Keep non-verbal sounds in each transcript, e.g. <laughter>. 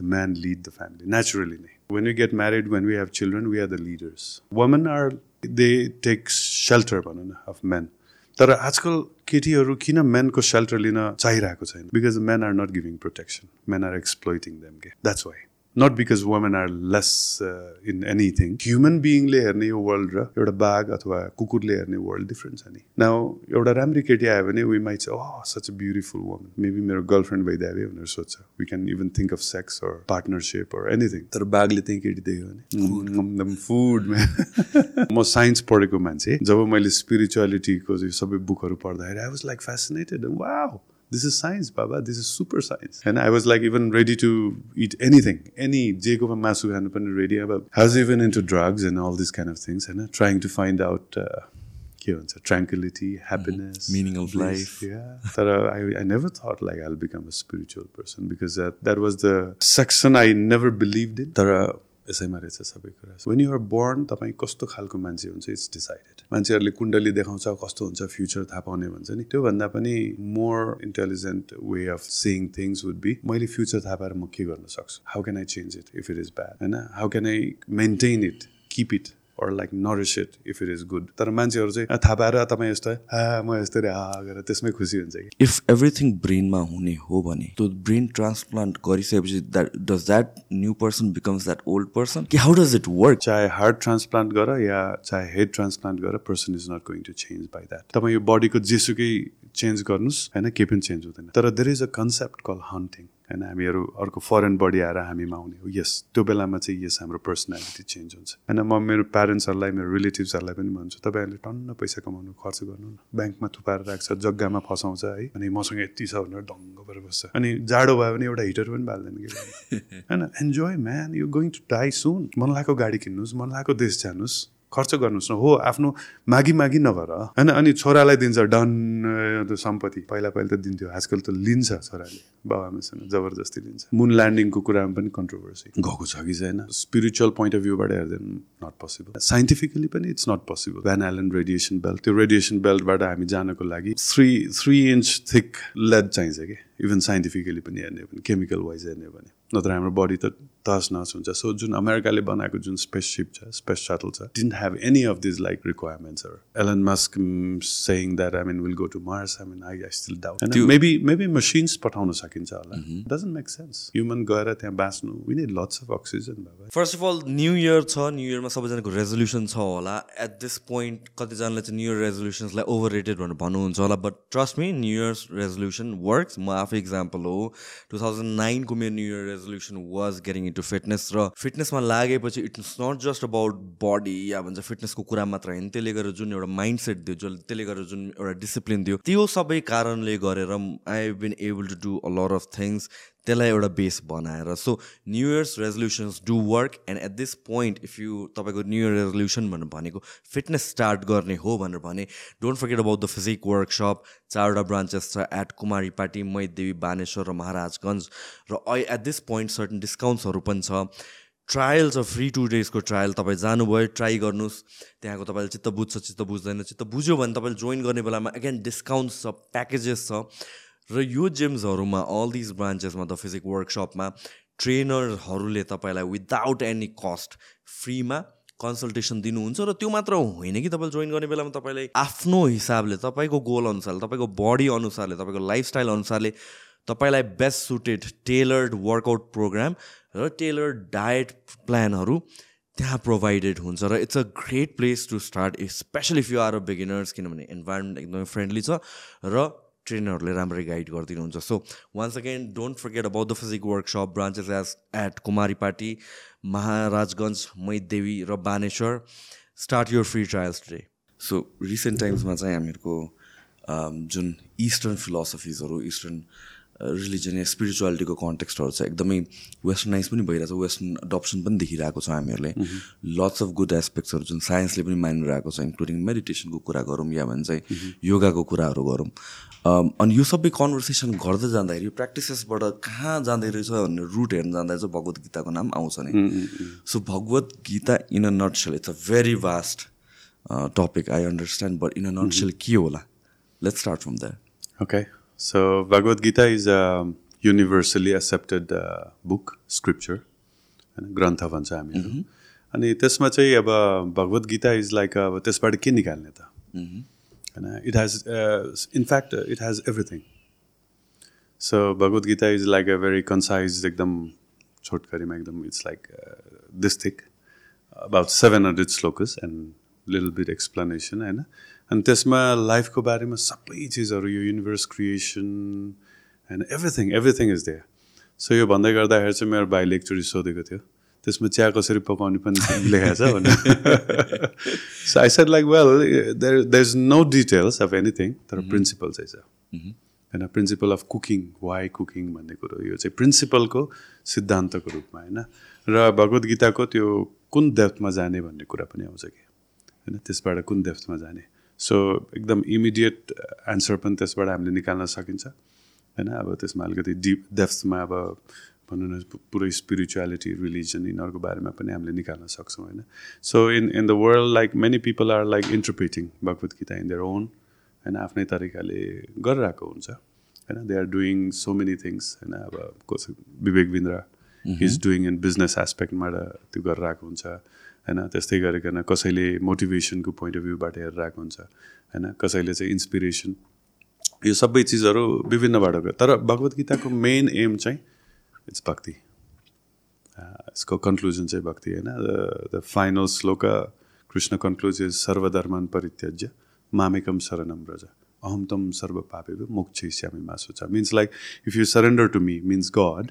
The man lead the family naturally नै when we get married when we have children we are the leaders women are they take shelter भनौँ न of men तर आजकल केटीहरू किन मेनको shelter लिन चाहिरहेको छैन because men are not giving protection men are exploiting them के that's why not because women are less in anything human बिइङले हेर्ने यो वर्ल्ड र एउटा बाघ अथवा कुकुरले हेर्ने वर्ल्ड डिफ्रेन्ट छ नि नाउ एउटा राम्री केटी आयो भने we might a such a beautiful woman maybe मेरो गर्लफ्रेन्ड भइदियो भनेर सोध्छ we can even think of sex or partnership or anything तर बाघले त्यही केटी देख्यो भने फुड म साइन्स पढेको मान्छे जब मैले स्पिरिचुअलिटीको सबै बुकहरू पढ्दाखेरि I was like fascinated wow this is science, Baba. This is super science. And I was like even ready to eat anything, any Jacob and Masu ready. I was even into drugs and all these kind of things, and trying to find out. Uh, tranquility, happiness, meaning of life. Yeah. But, uh, I, I never thought like I'll become a spiritual person because that, that was the section I never believed in. Tara, यसैमा रहेछ सबै कुरा। When you're born तपाईँ कस्तो खालको मान्छे हुन्छ it's decided मान्छेहरूले कुण्डली देखाउँछ कस्तो हुन्छ फ्युचर थाहा पाउने भन्छ नि। त्योभन्दा पनि more intelligent way of seeing things would be मैले फ्युचर थाहा पाएर म के गर्न सक्छु? How can I change it if it is bad होइन? How can I maintain it keep it or like nourish it if it is good तर मान्छेहरू चाहिँ थाहा पाएर तपाईँ यस्तो हा? म यस्तो रे हा गरेर त्यसमै खुसी हुन्छ कि। इफ एभ्रिथिङ ब्रेनमा हुने हो भने त्यो ब्रेन ट्रान्सप्लान्ट गरिसकेपछि that does that new person becomes that old person कि हाउ डज इट वर्क चाहे हार्ट ट्रान्सप्लान्ट गर या चाहे हेड ट्रान्सप्लान्ट गर person is not going to change by that तपाईँ यो बडीको जेसुकै चेन्ज गर्नुहोस् होइन? केही पनि चेन्ज हुँदैन। तर there is a concept call hunting होइन? हामीहरू अर्को फरेन बडी आएर हामीमा आउने हो। यस त्यो बेलामा चाहिँ यस हाम्रो पर्सनालिटी चेन्ज हुन्छ। होइन म मेरो प्यारेन्ट्सहरूलाई मेरो रिलेटिभ्सहरूलाई पनि भन्छु तपाईँहरूले टन्न पैसा कमाउनु खर्च गर्नु न। ब्याङ्कमा थुपाएर राख्छ जग्गामा फसाउँछ है? अनि मसँग यति छ भनेर ढङ्ग भएर बस्छ। अनि जाडो भयो भने एउटा हिटर पनि बाल्दैन कि <laughs> होइन enjoy man you going to die soon मन लागेको गाडी किन्नुहोस् मन लागेको देश जानुहोस् खर्च गर्नुहोस् न। हो आफ्नो मागी मागी नगर होइन अनि छोरालाई दिन्छ डन त्यो सम्पत्ति। पहिला पहिला त दिन्थ्यो आजकल त लिन्छ छोराले बाबाआमासँग जबरजस्ती लिन्छ। मुन ल्यान्डिङको कुरामा पनि कन्ट्रोभर्सी गएको छ कि छैन? स्पिरिचुअल पोइन्ट अफ भ्यूबाट हेर्दैन नट पोसिबल साइन्टिफिकली पनि it's not possible Van Allen radiation belt त्यो रेडिएसन बेल्टबाट हामी जानको लागि three three inch thick lead चाहिन्छ कि? इभन साइन्टिफिकली पनि हेर्ने भने केमिकल वाइज हेर्ने भने। नत्र हाम्रो बडी त तस नस हुन्छ। सो जुन अमेरिकाले बनाएको जुन स्पेससिप छ स्पेस सटल छ didn't have any of these like requirements Elon Musk saying that I mean will go to Mars I mean I I still doubt maybe maybe machines पठाउन सकिन्छ होला। डजन्ट मेक सेन्स ह्युमन गएर त्यहाँ बाँच्नु win lots of oxygen first of all new year छ new इयरमा सबैजनाको resolution छ होला। एट दिस पोइन्ट कतिजनाले चाहिँ न्यु इयर रेजोल्युसन्सलाई ओभर रेटेड भनेर भन्नुहुन्छ होला। But trust me new years resolution works म आफै इक्जाम्पल हो। टु थाउजन्ड नाइनको मेरो new year resolution was getting into fitness र फिटनेसमा लागेपछि it's not just about body या भन्छ फिटनेसको कुरा मात्र होइन। त्यसले गर्दा जुन एउटा माइन्ड सेट दियो जसले त्यसले गर्दा जुन एउटा डिसिप्लिन दियो त्यो सबै कारणले गरेर I have been able to do a lot of things त्यसलाई एउटा बेस बनाएर। So new year's resolutions do work and at this point if you तपाईँको न्यु इयर रेजोल्युसन भनेर भनेको फिटनेस स्टार्ट गर्ने हो भनेर भने don't forget about the physique workshop चारवटा ब्रान्चेस छ एट कुमारी पार्टी मैदेवी बानेश्वर र महाराजगञ्ज र एट दिस पोइन्ट सर्टन डिस्काउन्ट्सहरू पनि छ। ट्रायल छ फ्री टु डेजको ट्रायल तपाईँ जानुभयो ट्राई गर्नुहोस्। त्यहाँको तपाईँले चित्त बुझ्छ चित्त बुझ्दैन चित्त बुझ्यो भने तपाईँले जोइन गर्ने बेलामा एगेन डिस्काउन्ट्स छ प्याकेजेस छ। र यो जिम्सहरूमा अल दिज ब्रान्चेसमा द फिजिक वर्कसपमा ट्रेनरहरूले तपाईँलाई विदाउट एनी कस्ट फ्रीमा कन्सल्टेसन दिनुहुन्छ र त्यो मात्र होइन कि तपाईँले जोइन गर्ने बेलामा तपाईँले आफ्नो हिसाबले तपाईँको गोल अनुसारले तपाईँको बडी अनुसारले तपाईँको लाइफस्टाइल अनुसारले तपाईँलाई best suited tailored workout program र टेलर्ड डायट प्लानहरू त्यहाँ प्रोभाइडेड हुन्छ र it's a great place to start specially if you are a beginners किनभने इन्भाइरोमेन्ट एकदमै फ्रेन्डली छ र ट्रेनरहरूले राम्ररी गाइड गरिदिनुहुन्छ। So once again don't forget about the physique workshop branches as at Kumaripati Maharajgunj Maitidevi र Baneshwor start your free trials today so recent टाइम्समा चाहिँ हामीहरूको जुन इस्टर्न फिलोसफिजहरू इस्टर्न रिलिजन या स्पिरिचुअलिटीको कन्टेक्स्टहरू छ एकदमै वेस्टर्नाइज पनि भइरहेको छ वेस्टर्न अडप्सन पनि देखिरहेको छ हामीहरूले। लट्स अफ गुड एस्पेक्ट्सहरू जुन साइन्सले पनि मानिरहेको छ इन्क्लुडिङ मेडिटेसनको कुरा गरौँ या भने चाहिँ योगाको कुराहरू गरौँ। अनि यो सबै कन्भर्सेसन गर्दै जाँदाखेरि यो प्र्याक्टिसेसबाट कहाँ जाँदै रहेछ भन्ने रुट हेर्न जाँदा चाहिँ भगवत गीताको नाम आउँछ नि। So Bhagavad Gita in a nut it's a very vast topic I understand but in a nut के होला? Let's start from that okay So Bhagavad Gita is a universally accepted book scripture होइन ग्रन्थ भन्छ हामीहरू अनि त्यसमा चाहिँ अब भगवद् गीता इज लाइक अब त्यसबाट के निकाल्ने त? होइन it has in fact it has everything so Bhagavad Gita is like a very concise एकदम छोटकरीमा एकदम it's like this thick about seven hundred shlokas and little bit explanation होइन अनि त्यसमा लाइफको बारेमा सबै चिजहरू यो युनिभर्स क्रिएसन होइन everything everything is there so यो भन्दै गर्दाखेरि चाहिँ मेरो भाइले एकचोटि सोधेको थियो। त्यसमा चिया कसरी पकाउने पनि लेखाएको छ भनेर। So I said like well there there is no details of anything तर प्रिन्सिपल चाहिँ छ। होइन principle of cooking why cooking भन्ने कुरो यो चाहिँ प्रिन्सिपलको सिद्धान्तको रूपमा होइन? र भगवद् गीताको त्यो कुन डेप्थमा जाने भन्ने कुरा पनि आउँछ कि? होइन? त्यसबाट कुन डेप्थमा जाने? सो एकदम इमिडिएट एन्सर पनि त्यसबाट हामीले निकाल्न सकिन्छ। होइन? अब त्यसमा अलिकति डिप डेप्थमा अब भनौँ न पुरै स्पिरिचुअलिटी रिलिजन यिनीहरूको बारेमा पनि हामीले निकाल्न सक्छौँ होइन? So in in the world like many people are like interpreting Bhagavad Gita in their own होइन? आफ्नै तरिकाले गरिरहेको हुन्छ होइन? They are doing so many things होइन? अब कसै Vivek Bindra is doing in business एस्पेक्टबाट त्यो गरेर आएको हुन्छ। होइन त्यस्तै गरिकन कसैले मोटिभेसनको पोइन्ट अफ भ्यूबाट हेरेर आएको हुन्छ होइन कसैले चाहिँ इन्सपिरेसन यो सबै चिजहरू विभिन्नबाट तर भगवद् गीताको मेन एम चाहिँ इट्स भक्ति यसको कन्क्लुजन चाहिँ भक्ति होइन द फाइनल श्लोक कृष्ण कन्क्लुज इज सर्वधर्मान परित्यज्य मामेकम शरणम ब्रज अहम तम सर्व पापे मोक्ष श्यामी मासु छ means like if you surrender to me means God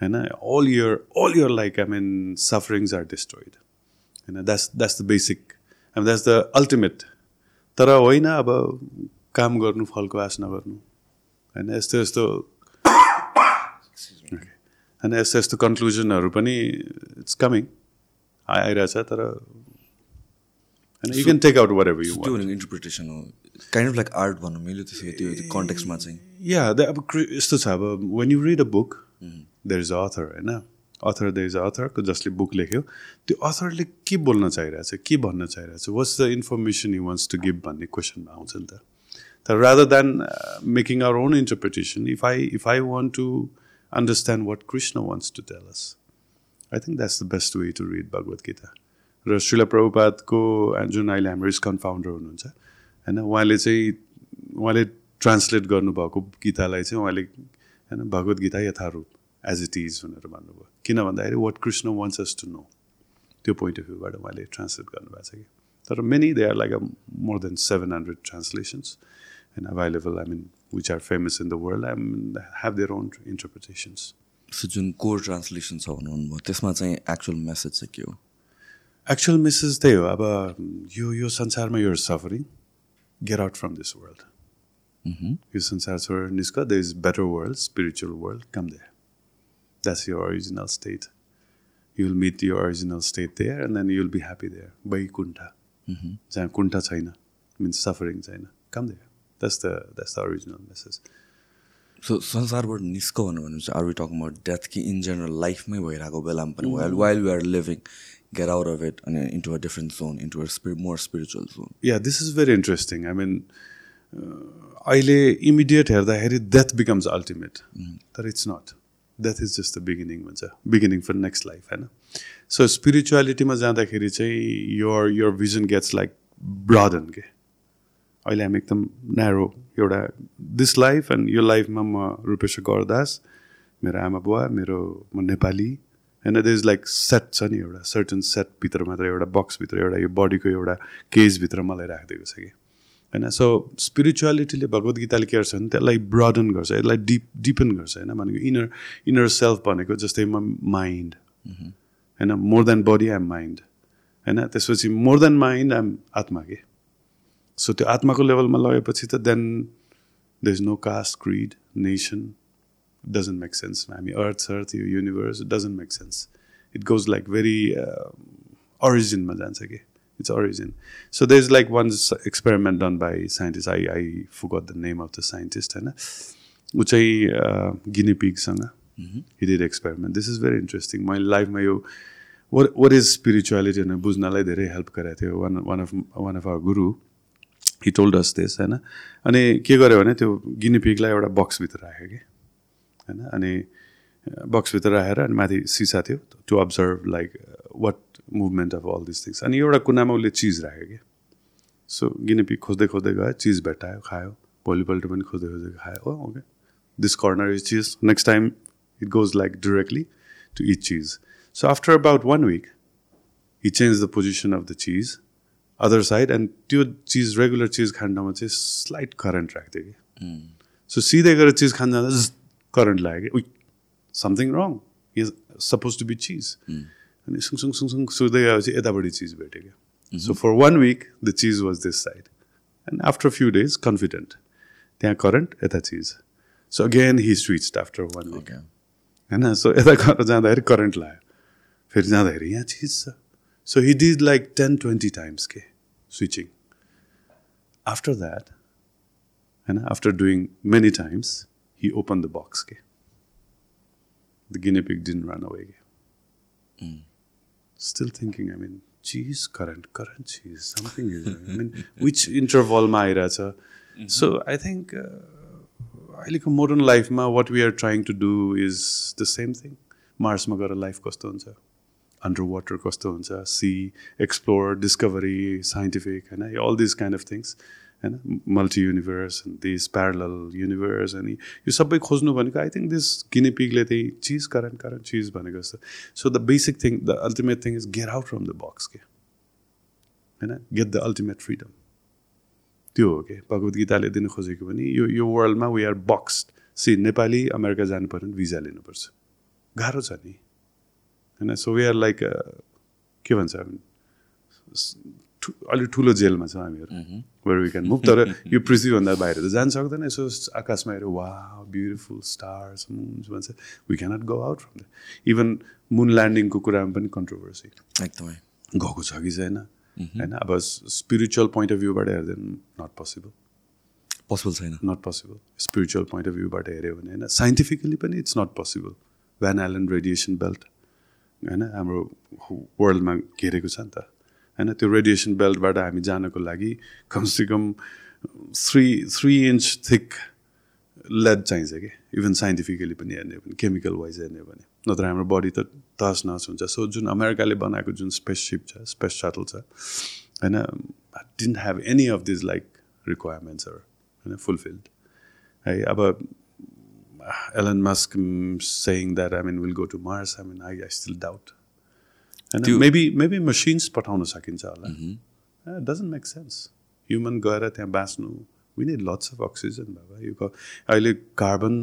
होइन all your all your like I mean sufferings are destroyed होइन that's that's the basic and that's the ultimate तर होइन अब काम गर्नु फलको आश नगर्नु होइन यस्तो यस्तो। होइन यस्तो यस्तो कन्क्लुजनहरू पनि इट्स कमिङ आइरहेछ तर होइन you can take out whatever you interpretation हो। काइन्ड अफ लाइक आर्ट भन्नु मिल्यो त्यसो त्यो कन्टेक्समा चाहिँ। या अब यस्तो छ अब when you read a book there is a author होइन? अथर देयर इज अथरको जसले बुक लेख्यो त्यो अथरले के बोल्न चाहिरहेछ के भन्न चाहिरहेछ what's the information you wants to give भन्ने क्वेसनमा आउँछ नि त तर rather than making our own interpretation if I if I want to understand what Krishna wants to tell us. I think that's the best way to read Bhagavad Gita. र श्रीला प्रभुपादको जुन अहिले हाम्रो स्कन फाउन्डर हुनुहुन्छ होइन उहाँले चाहिँ उहाँले ट्रान्सलेट गर्नुभएको गीतालाई चाहिँ उहाँले होइन भगवद् गीता यथारूप एज इट इज भनेर भन्नुभयो। किन भन्दाखेरि what Krishna wants us to know त्यो पोइन्ट अफ भ्यूबाट उहाँले ट्रान्सलेट गर्नुभएको छ कि। तर many they are like a more than seven hundred translations and available I mean which are famous in the world and have their own interpretations. सो जुन core translation छ भन्नुभयो त्यसमा चाहिँ एक्चुअल मेसेज चाहिँ के हो? एक्चुअल मेसेज त्यही हो। अब यो यो संसारमा यो suffering get out from this world यो संसार छोडेर निस्क। The is better world spiritual world come there यो original state you will meet यो original state there and then you will be happy there Baikuntha जहाँ कुण्ठ छैन मिन्स सफरिङ छैन come there that's the that's the original message so संसारबाट निस्क भन्नु भने चाहिँ are we talk about death कि इन जेनरल लाइफमै भइरहेको बेलामा पनि while while we are living get out of it अनि into a different zone into a spiri more spiritual zone yeah this is very interesting I mean अहिले immediate हेर्दाखेरि death becomes ultimate तर it's not death is just the beginning भन्छ beginning for next life होइन? So स्पिरिचुअलिटीमा जाँदाखेरि चाहिँ your your vision gets like broaden के अहिले हामी एकदम न्यारो एउटा दिस लाइफ एन्ड यो लाइफमा म रूपेश्वर गौरदास मेरो आमा बुवा मेरो म नेपाली होइन? द इज लाइक सेट छ नि एउटा सर्टन सेटभित्र मात्र एउटा बक्सभित्र एउटा यो बडीको एउटा केजभित्र मलाई राखिदिएको छ कि होइन? सो स्पिरिचुअलिटीले भगवद् गीताले के गर्छ भने त्यसलाई ब्रडन गर्छ यसलाई डिप डिपन गर्छ होइन? भनेको इनर इनर सेल्फ भनेको जस्तै म माइन्ड होइन? More than body I'm mind होइन? त्यसपछि मोर देन माइन्ड आइम आत्मा के? सो त्यो आत्माको लेभलमा लगेपछि त then the is no caste creed nation doesn't make sense हामी अर्थ अर्थ यो universe doesn't make sense it goes like very ओरिजिनमा जान्छ कि? Origin so the is like one experiment done by scientist I I forgot the name of the scientist होइन ऊ चाहिँ गिनिपिगसँग हिडिड experiment this is very interesting मैले लाइफमा यो what what is spirituality भनेर बुझ्नलाई धेरै हेल्प गरेको थियो one one of one of our guru he told us this होइन अनि के गर्यो भने त्यो गिनिपिगलाई एउटा बक्सभित्र राख्यो कि होइन अनि बक्सभित्र राखेर अनि माथि सिसा थियो to observe like what movement of all this things अनि एउटा कुनामा उसले चिज राख्यो कि सो गिनेपी खोज्दै खोज्दै गयो चिज भेटायो खायो भोलिपल्ट पनि खोज्दै खोज्दै खायो हो okay this corner is cheese next time it goes like directly to it cheese so after about one week he change the position of the cheese other side and त्यो चिज रेगुलर चिज खाने ठाउँमा चाहिँ slight current राख्थ्यो कि so सिधै गएर चिज खान जाँदा करेन्ट लाग्यो कि something wrong is suppose to be cheese अनि सुङसुङ सुङसुङ सुँदै गएपछि यतापट्टि चिज भेट्यो क्या so for one week the cheese was this side and after few days confident त्यहाँ करेन्ट यता cheese so again he switch after one week होइन so यता घर जाँदाखेरि करेन्ट लाग्यो फेरि जाँदाखेरि यहाँ चिज छ so he does like ten twenty times के स्विचिङ आफ्टर द्याट होइन after doing many times he open the box के the guinea pig didn't run away. Mm. Still thinking, I mean, cheese, current, current cheese, something is, I mean, which interval ma airacha. So I think अहिलेको modern लाइफमा what we are trying to do is the same thing मार्समा गएर life कस्तो हुन्छ under water कस्तो हुन्छ sea explore discovery scientific होइन all this kind of things होइन? Multi universe this parallel universe अनि यो सबै खोज्नु भनेको आई थिङ्क दिस गिनेपिगले त्यही चिज करेन्ट करेन्ट चिज भनेको जस्तो। So the basic thing the ultimate thing is get out from the box के होइन? गेट द अल्टिमेट फ्रिडम त्यो हो कि भगवद् गीताले दिनु खोजेको पनि यो यो वर्ल्डमा we are boxed see Nepali America जानु पऱ्यो भने भिजा लिनुपर्छ। गाह्रो छ नि। होइन? सो वी आर लाइक के भन्छ? अलिक ठुलो जेलमा छ हामीहरू। वेयर वी क्यान मुभ तर <laughs> यो पृथ्वीभन्दा बाहिर त जान सक्दैन। यसो आकाशमा हेऱ्यो वा ब्युटिफुल स्टार्स मुन्स भन्छ। We cannot go out from the even moon ल्यान्डिङको कुरामा पनि कन्ट्रोभर्सी एकदमै। गएको छ कि छैन? होइन? अब स्पिरिचुअल पोइन्ट अफ भ्यूबाट हेर्दा नट पोसिबल पोसिबल छैन। Not possible spiritual point of भ्यूबाट हेऱ्यो भने होइन साइन्टिफिकली पनि it's not possible Van Allen radiation belt होइन? हाम्रो वर्ल्डमा घेरेको छ नि त। होइन? त्यो रेडिएसन बेल्टबाट हामी जानको लागि कमसेकम three three inch thick lead चाहिन्छ कि? इभन साइन्टिफिकली पनि हेर्ने भने केमिकल वाइज हेर्ने भने। नत्र हाम्रो बडी त तस नस हुन्छ। सो जुन अमेरिकाले बनाएको जुन स्पेससिप छ स्पेस सटल छ होइन? Didn't have any of these like रिक्वायरमेन्ट्सहरू होइन? फुलफिल्ड है अब Elon Musk saying that I mean will go to Mars I mean I I still doubt होइन? मेबी मेबी मसिन्स पठाउन सकिन्छ होला। डजन्ट मेक सेन्स ह्युमन गएर त्यहाँ बाँच्नु we need lots of oxygen बाबा। यो अहिले कार्बन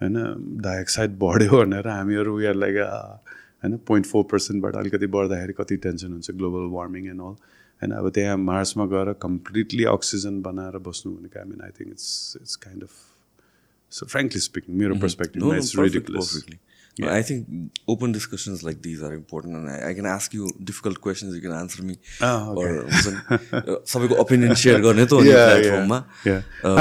होइन डाइअक्साइड बढ्यो भनेर हामीहरू उयो लाइक होइन पोइन्ट फोर पर्सेन्टबाट अलिकति बढ्दाखेरि कति टेन्सन हुन्छ ग्लोबल वार्मिङ एन्ड अल होइन अब त्यहाँ मार्समा गएर कम्प्लिटली अक्सिजन बनाएर बस्नु भनेको I mean I think it's it's kind of so frankly speaking मेरो perspective it's ridiculous Yeah. I think open discussions like these are important, and I, I can ask you difficult questions. You can answer me, oh, okay. or सबैको opinion share गर्ने त प्लेटफर्ममा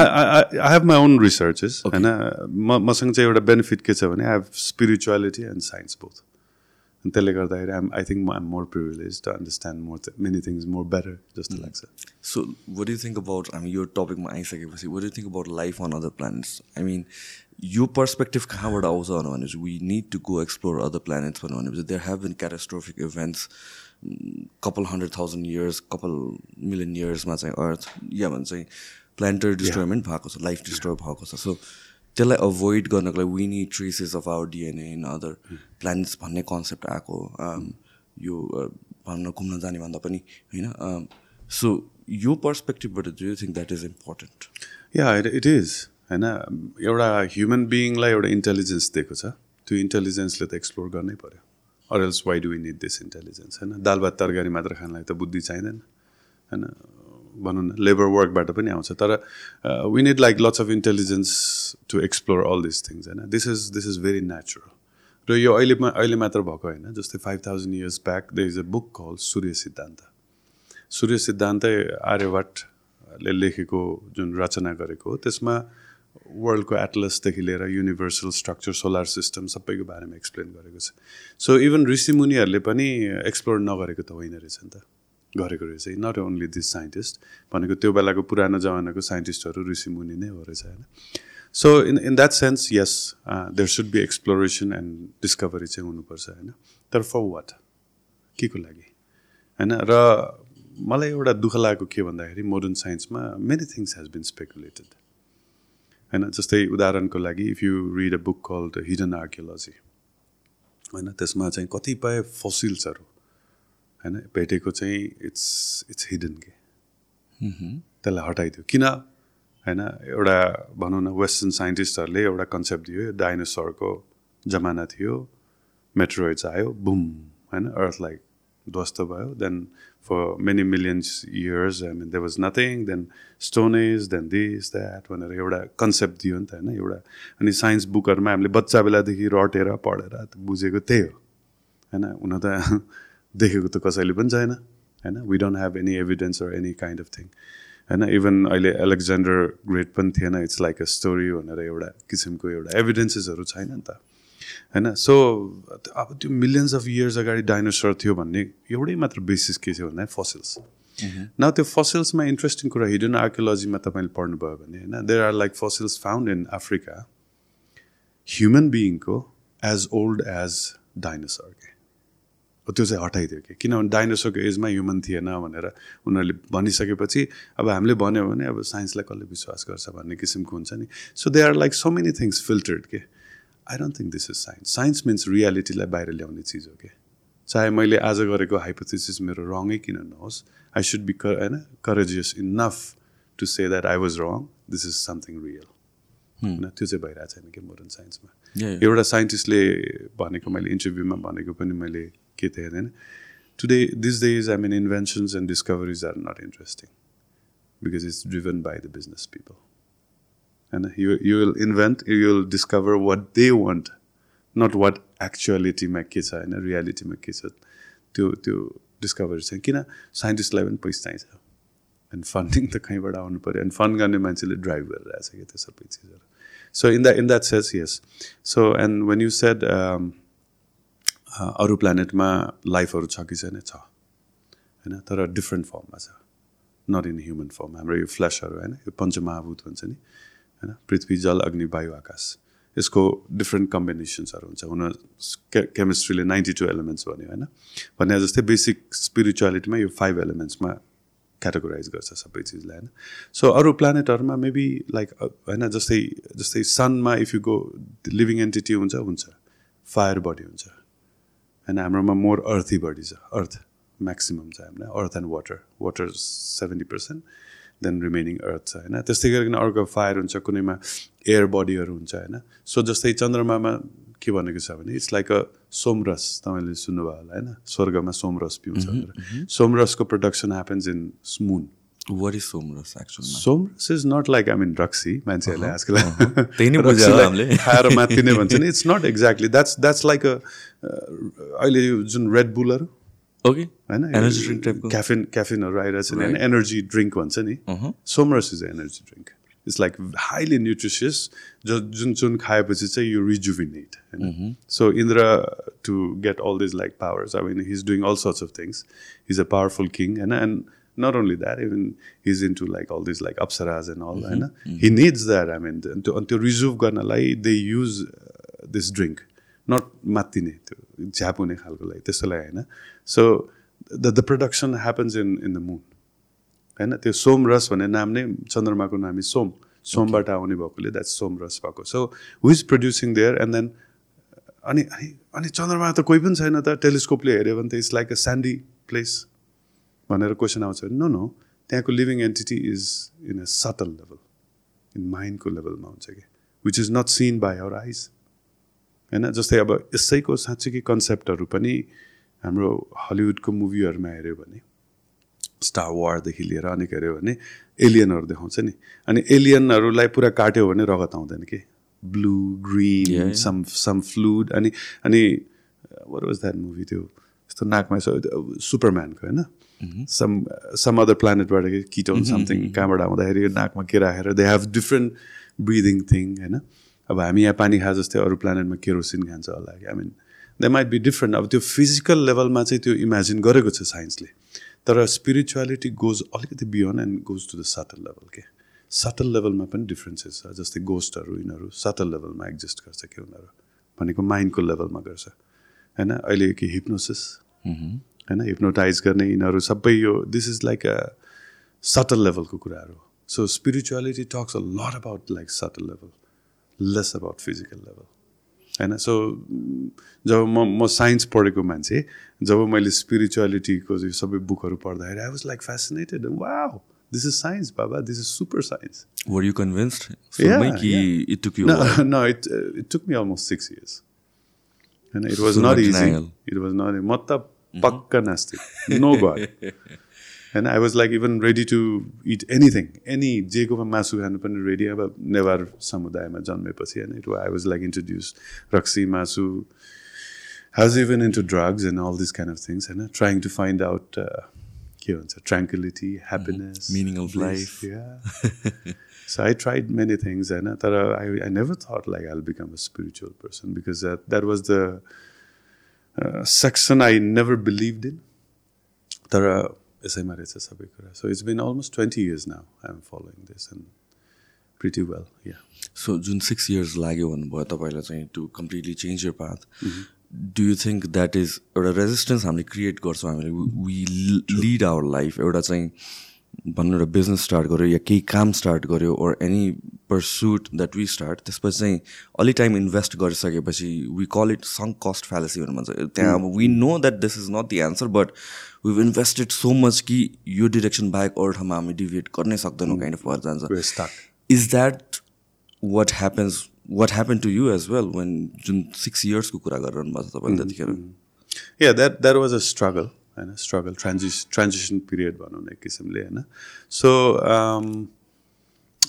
I have my own researches होइन म मसँग चाहिँ एउटा benefit के छ भने I have spirituality and science both अनि त्यसले गर्दाखेरि I'm I think I'm more privilege to understand more many things more better जस्तो लाग्छ। So what you think about हामी यो टपिकमा आइसकेपछि what you think about life on other planets I mean यो पर्सपेक्टिभ कहाँबाट आउँछ भनेपछि we need to go explore other planets भनेपछि there have been catastrophic events couple hundred thousand years couple million इयर्समा चाहिँ अर्थ या भन्छ चाहिँ प्लान्टर डिस्ट्रोयमेन्ट भएको छ लाइफ डिस्ट्रोय भएको छ. सो त्यसलाई अभोइड गर्नको लागि we need traces of our DNA in other planets भन्ने कन्सेप्ट आएको यो भन्न घुम्न जाने भन्दा पनि होइन? सो यो पर्सपेक्टिभबाट do you think that is important yeah it is होइन एउटा ह्युमन बिइङलाई एउटा इन्टेलिजेन्स दिएको छ। त्यो इन्टेलिजेन्सले त एक्सप्लोर गर्नै पऱ्यो or else why do need this intelligence होइन? दाल भात तरकारी मात्र खानलाई त बुद्धि चाहिँदैन होइन? भनौँ न लेबर वर्कबाट पनि आउँछ। तर we need like lots of intelligence to explore all this things होइन? This is this is very natural र यो अहिले अहिले मात्र भएको होइन। जस्तै five thousand years back the is a book call Surya Siddhanta Surya सिद्धान्तै आर्यभट्टले लेखेको जुन रचना गरेको हो त्यसमा वर्ल्डको एटलसदेखि लिएर युनिभर्सल स्ट्रक्चर सोलर सिस्टम सबैको बारेमा एक्सप्लेन गरेको छ। सो इभन ऋषिमुनिहरूले पनि एक्सप्लोर नगरेको त होइन रहेछ नि त। गरेको रहेछ। नट ओन्ली दिस साइन्टिस्ट भनेको त्यो बेलाको पुरानो जमानाको साइन्टिस्टहरू ऋषिमुनि नै हो रहेछ होइन? So in in that sense yes there should be exploration and discovery चाहिँ हुनुपर्छ होइन? तर फर वाट के को लागि? होइन? र मलाई एउटा दुःख लागेको के भन्दाखेरि modern साइन्समा many things has been speculated होइन जस्तै उदाहरणको लागि if you read a book call the hidden archaeology होइन त्यसमा चाहिँ कतिपय फसिल्सहरू होइन भेटेको चाहिँ इट्स इट्स हिडन के। त्यसलाई हटाइदियो। किन? होइन एउटा भनौँ न वेस्टर्न साइन्टिस्टहरूले एउटा कन्सेप्ट दियो डाइनोसरको जमाना थियो मेट्रोइड्स आयो बुम होइन अर्थलाई ध्वस्त भयो then for many millions years I mean they was nothing then stone age then this that भनेर एउटा कन्सेप्ट दियो नि त होइन? एउटा अनि साइन्स बुकहरूमा हामीले बच्चा बेलादेखि रटेर पढेर बुझेको त्यही हो होइन? हुन त <laughs> देखेको त कसैले पनि छैन होइन? We don't have any evidence or any kind of thing होइन? इभन अहिले एलेक्जेन्डर ग्रेट पनि थिएन इट्स लाइक अ स्टोरी भनेर एउटा किसिमको एउटा एभिडेन्सेसहरू छैन नि त। होइन? सो अब त्यो मिलियन्स अफ इयर्स अगाडि डाइनोसर थियो भन्ने एउटै मात्र बेसिस के थियो भन्दा फसिल्स न त्यो फसिल्समा इन्ट्रेस्टिङ कुरा हिडन आर्कियोलोजीमा तपाईँले पढ्नुभयो भने होइन? There are like fossils found in Africa human बिइङको as old as dinosaur के। त्यो चाहिँ हटाइदियो कि? किनभने डाइनोसरको एजमा ह्युमन थिएन भनेर उनीहरूले भनिसकेपछि अब हामीले भन्यो भने अब साइन्सलाई कसले विश्वास गर्छ भन्ने किसिमको हुन्छ नि। So they are like so many things filtered के। I don't think this is science science means रियालिटीलाई बाहिर ल्याउने चिज हो कि चाहे मैले आज गरेको हाइपोथेसिस मेरो रङै किन नहोस् आई सुड बी क होइन courageous enough to say that I was wrong this is something real होइन त्यो चाहिँ भइरहेको छैन कि मोडर्न साइन्समा एउटा साइन्टिस्टले भनेको मैले इन्टरभ्यूमा भनेको पनि मैले के थिएँ होइन today this days I mean inventions and discoveries are not interesting because it's driven by the business people होइन you you will invent you will discover what they want not what एक्चुअलिटीमा के छ होइन रियालिटीमा के छ त्यो त्यो डिस्कभरी चाहिँ किन साइन्टिस्टलाई पनि पैसा चाहिन्छ एन्ड फन्डिङ त कहीँबाट आउनु पऱ्यो एन्ड फन्ड गर्ने मान्छेले ड्राइभ गरिरहेछ कि त्यो सबै चिजहरू so in that in that says yes so and when you said अरू प्लानेटमा लाइफहरू छ कि छैन छ होइन तर डिफ्रेन्ट फर्ममा छ नट इन ह्युमन फर्म हाम्रो यो फ्ल्यासहरू होइन यो पञ्चमहाभूत भन्छ नि होइन? पृथ्वी जल अग्नि वायु आकाश। यसको डिफ्रेन्ट कम्बिनेसन्सहरू हुन्छ। हुन केमिस्ट्रीले नाइन्टी टू एलिमेन्ट्स भन्यो होइन? भने जस्तै बेसिक स्पिरिचुअलिटीमा यो फाइभ एलिमेन्ट्समा क्याटेगोराइज गर्छ सबै चिजलाई होइन? सो अरू प्लानेटहरूमा मेबी लाइक होइन? जस्तै जस्तै सनमा if you go living entity हुन्छ हुन्छ। फायर बडी हुन्छ। होइन? हाम्रोमा मोर अर्थी बडी छ। अर्थ म्याक्सिमम् छ हामीलाई earth and water water seventy percent then remaining earth छ होइन? त्यस्तै गरिकन अर्को फायर हुन्छ कुनैमा एयर बडीहरू हुन्छ होइन? सो जस्तै चन्द्रमामा के भनेको छ भने इट्स लाइक अ सोमरस तपाईँले सुन्नुभयो होला होइन? स्वर्गमा सोमरस पिउँछ सोमरसको production happens in moon is Somras actually? Somras is not like I mean ड्रग्सी मान्छेहरूले आजकल बुझ्यो हामीले। खाएर मात्तिने भन्छ नि it's not exactly that's that's like a अहिले जुन रेड बुलहरू ओके होइन एनर्जी ड्रिङ्क टाइपको क्याफिन क्याफिनहरू आइरहेछ नि होइन एनर्जी ड्रिङ्क भन्छ नि। Somras is energy drink it's like highly nutritious जो जुन जुन खाएपछि चाहिँ यो रिजुभिनेट होइन। So Indra to get all these like powers I mean his doing all sorts of things his a powerful king होइन and not only that, even he's into like all these like apsaras and all, mm -hmm. he needs that. I mean, to, to reserve गर्नलाई they use uh, this not matine, त्यो झ्याप हुने खालको लागि त्यसोलाई होइन so the the production happens in in the moon होइन त्यो सोम रस भन्ने नाम नै चन्द्रमाको नाम सोम सोमबाट आउने भएकोले द्याट सोम रस भएको so who is producing there and then अनि अनि चन्द्रमा त कोही पनि छैन त टेलिस्कोपले हेऱ्यो भने त it's like a sandy place भनेर क्वेसन आउँछ नो नो त्यहाँको living entity is in a subtle level in माइन्डको लेभलमा हुन्छ कि which is not seen by our eyes होइन? जस्तै अब यसैको साँच्चीकै कन्सेप्टहरू पनि हाम्रो हलिउडको मुभीहरूमा हेऱ्यो भने स्टार वारदेखि लिएर अनेक हेऱ्यो भने एलियनहरू देखाउँछ नि। अनि एलियनहरूलाई पुरा काट्यो भने रगत आउँदैन कि? Blue green some some fluid अनि अनि वर वाज द्याट मुभी त्यो? यस्तो नाकमा सुपरम्यानको होइन? सम सम अदर प्लानेटबाट किटोन समथिङ कहाँबाट आउँदाखेरि नाकमा के राखेर they have different breathing thing होइन? अब हामी यहाँ पानी खा जस्तै अरू प्लानेटमा केरोसिन खान्छ होला I mean they might be different अब त्यो फिजिकल लेभलमा चाहिँ त्यो इमेजिन गरेको छ साइन्सले तर स्पिरिचुअलिटी गोज अलिकति beyond and goes to the subtle level के सटल लेभलमा पनि डिफ्रेन्सेस छ जस्तै गोस्टहरू यिनीहरू सटल लेभलमा एक्जिस्ट गर्छ कि उनीहरू? भनेको माइन्डको लेभलमा गर्छ। होइन? अहिले के हिप्नोसिस होइन? हिप्नोटाइज गर्ने यिनीहरू सबै यो this is like a subtle लेभलको कुराहरू so spirituality talks a lot about like subtle level less about physical level होइन सो जब म म साइन्स पढेको मान्छे जब मैले स्पिरिचुअलिटीको यो सबै बुकहरू पढ्दाखेरि आई वाज लाइक फेसिनेटेड वा दिस इज साइन्स बाबा this is super science were you convinced Yeah, कि yeah. It took you No, <laughs> no, it uh, it took me almost six years. And it was So not not easy. denial. It was not. म त पक्का नास्तिक no god and I was like even ready to eat anything, any जेकोमा मासु खानु पनि ready अब नेवार समुदायमा जन्मेपछि होइन it I was like introduce रक्सी मासु I was even into drugs and all these kind of things, and trying to find out uh, के भन्छ tranquility, happiness, Meaning of bliss. life. Yeah. <laughs> so I tried many things, and but I, I never thought like I'll become a spiritual person because that that was the uh, section I never believed in. तर यसैमा रहेछ सबै कुरा so it's been almost twenty years now I am following this and pretty well yeah so जुन six years लाग्यो भन्नुभयो तपाईँलाई चाहिँ to completely change your path do you think that is एउटा रेजिस्टेन्स हामीले क्रिएट गर्छौँ हामीले? वी लिड आवर लाइफ एउटा चाहिँ भन्नु एउटा बिजनेस स्टार्ट गऱ्यो या केही काम स्टार्ट गऱ्यो or any pursuit that we start त्यसपछि चाहिँ अलि टाइम इन्भेस्ट गरिसकेपछि we call it sunk cost fallacy भनेर भन्छ। त्यहाँ अब we know that this is not the answer but we invested so much कि यो डिरेक्सन बाहेक अरू ठाउँमा हामी डिभिएट गर्नै सक्दैनौँ काइन्ड अफ भएर जान्छ। Is that what happens what happened to you as well when जुन सिक्स इयर्सको कुरा गरिरहनु भएको छ तपाईँले त्यतिखेर? Yeah that that was a struggle. होइन struggle transition transition period भनौँ न एक किसिमले होइन।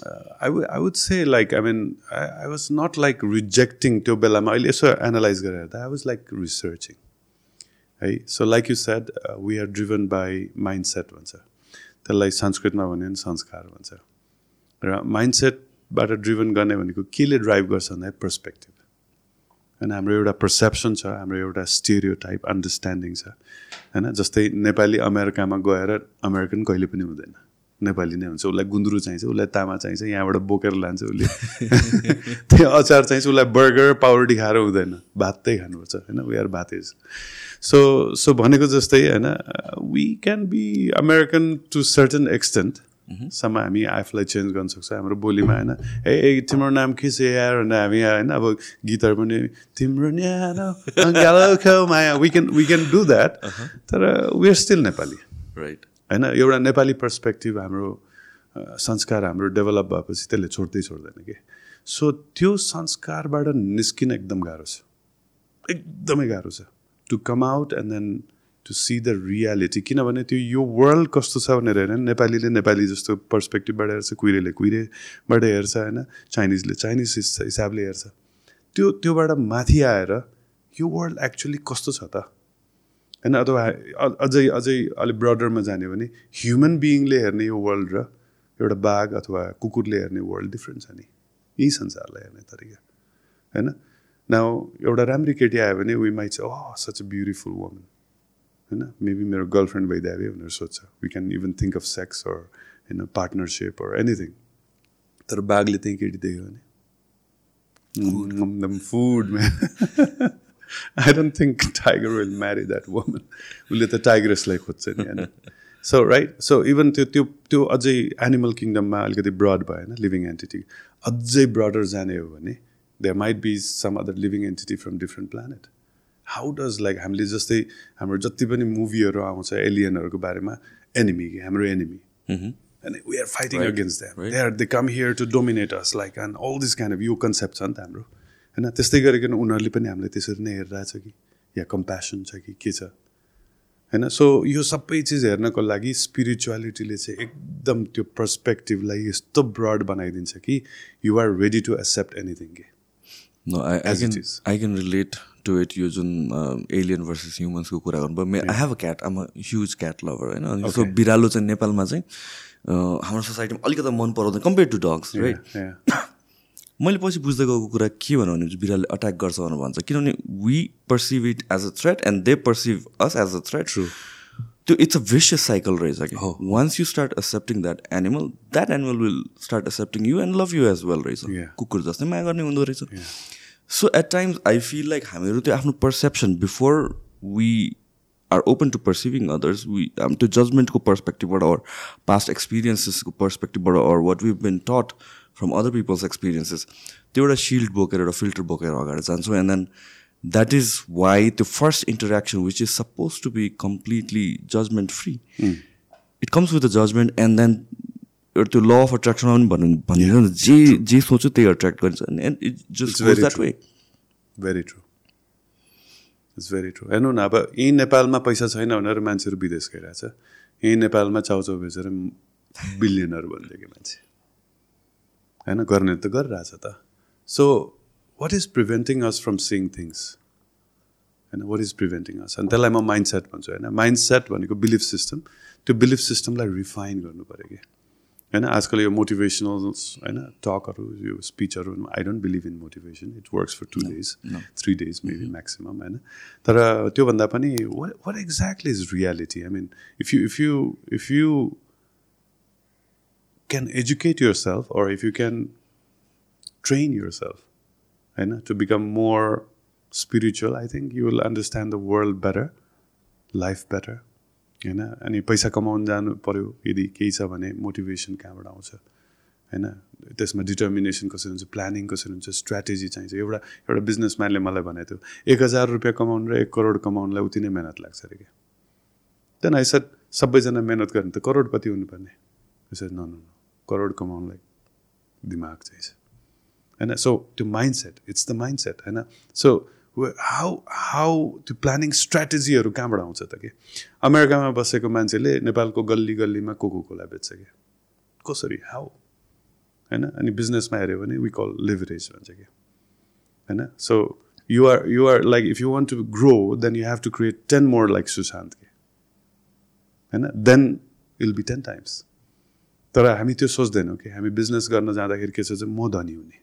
Uh, I would I would say like I mean I, I was not like rejecting त्यो बेलामा अहिले यसो एनालाइज गरेर हेर्दा I was like researching है। So like you said we are driven by mindset भन्छ। त्यसलाई संस्कृतमा भन्यो भने संस्कार भन्छ। र माइन्ड सेटबाट ड्रिभन गर्ने भनेको केले ड्राइभ गर्छ भन्दा पर्सपेक्टिभ होइन हाम्रो एउटा पर्सेप्सन छ हाम्रो एउटा स्टेरियो टाइप अन्डरस्ट्यान्डिङ छ होइन? जस्तै नेपाली अमेरिकामा गएर अमेरिकन कहिले पनि हुँदैन। नेपाली नै हुन्छ उसलाई गुन्द्रु चाहिन्छ उसलाई तामा चाहिन्छ यहाँबाट बोकेर लान्छ उसले। <laughs> त्यहाँ अचार चाहिन्छ उसलाई बर्गर पाउरोटी खाएर हुँदैन। भातै खानुपर्छ होइन? वी आर भातेज सो सो भनेको जस्तै होइन we can be American to certain extent सम्म हामी आफूलाई चेन्ज गर्न सक्छौँ हाम्रो बोलीमा होइन ए ए, तिम्रो नाम के छ यार भनेर हामी होइन अब गीतहरू पनि तिम्रो we can we can do that तर we are still Nepali right होइन एउटा नेपाली पर्सपेक्टिभ हाम्रो संस्कार हाम्रो डेभलप भएपछि त्यसले छोड्दै छोड्दैन कि? सो त्यो संस्कारबाट निस्किन एकदम गाह्रो छ। एकदमै गाह्रो छ। To come out and then to see the reality किनभने त्यो यो वर्ल्ड कस्तो छ भनेर हेरेन नेपालीले नेपाली जस्तो पर्सपेक्टिभबाट हेर्छ कुहिरेले कुहिरेबाट हेर्छ होइन? चाइनिजले चाइनिज हिस- हिसाबले हेर्छ। त्यो त्योबाट माथि आएर यो वर्ल्ड एक्चुली कस्तो छ त? होइन? अथवा अ- अझै अझै अलिक ब्रडरमा जाने भने ह्युमन बिइङले हेर्ने यो वर्ल्ड र एउटा बाघ अथवा कुकुरले हेर्ने वर्ल्ड डिफ्रेन्ट छ नि। यही संसारलाई हेर्ने तरिका। होइन? न एउटा राम्री केटी आयो भने वी छ oh such a beautiful woman होइन? मेबी मेरो गर्लफ्रेन्ड भइदिए भनेर सोध्छ we can even think of sex or होइन पार्टनरसिप अर एनिथिङ तर बाघले त्यही केटी देख्यो भने food man I don't think tiger will marry that woman उसले त टाइग्रेसलाई खोज्छ नि होइन? सो राइट सो इभन त्यो त्यो त्यो अझै एनिमल किङडममा अलिकति ब्रड भयो होइन? लिभिङ एन्टिटी अझै ब्रडर जाने हो भने there might be some other living entity from different planet how does like हामीले जस्तै हाम्रो जति पनि मुभीहरू आउँछ एलियनहरूको बारेमा एनिमी हाम्रो enemy we are fighting against them. right. They are they come here to dominate us, like and all this kind of यो कन्सेप्ट छ नि त हाम्रो. होइन? त्यस्तै गरिकन उनीहरूले पनि हामीलाई त्यसरी नै हेरिरहेछ कि? या कम्प्यासन छ कि? के छ? होइन? सो यो सबै चिज हेर्नको लागि स्पिरिचुअलिटीले चाहिँ एकदम त्यो पर्सपेक्टिभलाई यस्तो ब्रड बनाइदिन्छ कि you are ready to accept anything के No, I, I To it यो जुन एलियन वर्सेस ह्युमन्सको कुरा गर्नुभयो. May I have a cat I'm a huge cat lover होइन सो बिरालो चाहिँ नेपालमा चाहिँ हाम्रो सोसाइटीमा अलिकति मन पराउँदैन कम्पेयर टु डग्स राइट. मैले पछि बुझ्दै गएको कुरा के भन्नु भने बिरालोले अट्याक गर्छ भनेर भन्छ। किनभने we perceive it as a threat and they perceive us as a threat. त्यो इट्स अ भिसियस साइकल रहेछ कि। हो। Once you start accepting that animal that animal will start accepting you and love you as well रहेछ. कुकुर जस्तै माया गर्ने हुँदो रहेछ। So at times I feel like हामीहरू त्यो आफ्नो perception before we are open to perceiving others we um, त्यो जजमेन्टको पर्सपेक्टिभबाट अर पास्ट एक्सपिरियन्सेसको पर्सपेक्टिभबाट or what we been taught from other people's experiences त्यो एउटा सिल्ड बोकेर एउटा फिल्टर बोकेर अगाडि जान्छौँ and then that is why त्यो first interaction which is suppose to be completely judgment free it comes with a judgment and then एउटा त्यो ल अफ एट्र्याक्सनमा पनि भन्नु नि जे जे सोच्यो त्यही एट्र्याक्ट गरिन्छ and it just that. Way very true it's very true हेर्नु न अब यहीँ नेपालमा पैसा छैन भनेर मान्छेहरू विदेश गइरहेछ यहीँ नेपालमा चाउचाउ बेचेर बिलियनहरू भनिदियो कि मान्छे होइन गर्ने त गरिरहेछ त so what is preventing us from seeing things होइन वाट इज प्रिभेन्टिङ अस अनि त्यसलाई म माइन्ड सेट भन्छु होइन माइन्ड सेट भनेको बिलिफ सिस्टम त्यो बिलिफ सिस्टमलाई रिफाइन गर्नु पऱ्यो कि होइन आजकल यो मोटिभेसनल होइन टकहरू यो स्पिचहरू I don't believe in motivation it works for two days three days maybe maximum होइन तर त्योभन्दा पनि what exactly is reality I mean if you if you if you can educate your or if you can train yourself होइन to become more spiritual I think you will understand the world better life better. होइन? अनि पैसा कमाउनु जानु पऱ्यो यदि केही छ भने मोटिभेसन कहाँबाट आउँछ? होइन? त्यसमा डिटर्मिनेसन कसरी हुन्छ? प्लानिङ कसरी हुन्छ? स्ट्राटेजी चाहिन्छ। एउटा एउटा बिजनेसम्यानले मलाई भनेको थियो एक हजार रुपियाँ कमाउनु र एक करोड कमाउनुलाई उति नै मेहनत लाग्छ अरे क्या? आई सेट सबैजना मेहनत गर्ने त करोडपति हुनुपर्ने। यसरी न, करोड कमाउनुलाई दिमाग चाहिन्छ। होइन? सो त्यो mind set it's the mind set होइन? सो हाउ हाउ त्यो प्लानिङ स्ट्राटेजीहरू कहाँबाट आउँछ त कि? अमेरिकामा बसेको मान्छेले नेपालको गल्ली गल्लीमा कोको कोला बेच्छ क्या कसरी? हाउ होइन? अनि बिजनेसमा हेऱ्यो भने वी कल लिभरेज भन्छ क्या होइन? So you are you are like if you want to grow then you have to create ten more like Sushant के होइन? Then will be ten times तर हामी त्यो सोच्दैनौँ कि? हामी बिजनेस गर्न जाँदाखेरि के छ म धनी हुने।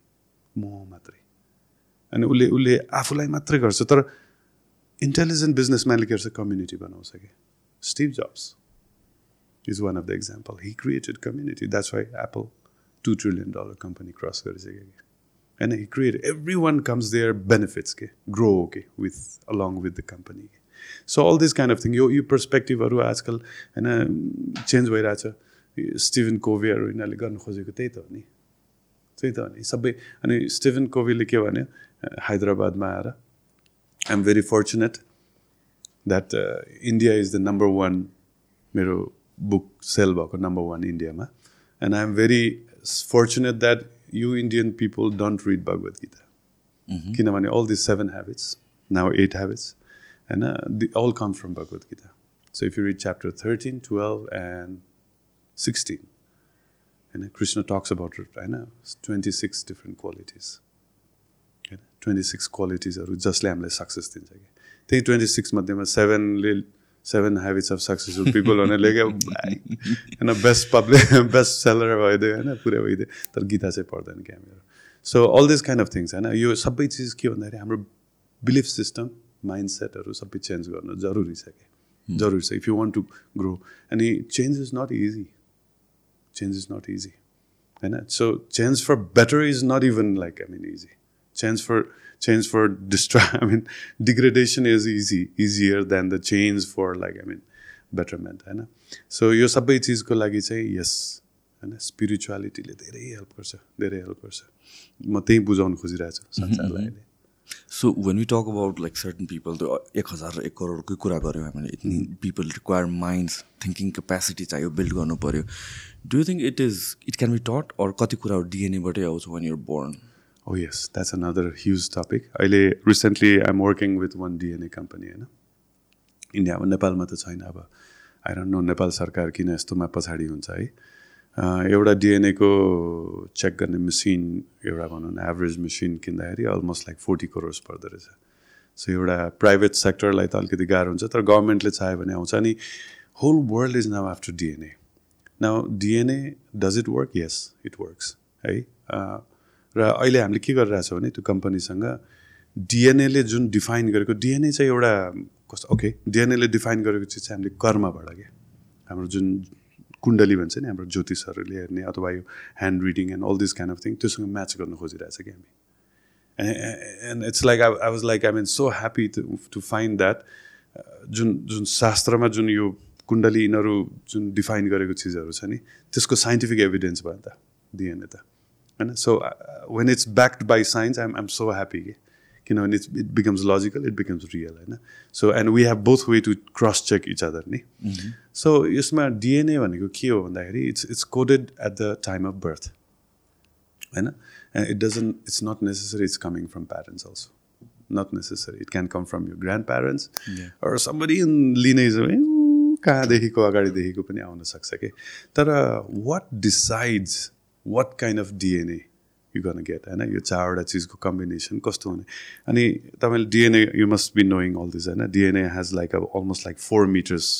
म मात्रै। अनि उसले उसले आफूलाई मात्रै गर्छ। तर इन्टेलिजेन्ट बिजनेसम्यानले के गर्छ? कम्युनिटी बनाउँछ कि? Steve Jobs is one of the example he created community that's why Apple two trillion dollar company cross गरिसक्यो कि? होइन he create every one comes their benefits के ग्रो के with along with the company so all this kind of thing यो यो पर्सपेक्टिभहरू आजकल होइन change भइरहेछ। स्टिभन कोभीहरू यिनीहरूले गर्नु खोजेको त्यही त हो नि। त्यही त हो नि सबै अनि स्टिभन कोभीले के भन्यो हैदराबादमा आएर I am very fortunate that India is the number one मेरो बुक सेल भएको नम्बर वान इन्डियामा and I am very fortunate that you Indian people don't read Bhagavad Gita किनभने all this seven habits now eight habits होइन they all come from Bhagavad Gita so if you read chapter thirteen twelve and sixteen होइन? Krishna talks about होइन? Twenty six different qualities होइन? Twenty six क्वालिटिजहरू जसले हामीलाई success दिन्छ कि? त्यही twenty six मध्येमा सेभेनले seven habits of successful people भनेर क्या होइन बेस्ट पब्लिक बेस्ट सेलर भइदियो होइन पुरै भइदियो। तर गीता चाहिँ पढ्दैन कि हामीहरू so all this kind of things होइन? यो सबै चिज के भन्दाखेरि हाम्रो बिलिफ सिस्टम माइन्ड सेटहरू सबै चेन्ज गर्नु जरुरी छ कि? जरुरी छ। If you want to grow अनि change is not easy change is not easy. And so change for better is not even like I mean easy. Change for change for distra- <laughs> I mean degradation is easy easier than the change for like I mean betterment होइन so यो सबै चिजको लागि चाहिँ यस होइन स्पिरिचुअलिटीले धेरै help गर्छ धेरै हेल्प गर्छ म त्यही बुझाउनु खोजिरहेको छु संसारलाई अहिले so when we talk about like certain people त्यो एक हजार एक करोडकै कुरा गऱ्यौँ हामीले इट्नी people require minds thinking capacity चाहियो बिल्ड गर्नु पऱ्यो do you think it is it can be taught or कति कुराहरू डिएनएबाटै आउँछ when you're born Oh yes, that's another huge topic. अहिले recently I am working with one DNA company होइन? इन्डियामा नेपालमा त छैन अब। आई डोन्ट नो नेपाल सरकार किन यस्तोमा पछाडि हुन्छ है। एउटा डिएनएको चेक गर्ने मेसिन एउटा भनौँ न एभरेज मेसिन किन्दाखेरि अलमोस्ट लाइक फोर्टी करोड्स पर्दो रहेछ। सो एउटा प्राइभेट सेक्टरलाई त अलिकति गाह्रो हुन्छ तर गभर्मेन्टले चाह्यो भने आउँछ। अनि whole world is now after DNA now DNA does it work yes it works है? र अहिले हामीले के गरिरहेछौँ भने त्यो कम्पनीसँग डिएनएले जुन डिफाइन गरेको डिएनए चाहिँ एउटा कस्तो ओके डिएनएले डिफाइन गरेको चिज चाहिँ हामीले कर्मबाट क्या हाम्रो जुन कुण्डली भन्छ नि हाम्रो ज्योतिषहरूले हेर्ने अथवा यो hand reading and all this kind of thing त्योसँग म्याच गर्न खोजिरहेछ कि हामी। And it's like I was like I mean so happy to find that जुन जुन शास्त्रमा जुन यो कुण्डली यिनीहरू जुन डिफाइन गरेको चिजहरू छ नि त्यसको साइन्टिफिक एभिडेन्स भयो नि त डिएनए त। होइन? So when it's backed by science I'm I'm so happy कि। किनभने it's it becomes logical it becomes real होइन? So and we have both way to cross check each other नि so यसमा डिएनए भनेको के हो भन्दाखेरि it's it's coded at the time of birth होइन? And it doesn't it's not necessary it's coming from parents also not necessary it can come from your grandparents or in lineage कहाँदेखिको अगाडिदेखिको पनि आउन सक्छ कि? तर what decides what kind of DNA you gonna get होइन यो चारवटा चिजको कम्बिनेसन कस्तो हुने अनि तपाईँले DNA you must be knowing all this होइन डिएनए हेज लाइक अब अलमोस्ट लाइक फोर मिटर्स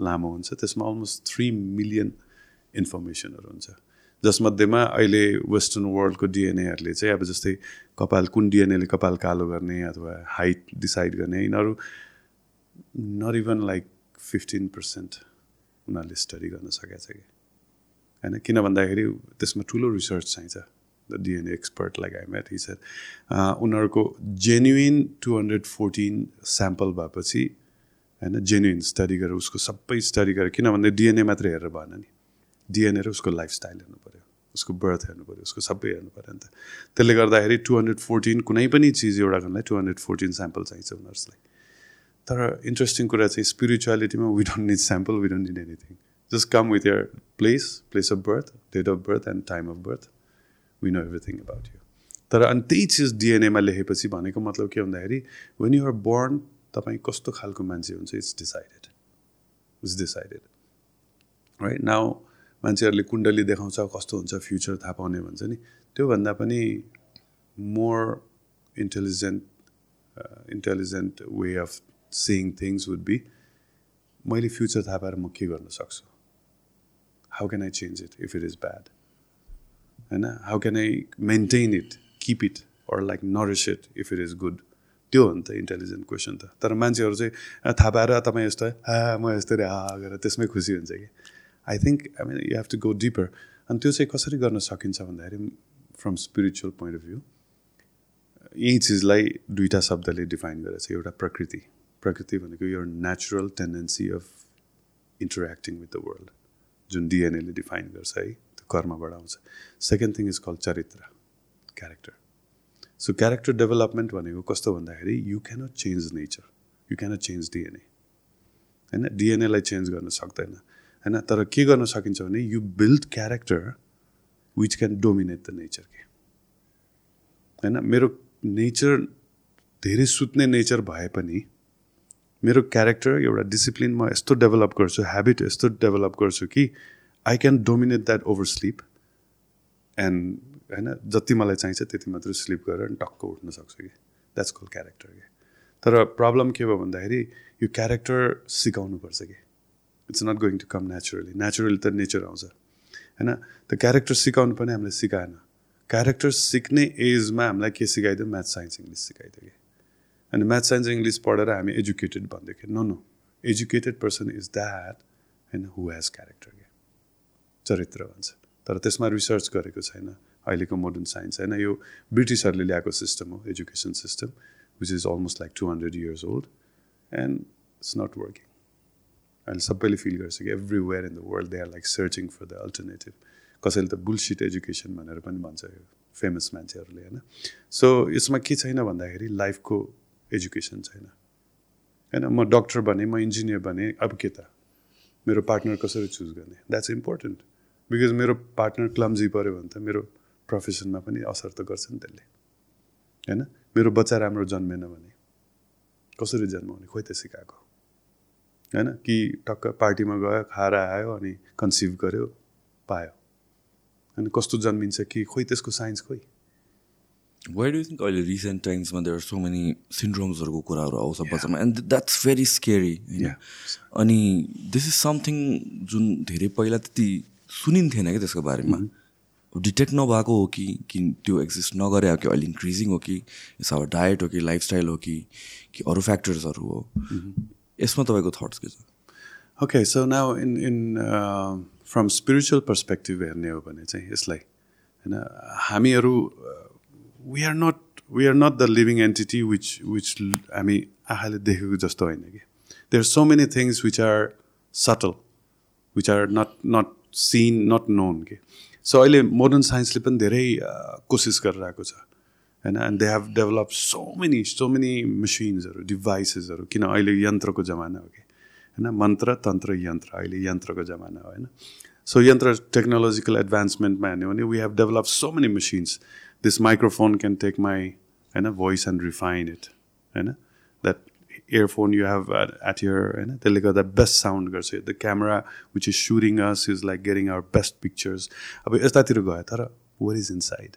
लामो हुन्छ त्यसमा अलमोस्ट थ्री मिलियन इन्फर्मेसनहरू हुन्छ जसमध्येमा अहिले वेस्टर्न वर्ल्डको डिएनएहरूले चाहिँ अब जस्तै कपाल कुन डिएनएले कपाल कालो गर्ने अथवा हाइट डिसाइड गर्ने यिनीहरू not even like fifteen percent उनीहरूले स्टडी गर्न सकेको छ कि होइन किन भन्दाखेरि त्यसमा ठुलो रिसर्च चाहिन्छ DNA expert like I met his उनीहरूको genuine two hundred fourteen sample भएपछि होइन जेन्युन स्टडी गरेर उसको सबै स्टडी गरेर किनभने डिएनए मात्रै हेरेर भएन नि। डिएनए र उसको लाइफस्टाइल हेर्नु पऱ्यो उसको बर्थ हेर्नु पऱ्यो उसको सबै हेर्नु पऱ्यो नि त। त्यसले गर्दाखेरि टु हन्ड्रेड फोर्टिन कुनै पनि चिज एउटा गर्नलाई टु हन्ड्रेड फोर्टिन स्याम्पल चाहिन्छ उनीहरूलाई। तर इन्ट्रेस्टिङ कुरा चाहिँ स्पिरिचुअलिटीमा we don't need sample we don't need anything just come with your place place of birth date of birth and time of birth we know everything about you तर अनि त्यही चिज डिएनएमा लेखेपछि भनेको मतलब के भन्दाखेरि वेन युआर बोर्न तपाईँ कस्तो खालको मान्छे हुन्छ it's decided it's decided right now मान्छेहरूले कुण्डली देखाउँछ कस्तो हुन्छ फ्युचर थाहा पाउने भन्छ नि। त्योभन्दा पनि more intelligent intelligent way of saying things would be मैले फ्युचर थाहा पाएर म के गर्न सक्छु? How can I change it if it is bad होइन? How can I maintain it keep it or like nourish it if it is good त्यो हो नि त इन्टेलिजेन्ट क्वेसन त। तर मान्छेहरू चाहिँ थाहा पाएर तपाईँ यस्तो हा? म यस्तै हा गरेर त्यसमै खुसी हुन्छ कि? I think I mean you have to go deeper अनि त्यो चाहिँ कसरी गर्न सकिन्छ भन्दाखेरि from spiritual point of view यही चिजलाई दुईवटा शब्दले डिफाइन गरेर चाहिँ एउटा प्रकृति। प्रकृति भनेको यो natural tendency of interacting with the world जुन डिएनएले डिफाइन गर्छ है। कर्मबाट आउँछ सेकेन्ड थिङ इज कल चरित्र क्यारेक्टर सो क्यारेक्टर डेभलपमेन्ट भनेको कस्तो भन्दाखेरि you cannot change nature you cannot change DNA होइन? डिएनएलाई चेन्ज गर्न सक्दैन। होइन? तर के गर्न सकिन्छ भने you build character which can dominate the nature के होइन? मेरो नेचर धेरै सुत्ने नेचर भए पनि मेरो क्यारेक्टर एउटा डिसिप्लिन म यस्तो डेभलप गर्छु ह्याबिट यस्तो डेभलप गर्छु कि I can dominate that over slip and होइन जति मलाई चाहिन्छ त्यति मात्रै स्लिप गरेर टक्क उठ्न सक्छु कि। द्याट्स कल क्यारेक्टर कि तर प्रब्लम के भयो भन्दाखेरि यो क्यारेक्टर सिकाउनुपर्छ कि। It's not going to come naturally naturally त नेचर आउँछ। होइन त्यो क्यारेक्टर सिकाउनु पनि हामीलाई सिकाएन। क्यारेक्टर सिक्ने एजमा हामीलाई के सिकाइदियो? म्याथ साइन्स इङ्ग्लिस सिकाइदियो कि अनि म्याथ साइन्स इङ्ग्लिस पढेर हामी एजुकेटेड भन्दैथियो no no educated person is that होइन हु हेज क्यारेक्टर के चरित्र भन्छ। तर त्यसमा रिसर्च गरेको छैन। अहिलेको मोडर्न साइन्स होइन यो ब्रिटिसहरूले ल्याएको सिस्टम हो education system which is almost like two hundred years old and it's not working अहिले सबैले फिल गर्छ कि everywhere in the world they are like searching for the alternative कसैले त बुलसिट एजुकेसन भनेर पनि भन्छ यो फेमस मान्छेहरूले होइन? सो यसमा के छैन भन्दाखेरि लाइफको एजुकेसन छैन। होइन? म डक्टर भने म इन्जिनियर भने अब के त? मेरो पार्टनर कसरी चुज गर्ने? द्याट्स इम्पोर्टेन्ट बिकज मेरो पार्टनर क्लम्जी पऱ्यो भने त मेरो प्रोफेसनमा पनि असर त गर्छ नि त्यसले। होइन? मेरो बच्चा राम्रो जन्मेन भने कसरी जन्माउने? खोइ त सिकाएको। होइन? कि टक्क पार्टीमा गयो खाएर आयो अनि कन्सिभ गर्यो पायो। अनि कस्तो जन्मिन्छ कि? खोइ त्यसको साइन्स खोइ। वाइ डु थिङ्क अहिले रिसेन्ट टाइम्समा देयर सो मेनी सिन्ड्रोम्सहरूको कुराहरू आउँछ बच्चामा? एन्ड द्याट्स भेरी स्केरी होइन? अनि दिस इज समथिङ जुन धेरै पहिला त्यति सुनिन्थेन क्या त्यसको बारेमा? डिटेक्ट नभएको हो कि कि त्यो एक्जिस्ट नगरे हो कि अहिले इन्क्रिजिङ हो कि इट्स अब डायट हो कि लाइफस्टाइल हो कि कि अरू फ्याक्टर्सहरू हो? यसमा तपाईँको थट्स के छ? Okay so now in in from spiritual perspective हेर्ने हो भने चाहिँ यसलाई होइन हामीहरू we are not we are not the living entity which which हामी आँखाले देखेको जस्तो होइन कि। There so many things which are subtle which are not not seen not known के सो अहिले मोडर्न साइन्सले पनि धेरै कोसिस गरिरहेको छ होइन? And they have develop so many so many मेसिन्सहरू डिभाइसेसहरू किन अहिले यन्त्रको जमाना हो कि? होइन? मन्त्र तन्त्र यन्त्र अहिले यन्त्रको जमाना हो होइन? सो यन्त्र टेक्नोलोजिकल एडभान्समेन्टमा हेर्ने भने we have develop so many machines this microphone can take my होइन? भोइस एन्ड रिफाइन इट होइन? Earphone you have at your होइन त्यसले गर्दा बेस्ट साउन्ड गर्छ the camera which is shooting us is like getting our best pictures अब यस्तातिर गयो तर वर इज इन साइड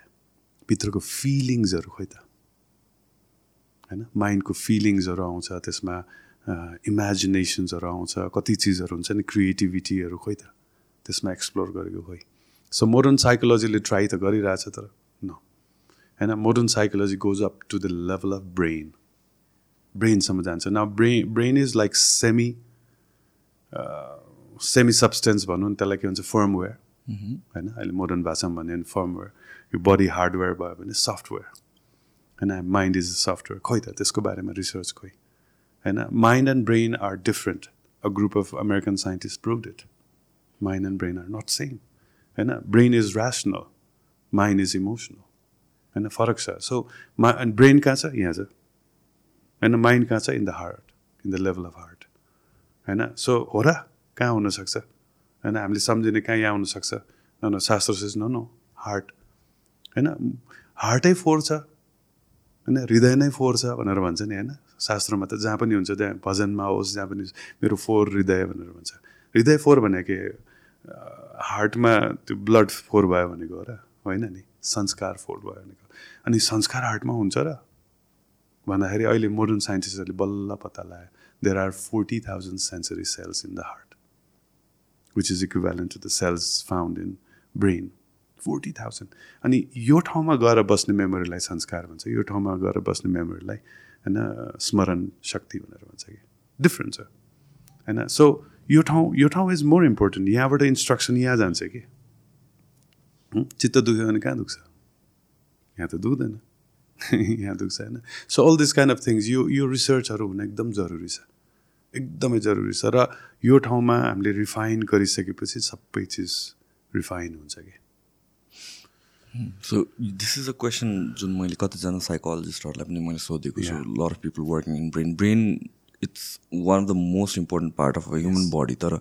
भित्रको फिलिङ्सहरू खोइ त। होइन? माइन्डको फिलिङ्सहरू आउँछ त्यसमा इमेजिनेसन्सहरू आउँछ कति चिजहरू हुन्छ नि क्रिएटिभिटीहरू खोइ त। त्यसमा एक्सप्लोर गरेको खोइ। सो मोडर्न साइकोलोजीले ट्राई त गरिरहेछ तर न होइन? Modern psychology goes up to the level of brain ब्रेनसम्म जान्छ न brain brain is like semi semi substance भनौँ न त्यसलाई के भन्छ फर्मवेयर होइन अहिले मोडर्न भाषामा भन्यो भने फर्मवेयर यो बडी हार्डवेयर भयो भने सफ्टवेयर होइन माइन्ड इज सफ्टवेयर खोइ त त्यसको बारेमा रिसर्च खोइ होइन mind and brain are different a group of American scientist prove it mind and brain are not same होइन brain is rational mind is emotional होइन फरक छ सो मा ब्रेन कहाँ छ यहाँ छ होइन माइन्ड कहाँ छ in the heart in the level of heart होइन सो हो र कहाँ हुनसक्छ होइन हामीले सम्झिने कहाँ यहाँ हुनसक्छ न न शास्त्र सिज न नो हार्ट होइन हार्टै फोहोर छ होइन हृदय नै फोहोर छ भनेर भन्छ नि होइन? शास्त्रमा त जहाँ पनि हुन्छ त्यहाँ भजनमा होस् जहाँ पनि फोहोर फोर हृदय भनेर भन्छ। हृदय फोहोर भनेको हार्टमा त्यो ब्लड फोहोर भयो भनेको हो र? होइन नि? संस्कार फोहोर भयो भनेको अनि संस्कार हार्टमा हुन्छ र? भन्दाखेरि अहिले मोडर्न साइन्टिस्टहरूले बल्ल पत्ता लगायो there are forty thousand sensory cells in the heart which is equivalent to the cells found in brain forty thousand अनि यो ठाउँमा गएर बस्ने मेमोरीलाई संस्कार भन्छ। यो ठाउँमा गएर बस्ने मेमोरीलाई होइन स्मरण शक्ति भनेर भन्छ कि। डिफ्रेन्ट छ होइन सो यो ठाउँ यो ठाउँ इज मोर इम्पोर्टेन्ट यहाँबाट इन्स्ट्रक्सन यहाँ जान्छ कि। चित्त दुख्यो भने कहाँ दुख्छ? यहाँ त दुख्दैन। <laughs> यहाँ दुख्छ होइन। So all this kind of things यो यो रिसर्चहरू हुन एकदम जरुरी छ। एकदमै जरुरी छ र यो ठाउँमा हामीले रिफाइन गरिसकेपछि सबै चिज रिफाइन हुन्छ कि। So this is a question जुन मैले कतिजना साइकोलोजिस्टहरूलाई पनि मैले सोधेको छु। Lot of people working in brain brain it's one of the most important part of a human body तर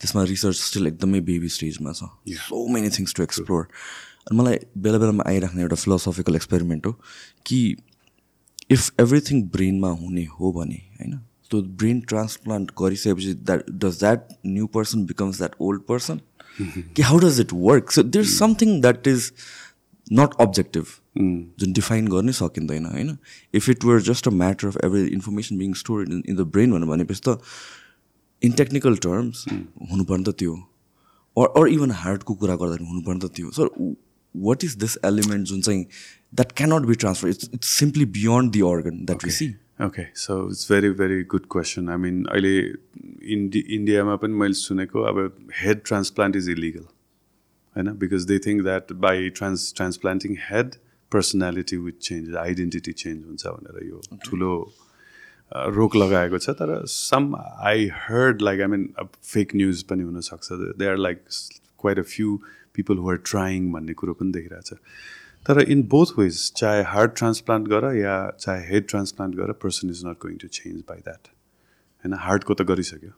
त्यसमा रिसर्च स्टिल एकदमै बेबी स्टेजमा छ। So many things to explore अनि मलाई बेला बेलामा आइराख्ने एउटा फिलोसफिकल एक्सपेरिमेन्ट हो कि इफ एभ्रिथिङ ब्रेनमा हुने हो भने होइन? त्यो ब्रेन ट्रान्सप्लान्ट गरिसकेपछि that does that new person becomes that old person कि how does it work so there is something that is not objective जुन डिफाइन गर्नै सकिँदैन होइन? If it were just a matter of every information being store in in the brain भनेर भनेपछि त in technical terms हुनुपर्ने त त्यो अर अर इभन हार्टको कुरा गर्दाखेरि हुनुपर्ने त त्यो sir what is this element जुन चाहिँ that cannot be transfer it's it's simply beyond the organ that we see okay so it's very very good question I mean अहिले इन्डि इन्डियामा पनि मैले सुनेको अब हेड ट्रान्सप्लान्ट इज इलिगल होइन? Because they think that by trans transplanting head personality with change identity change हुन्छ भनेर यो ठुलो रोक लगाएको छ। तर some I heard like I mean अब फेक न्युज पनि हुनसक्छ। They are like quite a few people who are trying भन्ने कुरो पनि देखिरहेछ तर इन बोथ वेज चाहे हार्ट ट्रान्सप्लान्ट गर या चाहे हेड ट्रान्सप्लान्ट गर person is not going to change by that होइन हार्टको त गरिसक्यो।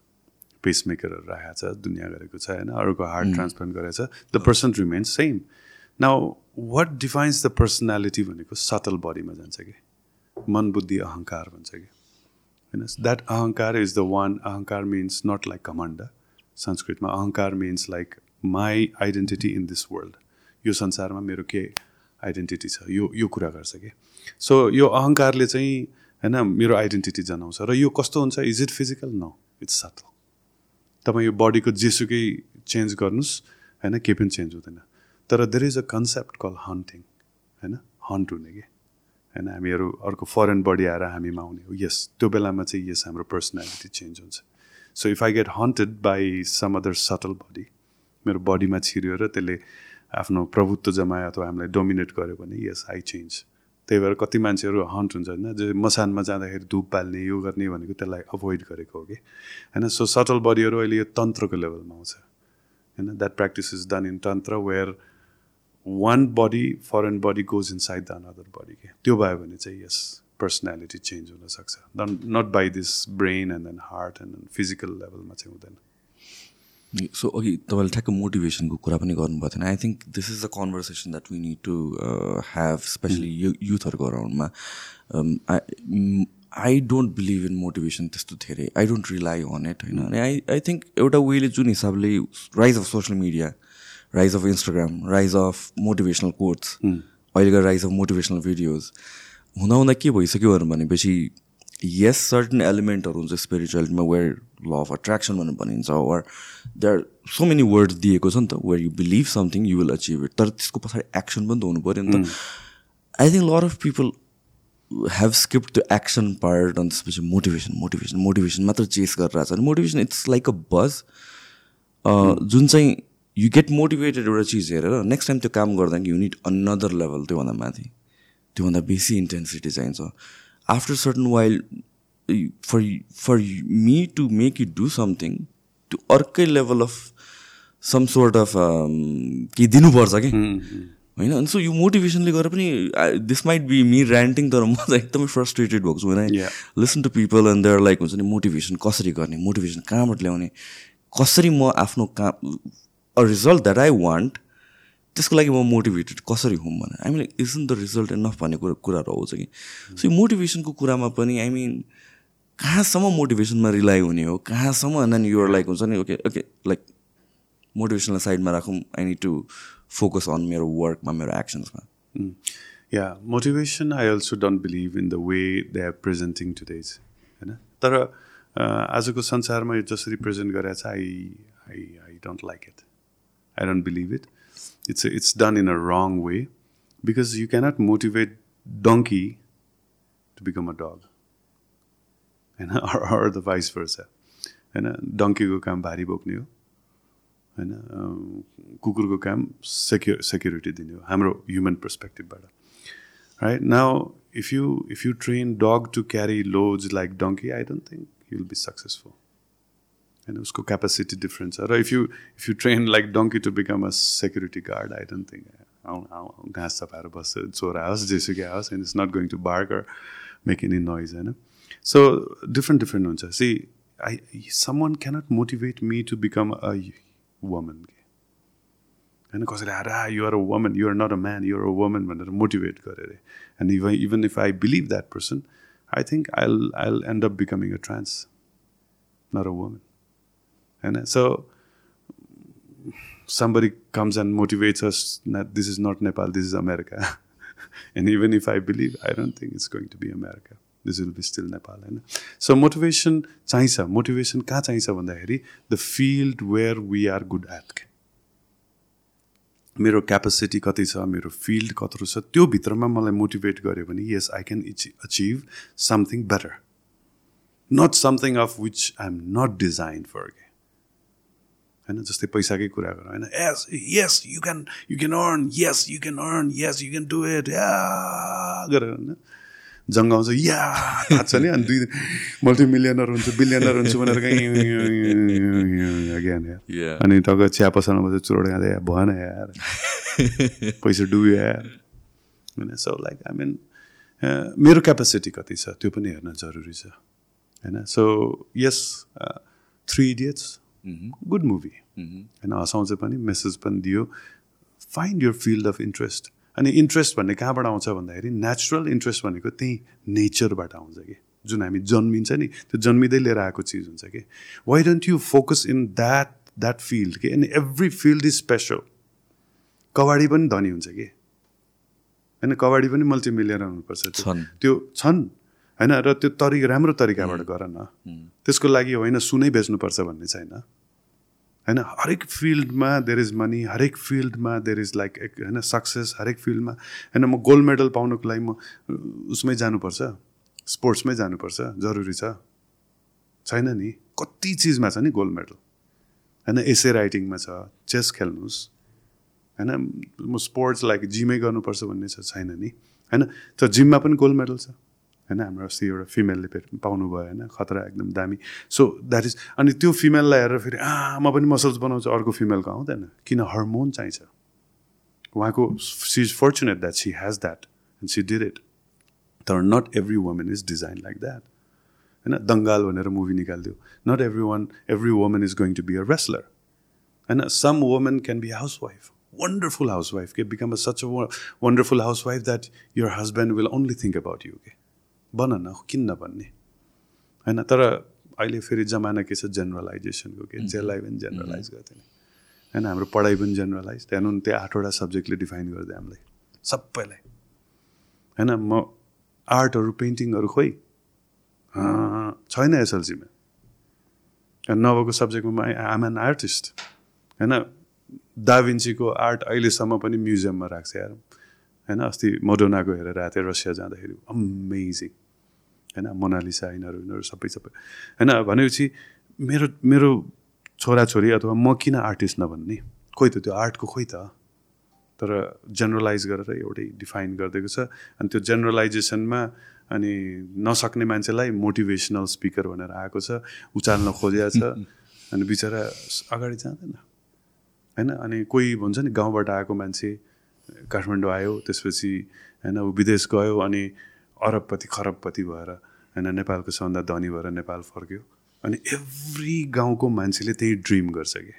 पेसमेकरहरू राखेको छ दुनियाँ गरेको छ होइन अरूको हार्ट ट्रान्सप्लान्ट गरेको छ the person remains same now what defines the personality भनेको सटल बडीमा जान्छ कि। मन बुद्धि अहङ्कार भन्छ कि। होइन that ahankar is the one ahankar means not like command संस्कृतमा ahankar means like my identity in this world यो संसारमा मेरो के आइडेन्टिटी छ? यो यो कुरा गर्छ कि? सो यो अहङ्कारले चाहिँ होइन मेरो आइडेन्टिटी जनाउँछ। र यो कस्तो हुन्छ? Is it physical no it's subtle तपाईँ यो बडीको जेसुकै चेन्ज गर्नुहोस् होइन केही पनि चेन्ज हुँदैन। तर there is a concept called haunting होइन हन्ट हुने कि? होइन हामीहरू अर्को फरेन बडी आएर हामीमा आउने हो। यस त्यो बेलामा चाहिँ यस हाम्रो पर्सनालिटी चेन्ज हुन्छ। So if I get haunted by some other subtle body मेरो बडीमा छिर्यो र त्यसले आफ्नो प्रभुत्व जमायो अथवा हामीलाई डोमिनेट गर्यो भने यस आई चेन्ज त्यही भएर कति मान्छेहरू हन्ट हुन्छ होइन जो मसानमा जाँदाखेरि धुप बाल्ने यो गर्ने भनेको त्यसलाई अभोइड गरेको हो कि? होइन सो सटल बडीहरू अहिले यो तन्त्रको लेभलमा आउँछ। होइन that practice is done in tantra where one body foreign body goes inside the another body के त्यो भयो भने चाहिँ यस पर्सनालिटी चेन्ज हुनसक्छ। Not by this brain and then heart and then physical लेभलमा चाहिँ हुँदैन। सो अघि तपाईँले ठ्याक्क मोटिभेसनको कुरा पनि गर्नुभएको थिएन I think this is the conversation that we need to have specially you युथहरूको अराउन्डमा I I don't believe in motivation त्यस्तो धेरै. I don't rely on it होइन? अनि आई आई थिङ्क एउटा वेले जुन हिसाबले rise of social media rise of Instagram rise of motivational quotes अहिलेको rise of motivational videos हुँदा हुँदा के भइसक्यो भनेपछि यस सर्टन एलिमेन्टहरू हुन्छ स्पिरिचुअलिटीमा वेयर ल अफ अट्र्याक्सन भनेर भनिन्छ where there are so many words दिएको छ नि त where you believe something you will achieve it तर त्यसको पछाडि एक्सन पनि त हुनु पऱ्यो नि त। I think lot of people have skip त्यो एक्सन पार्ट अनि त्यसपछि मोटिभेसन मोटिभेसन मोटिभेसन मात्र चेस गरिरहेको छ। अनि मोटिभेसन इट्स लाइक अ बज जुन चाहिँ यु गेट मोटिभेटेड एउटा चिज हेरेर नेक्स्ट टाइम त्यो काम गर्दा यु निड अनदर लेभल त्योभन्दा माथि त्योभन्दा बेसी इन्टेन्सिटी चाहिन्छ। After certain while for for me to make you do something त्यो अर्कै level of some sort of केही दिनुपर्छ कि होइन अनि सो यो मोटिभेसनले गर्दा पनि this might be me ranting तर म त एकदमै फ्रस्ट्रेटेड भएको छु होइन listen to people and there like हुन्छ नि मोटिभेसन कसरी गर्ने मोटिभेसन कहाँबाट ल्याउने कसरी म आफ्नो काम a result that I want त्यसको लागि म मोटिभेटेड कसरी हुँ भने I mean isn't the result enough भन्ने कुरा कुराहरू आउँछ कि सो यो मोटिभेसनको कुरामा पनि आई मिन कहाँसम्म मोटिभेसनमा रिलाइ हुने हो? कहाँसम्म? देन युआर लाइक हुन्छ नि ओके ओके लाइक मोटिभेसनलाई साइडमा राखौँ। I need to focus on मेरो वर्कमा मेरो एक्सन्समा या motivation I also don't believe in the way they are presenting today's होइन तर आजको संसारमा यो जसरी प्रेजेन्ट गरेको छ I I I don't like it I don't believe it it's it's done in a wrong way because you cannot motivate donkey to become a dog. होइन <laughs> or, the vice versa होइन? डङ्कीको काम भारी बोक्ने हो होइन? कुकुरको काम सेक्यु सेक्युरिटी दिने हो हाम्रो human पर्सपेक्टिभबाट right now if you if you train dog to carry loads like donkey I don't think you will be successful होइन? उसको क्यापेसिटी डिफ्रेन्ट छ। र if you if you train like donkey to become a security guard I don't think घाँस सफाएर बस्छ चोरा होस् जेसुकै होस् and it's not going to bark or make any noise होइन? सो डिफ्रेन्ट डिफ्रेन्ट हुन्छ see I some one cannot motivate me to become a woman के होइन कसैले आएर you're a woman you're not a man you're a woman भनेर motivate गरेर and even even if I believe that person I think I I end up becoming a trans not a woman होइन so somebody comes and motivates us that this is not Nepal, this is America. <laughs> and even if I believe, I don't think it's going to be America. This will be still Nepal. होइन so motivation चाहिन्छ motivation कहाँ चाहिन्छ भन्दाखेरि the field where we are good at मेरो capacity कति छ मेरो field कत्रो छ त्यो भित्रमा मलाई मोटिभेट गर्यो भने yes I can achieve something better not something of which I am not design for के होइन जस्तै पैसाकै कुरा गर होइन yes yes you can you can earn yes you can earn yes you can do it गरेर होइन जङ्गाउँछ या थाहा छ नि अनि दुई मल्टिमिलियनर हुन्छ बिलियनर हुन्छ भनेर कहीँ अनि तग चिया पसलमा चाहिँ चुरोड खाँदै भएन यार। <laughs> पैसा डुब्यो यार। होइन सो लाइक आई मिन मेरो क्यापेसिटी कति छ त्यो पनि हेर्न जरुरी छ होइन? So yes Three Idiots good movie होइन हँसाउँछ पनि मेसेज पनि दियो। Find your field of interest अनि इन्ट्रेस्ट भन्ने कहाँबाट आउँछ भन्दाखेरि नेचुरल इन्ट्रेस्ट भनेको त्यही नेचरबाट आउँछ कि। जुन हामी जन्मिन्छ नि त्यो जन्मिँदै लिएर आएको चिज हुन्छ कि। Why don't you focus in that that field कि? And every field is special कबाडी पनि धनी हुन्छ कि। होइन कबाडी पनि मल्टिमिलियनर हुनुपर्छ त्यो। छन्। होइन र त्यो तरिका राम्रो तरिकाबाट गर न। त्यसको लागि होइन सुनै बेच्नुपर्छ भन्ने छैन। होइन? हरेक फिल्डमा देयर इज मनी हरेक फिल्डमा देयर इज लाइक होइन सक्सेस हरेक फिल्डमा। होइन म गोल्ड मेडल पाउनुको लागि म उसमै जानुपर्छ। स्पोर्ट्समै जानुपर्छ। जरुरी छ। छैन नि? कति चिजमा छ नि गोल्ड मेडल होइन एसे राइटिङमा छ। चेस खेल्नुहोस्। होइन म स्पोर्ट्स लाइक जिमै गर्नुपर्छ भन्ने छैन नि? होइन तर जिममा पनि गोल्ड मेडल छ। होइन हाम्रो अस्ति एउटा फिमेलले पाउनुभयो होइन खतरा एकदम दामी सो द्याट इज अनि त्यो फिमेललाई हेरेर फेरि आ म पनि मसल्स बनाउँछु अर्को फिमेलको आउँदैन किन हर्मोन चाहिन्छ? उहाँको she is fortunate that she has that and she did it तर not every women is design like that होइन? दङ्गाल भनेर movie निकालिदियो। Not every one every women is going to be a wrestler होइन? Some women can be housewife wonderful housewife. के become a, such a wonderful housewife that your husband will only think about you के बन न किन नभन्ने होइन तर अहिले फेरि जमाना के छ जेनरलाइजेसनको के? जेललाई पनि जेनरलाइज गर्थेन होइन हाम्रो पढाइ पनि जेनरलाइज त्यहाँ त्यो आठवटा सब्जेक्टले डिफाइन गरिदियो हामीलाई। सबैलाई। होइन म आर्टहरू पेन्टिङहरू खोइ? छैन एसएलसीमा। नभएको सब्जेक्टमा आम एन आर्टिस्ट होइन दाभिन्सीको आर्ट अहिलेसम्म पनि म्युजियममा राख्छ यार। होइन अस्ति मोडोनाको हेरेर आएको थिएँ रसिया जाँदाखेरि। अमेजिङ होइन मोनालिसा यिनीहरू यिनीहरू सबै सबै। होइन भनेपछि मेरो मेरो छोराछोरी अथवा म किन आर्टिस्ट नभन्ने? खोइ त त्यो आर्टको खोइ त। तर जेनरलाइज गरेर एउटै डिफाइन गरिदिएको छ। अनि त्यो जेनरलाइजेसनमा अनि नसक्ने मान्छेलाई मोटिभेसनल स्पिकर भनेर आएको छ उचाल्न खोजिया छ। <laughs> अनि बिचरा अगाडि जाँदैन। होइन अनि कोही भन्छ नि गाउँबाट आएको मान्छे काठमाडौँ आयो त्यसपछि होइन ऊ विदेश गयो अनि अरबपति खरबपति भएर होइन नेपालको सबभन्दा धनी भएर नेपाल फर्क्यो। अनि एभ्री गाउँको मान्छेले त्यही ड्रिम गर्छ कि।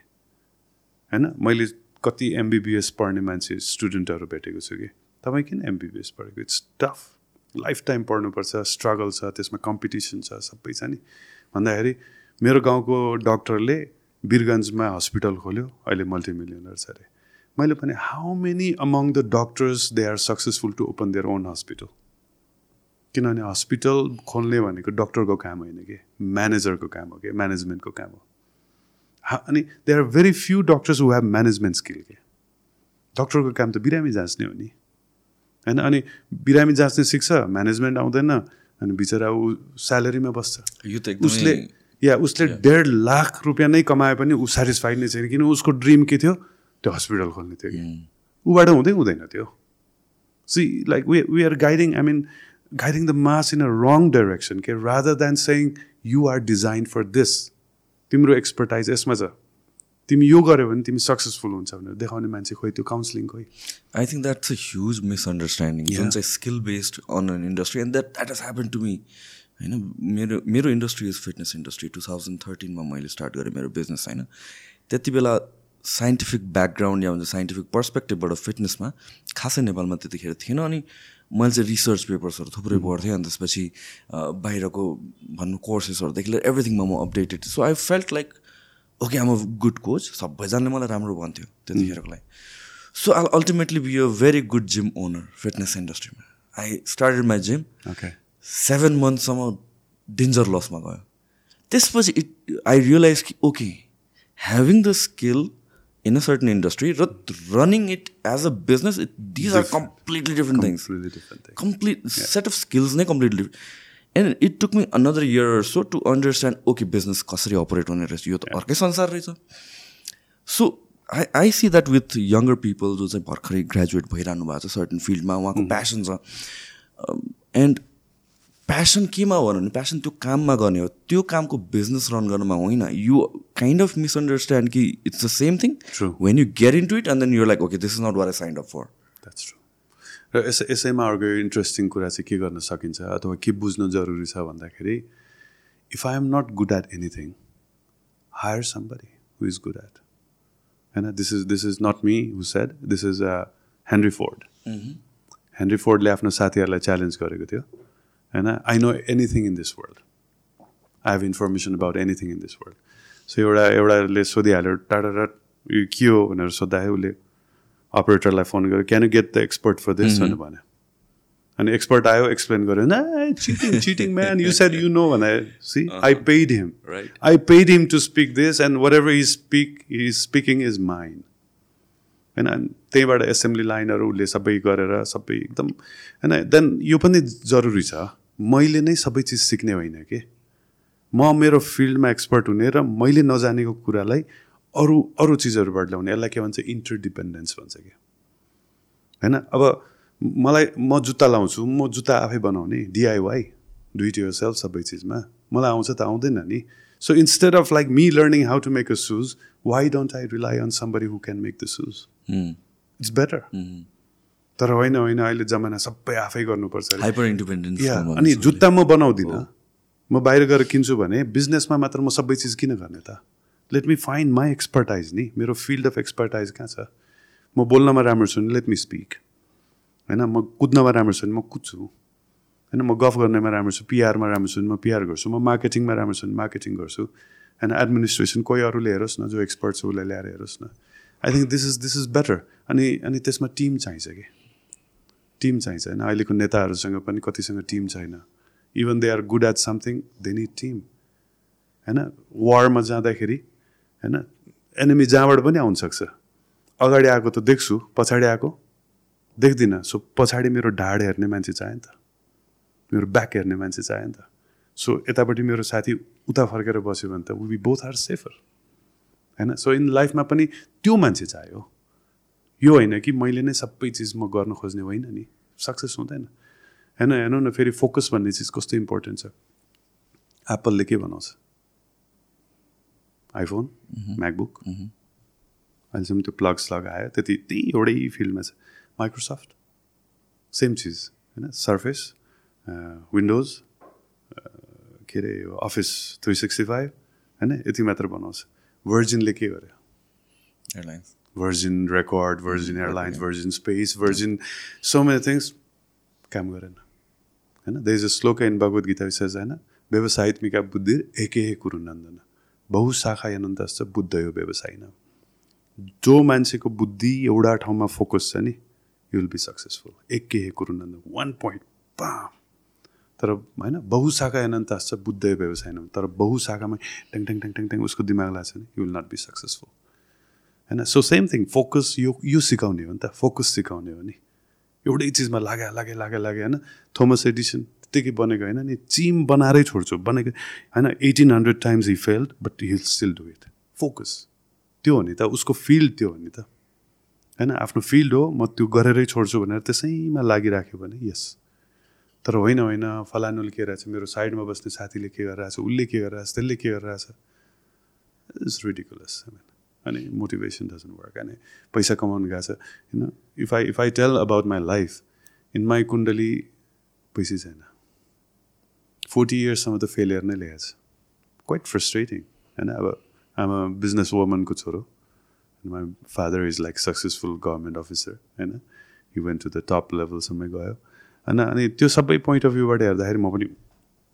होइन मैले कति एमबिबिएस पढ्ने मान्छे स्टुडेन्टहरू भेटेको छु कि। तपाईँ किन एमबिबिएस पढेको? इट्स टफ लाइफ टाइम पढ्नुपर्छ स्ट्रगल छ त्यसमा कम्पिटिसन छ सबै छ नि। भन्दाखेरि मेरो गाउँको डक्टरले वीरगन्जमा हस्पिटल खोल्यो अहिले मल्टिमिलियनर छ अरे। मैले भने how many among the doctors they are successful to open their own hospital किनभने हस्पिटल खोल्ने भनेको डक्टरको काम होइन कि म्यानेजरको काम हो कि म्यानेजमेन्टको काम हो। अनि they are very few doctors who have management skill के। डक्टरको काम त बिरामी जाँच्ने हो नि। होइन अनि बिरामी जाँच्ने सिक्छ म्यानेजमेन्ट आउँदैन अनि बिचरा ऊ स्यालेरीमा बस्छ। यो त उसले या उसले डेढ लाख रुपियाँ नै कमाए पनि ऊ सेटिस्फाइड नै छैन किन उसको ड्रिम के थियो? त्यो हस्पिटल खोल्ने थियो कि। ऊबाट हुँदै हुँदैन त्यो। See like we we are guiding I mean guiding the mass in a wrong direction के rather than saying you are design for this तिम्रो एक्सपर्टाइज यसमा छ। तिमी यो गऱ्यो भने तिमी सक्सेसफुल हुन्छ भनेर देखाउने मान्छे खोइ त्यो काउन्सिलिङ खोइ। I think that's a huge misunderstanding जुन चाहिँ skill based on an industry and that that has happen to me होइन? मेरो मेरो industry is fitness industry two thousand थर्टिनमा मैले स्टार्ट गरेँ मेरो बिजनेस होइन? त्यति बेला साइन्टिफिक ब्याकग्राउन्ड या भन्छ साइन्टिफिक पर्सपेक्टिभबाट फिटनेसमा खासै नेपालमा त्यतिखेर थिएन अनि मैले चाहिँ रिसर्च पेपर्सहरू थुप्रै पढ्थेँ अनि त्यसपछि बाहिरको भन्नु कोर्सेसहरूदेखि लिएर एभ्रिथिङमा म updated so I felt like okay I'm a good coach सबैजनाले मलाई राम्रो भन्थ्यो त्यतिखेरको लागि। So I ultimately be a very good gym owner fitness इन्डस्ट्रीमा I started my gym okay seven मन्थसम्म danger लसमा गयो। त्यसपछि इट आई रियलाइज कि okay having the skill in a certain industry र running it as a business it these are completely different things complete set of skills नै completely different and it took me another year so to understand okay business कसरी operate हुने रहेछ यो त अर्कै संसार रहेछ so I I see that with younger people जो चाहिँ भर्खरै ग्रेजुएट भइरहनु भएको छ सर्टन फिल्डमा उहाँको प्यासन छ एन्ड प्यासन केमा हो भने प्यासन त्यो काममा गर्ने हो। त्यो कामको बिजनेस रन गर्नुमा होइन। यु काइन्ड अफ मिसअन्डरस्ट्यान्ड कि it's the same thing when you get in to it and then you're like okay this is not what I signed up for that's true र यस यसैमा अर्को interesting कुरा चाहिँ के गर्न सकिन्छ अथवा के बुझ्नु जरुरी छ भन्दाखेरि if I am not good at anything hire somebody who is good at होइन? This is this is not me who said this is a Henry Ford Henry फोर्डले आफ्नो साथीहरूलाई च्यालेन्ज गरेको थियो। होइन I know anything in this world I have information about anything in this world so एउटा एउटाले सोधिहाल्यो टाढा यो के हो भनेर सोद्धाखेरि उसले. अपरेटरलाई फोन गर्यो can you get the expert for this भनेर भन्यो. अनि एक्सपर्ट आयो एक्सप्लेन गर्यो न cheating cheating man you said you know भने see I paid him. I paid him to speak this and what ever is speak is speaking is mind होइन त्यहीँबाट assembly लाइनहरू उसले सबै गरेर सबै एकदम होइन देन यो पनि जरुरी छ। मैले नै सबै चिज सिक्ने होइन कि? म मेरो फिल्डमा एक्सपर्ट हुने र मैले नजानेको कुरालाई अरू अरू चिजहरूबाट ल्याउने। यसलाई के भन्छ? इन्टरडिपेन्डेन्स भन्छ कि? होइन? अब मलाई म जुत्ता लाउँछु। म जुत्ता आफै बनाउने। DIY do it yourself सबै चिजमा। मलाई आउँछ त आउँदैन नि। So instead of like me learning how to make a shoes why don't I rely on somebody who can make the shoes it's better तर होइन होइन अहिले जमाना सबै आफै गर्नुपर्छ। हाइपर इन्डिपेन्डेन्स या अनि जुत्ता म बनाउँदिनँ। म बाहिर गएर किन्छु भने बिजनेसमा मात्र म सबै चिज किन गर्ने त? Let me find my expertise नि। मेरो फिल्ड अफ एक्सपर्टाइज कहाँ छ? म बोल्नमा राम्रो छु नि लेट मी स्पिक होइन म कुद्नमा राम्रो छु भने म कुद्छु। होइन म गफ गर्नेमा राम्रो छु पिआरमा राम्रो छु भने म पिआर गर्छु। म मार्केटिङमा राम्रो छु भने मार्केटिङ गर्छु। होइन एडमिनिस्ट्रेसन कोही अरूले हेरोस् न जो एक्सपर्ट छ उसलाई ल्याएर हेरोस् न। I think this is this is better अनि अनि त्यसमा टिम चाहिन्छ कि? टिम चाहिन्छ होइन? अहिलेको नेताहरूसँग पनि कतिसँग टिम छैन। Even they are good at something they need team होइन? वारमा जाँदाखेरि होइन? एनिमी जहाँबाट पनि आउनसक्छ अगाडि आएको त देख्छु पछाडि आएको देख्दिनँ। सो पछाडि मेरो ढाड हेर्ने मान्छे चाहियो नि त। मेरो ब्याक हेर्ने मान्छे चाहियो नि त। सो यतापट्टि मेरो साथी उता फर्केर बस्यो भने त वी बोथ आर सेफर होइन? सो इन लाइफमा पनि त्यो मान्छे चाहियो। यो होइन कि मैले नै सबै चिज म गर्न खोज्ने होइन नि। सक्सेस हुँदैन। होइन हेर्नु न फेरि फोकस भन्ने चिज कस्तो इम्पोर्टेन्ट छ? एप्पलले के बनाउँछ? आइफोन म्याकबुक अहिलेसम्म त्यो प्लग्स लगायो त्यति त्यही एउटै फिल्डमा छ। माइक्रोसफ्ट सेम चिज होइन? सर्फेस विन्डोज के अरे यो अफिस थ्री सिक्सटी फाइभ होइन? यति मात्र बनाउँछ। भर्जिनले के गर्यो? Airlines Virgin Record, Virgin Airlines, Virgin Space, Virgin, so many things. काम गरेन होइन the is a shloka in Bhagavad Gita विशेष होइन व्यवसायित्मिका बुद्धि एके कुरु नन्दन बहुशाखा अनन्तश्च बुद्ध यो व्यवसायिन जो मान्छेको बुद्धि एउटा ठाउँमा फोकस छ नि यु विल बी सक्सेसफुल एक कुरु नन्दन वान पोइन्ट पाम तर होइन बहुशाखा अनन्तश्च बुद्ध यो व्यवसायिन तर बहुशाखामा ट्याङ ट्याङ ट्याङ ट्याङ ट्याङ उसको दिमाग लाग्छ नि you will not be successful होइन? सो सेम थिङ फोकस यो यो सिकाउने हो नि त फोकस सिकाउने हो नि। एउटै चिजमा लाग्यो लाग्यो लाग्यो लाग्यो होइन? थोमस एडिसन त्यत्तिकै बनेको होइन? नि चिम बनाएरै छोड्छु बनेको होइन? Eighteen hundred times he failed but he'll still do it focus त्यो हो नि त उसको फिल्ड त्यो हो नि त। होइन? आफ्नो फिल्ड हो म त्यो गरेरै छोड्छु भनेर त्यसैमा लागिराख्यो भने यस तर होइन होइन फलानुले के रहेछ मेरो साइडमा बस्ने साथीले के गरिरहेछ? उसले के गरिरहेछ? त्यसले के गरिरहेछ? इट्स रिडिकुलस अनि मोटिभेसन डजन्ट वर्क अनि पैसा कमाउनु गएको छ। होइन? If I if I tell about my life in my kundali पैसै छैन। फोर्टी इयर्ससम्म त फेलियर नै ल्याएको छ क्वाइट फ्रस्ट्रेटिङ होइन? अब आमा बिजनेस वुमनको छोरो। My father is like successful government officer होइन? वेन्ट टु द टप लेभलसम्म गयो। होइन? अनि त्यो सबै पोइन्ट अफ भ्यूबाट हेर्दाखेरि म पनि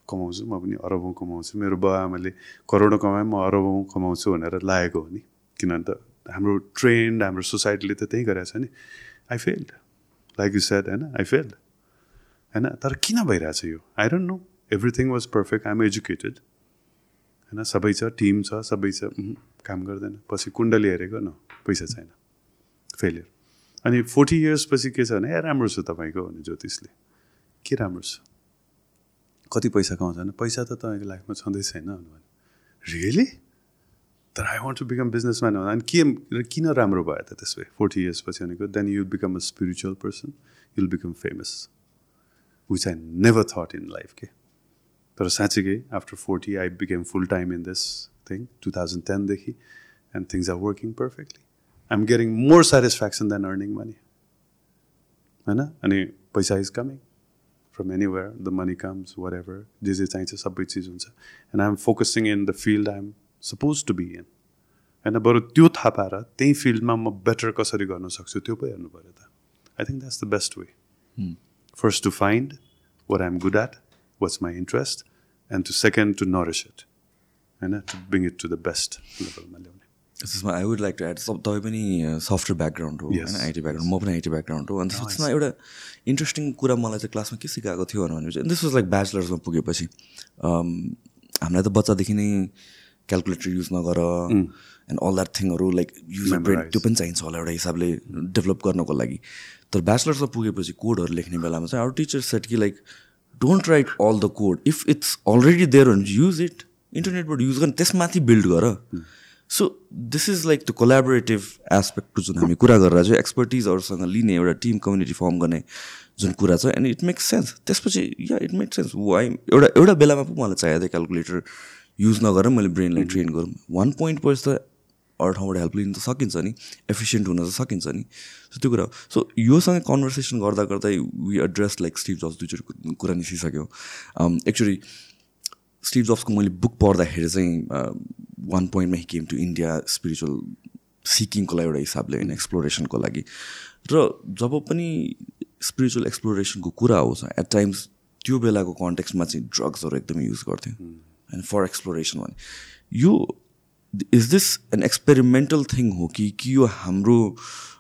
कमाउँछु म पनि अरबौँ कमाउँछु। मेरो बाबा आमाले करोडौँ कमाएँ म अरबौँ कमाउँछु भनेर लागेको हो नि। किनभने त हाम्रो ट्रेन्ड हाम्रो सोसाइटीले त त्यही गरेको छ नि। I failed like you said होइन आई फेल्ड होइन तर किन भइरहेछ यो? I don't know everything was perfect I am educated होइन सबै छ टिम छ सबै छ काम गर्दैन। पछि कुण्डली हेरेको न पैसा छैन। फेलियर अनि फोर्टी इयर्स पछि के छ भने ए राम्रो छ तपाईँको भने ज्योतिषले। के राम्रो छ? कति पैसा कमाउँछ भने पैसा त तपाईँको लाइफमा छँदै छैन भने रियली तर I want to become businessman हो अनि के किन राम्रो भयो त त्यसो भए फोर्टी इयर्स पछि भनेको then you become a spiritual person you'll become famous which I never thought in life के तर साँच्चीकै after forty I became full time in this thing two thousand टेनदेखि and things are working perfectly I am getting more satisfaction than earning money होइन अनि पैसा is coming from anywhere the money comes whatever जे जे चाहिन्छ सबै चिज हुन्छ and I am focusing in the field I am suppose to be in होइन बरु त्यो थाहा पाएर त्यही फिल्डमा म बेटर कसरी गर्न सक्छु त्यो पो हेर्नु पऱ्यो त। I think that's the best way first to find what I am good at what's my interest and to second to nourish it होइन to bring it to the best लेभलमा ल्याउने। त्यसमा I would like to add सब तपाईँ पनि software background हो होइन IT background म पनि आइटी ब्याकग्राउन्ड हो अनि त्यसमा एउटा इन्ट्रेस्टिङ कुरा मलाई चाहिँ क्लासमा के सिकाएको थियो भनेपछि दिस वाज लाइक ब्याचलर्समा पुगेपछि हामीलाई त बच्चादेखि नै क्यालकुलेटर युज नगर एन्ड अल द्याट थिङहरू लाइक युज ब्रेन त्यो पनि चाहिन्छ होला एउटा हिसाबले डेभलप गर्नको लागि। तर ब्याचलर्समा पुगेपछि कोडहरू लेख्ने बेलामा चाहिँ अरू टिचर सेट कि like don't write all the code if it's already there भने युज इट इन्टरनेटबाट युज गर्ने त्यसमाथि बिल्ड गर। So this is like the collaborative aspect जुन हामी कुरा गरेर चाहिँ एक्सपर्टिजहरूसँग लिने एउटा टिम कम्युनिटी फर्म गर्ने जुन कुरा छ एन्ड इट मेक्स सेन्स त्यसपछि yeah it makes sense why एउटा एउटा बेलामा पो मलाई चाहिएको थियो क्यालकुलेटर युज नगरेर मैले ब्रेनलाई ट्रेन गरौँ। वान पोइन्ट पछि त अरू ठाउँबाट हेल्प लिनु त सकिन्छ नि एफिसियन्ट हुन त सकिन्छ नि। सो त्यो कुरा हो। सो योसँग कन्भर्सेसन गर्दा गर्दै we address like Steve Jobs दुईचोटि कुरा निस्किसक्यो। एक्चुली स्टिभ जब्सको मैले बुक पढ्दाखेरि चाहिँ वान पोइन्टमा he came to India spiritual सिकिङको लागि एउटा हिसाबले होइन एक्सप्लोरेसनको लागि। र जब पनि स्पिरिचुअल एक्सप्लोरेसनको कुरा आउँछ एट टाइम्स त्यो बेलाको कन्टेक्स्टमा चाहिँ ड्रग्सहरू एकदमै युज गर्थ्यो। होइन फर एक्सप्लोरेसन भने यो is this an experimental thing हो कि कि यो हाम्रो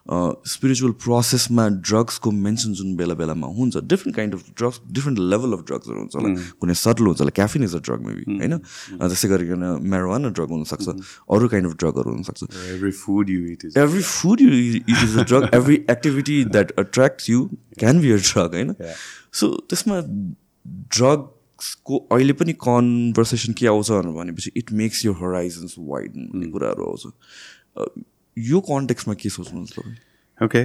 स्पिरिचुअल प्रोसेसमा ड्रग्सको मेन्सन जुन बेला बेलामा हुन्छ different kind of drugs different level of ड्रग्सहरू हुन्छ होला कुनै सटल हुन्छ होला caffeine is a drug maybe होइन त्यसै गरिकन म्यारोवान ड्रग हुनसक्छ अरू काइन्ड अफ ड्रगहरू हुनसक्छ every food you eat is every food you eat is a drug every activity that attracts you can be a drug होइन सो त्यसमा ड्रग्सको अहिले पनि कन्भर्सेसन के आउँछ भनेपछि it makes you horizons wide भन्ने कुराहरू आउँछ। यो कन्टेक्समा के सोच्नुहुन्छ तपाईँ? ओके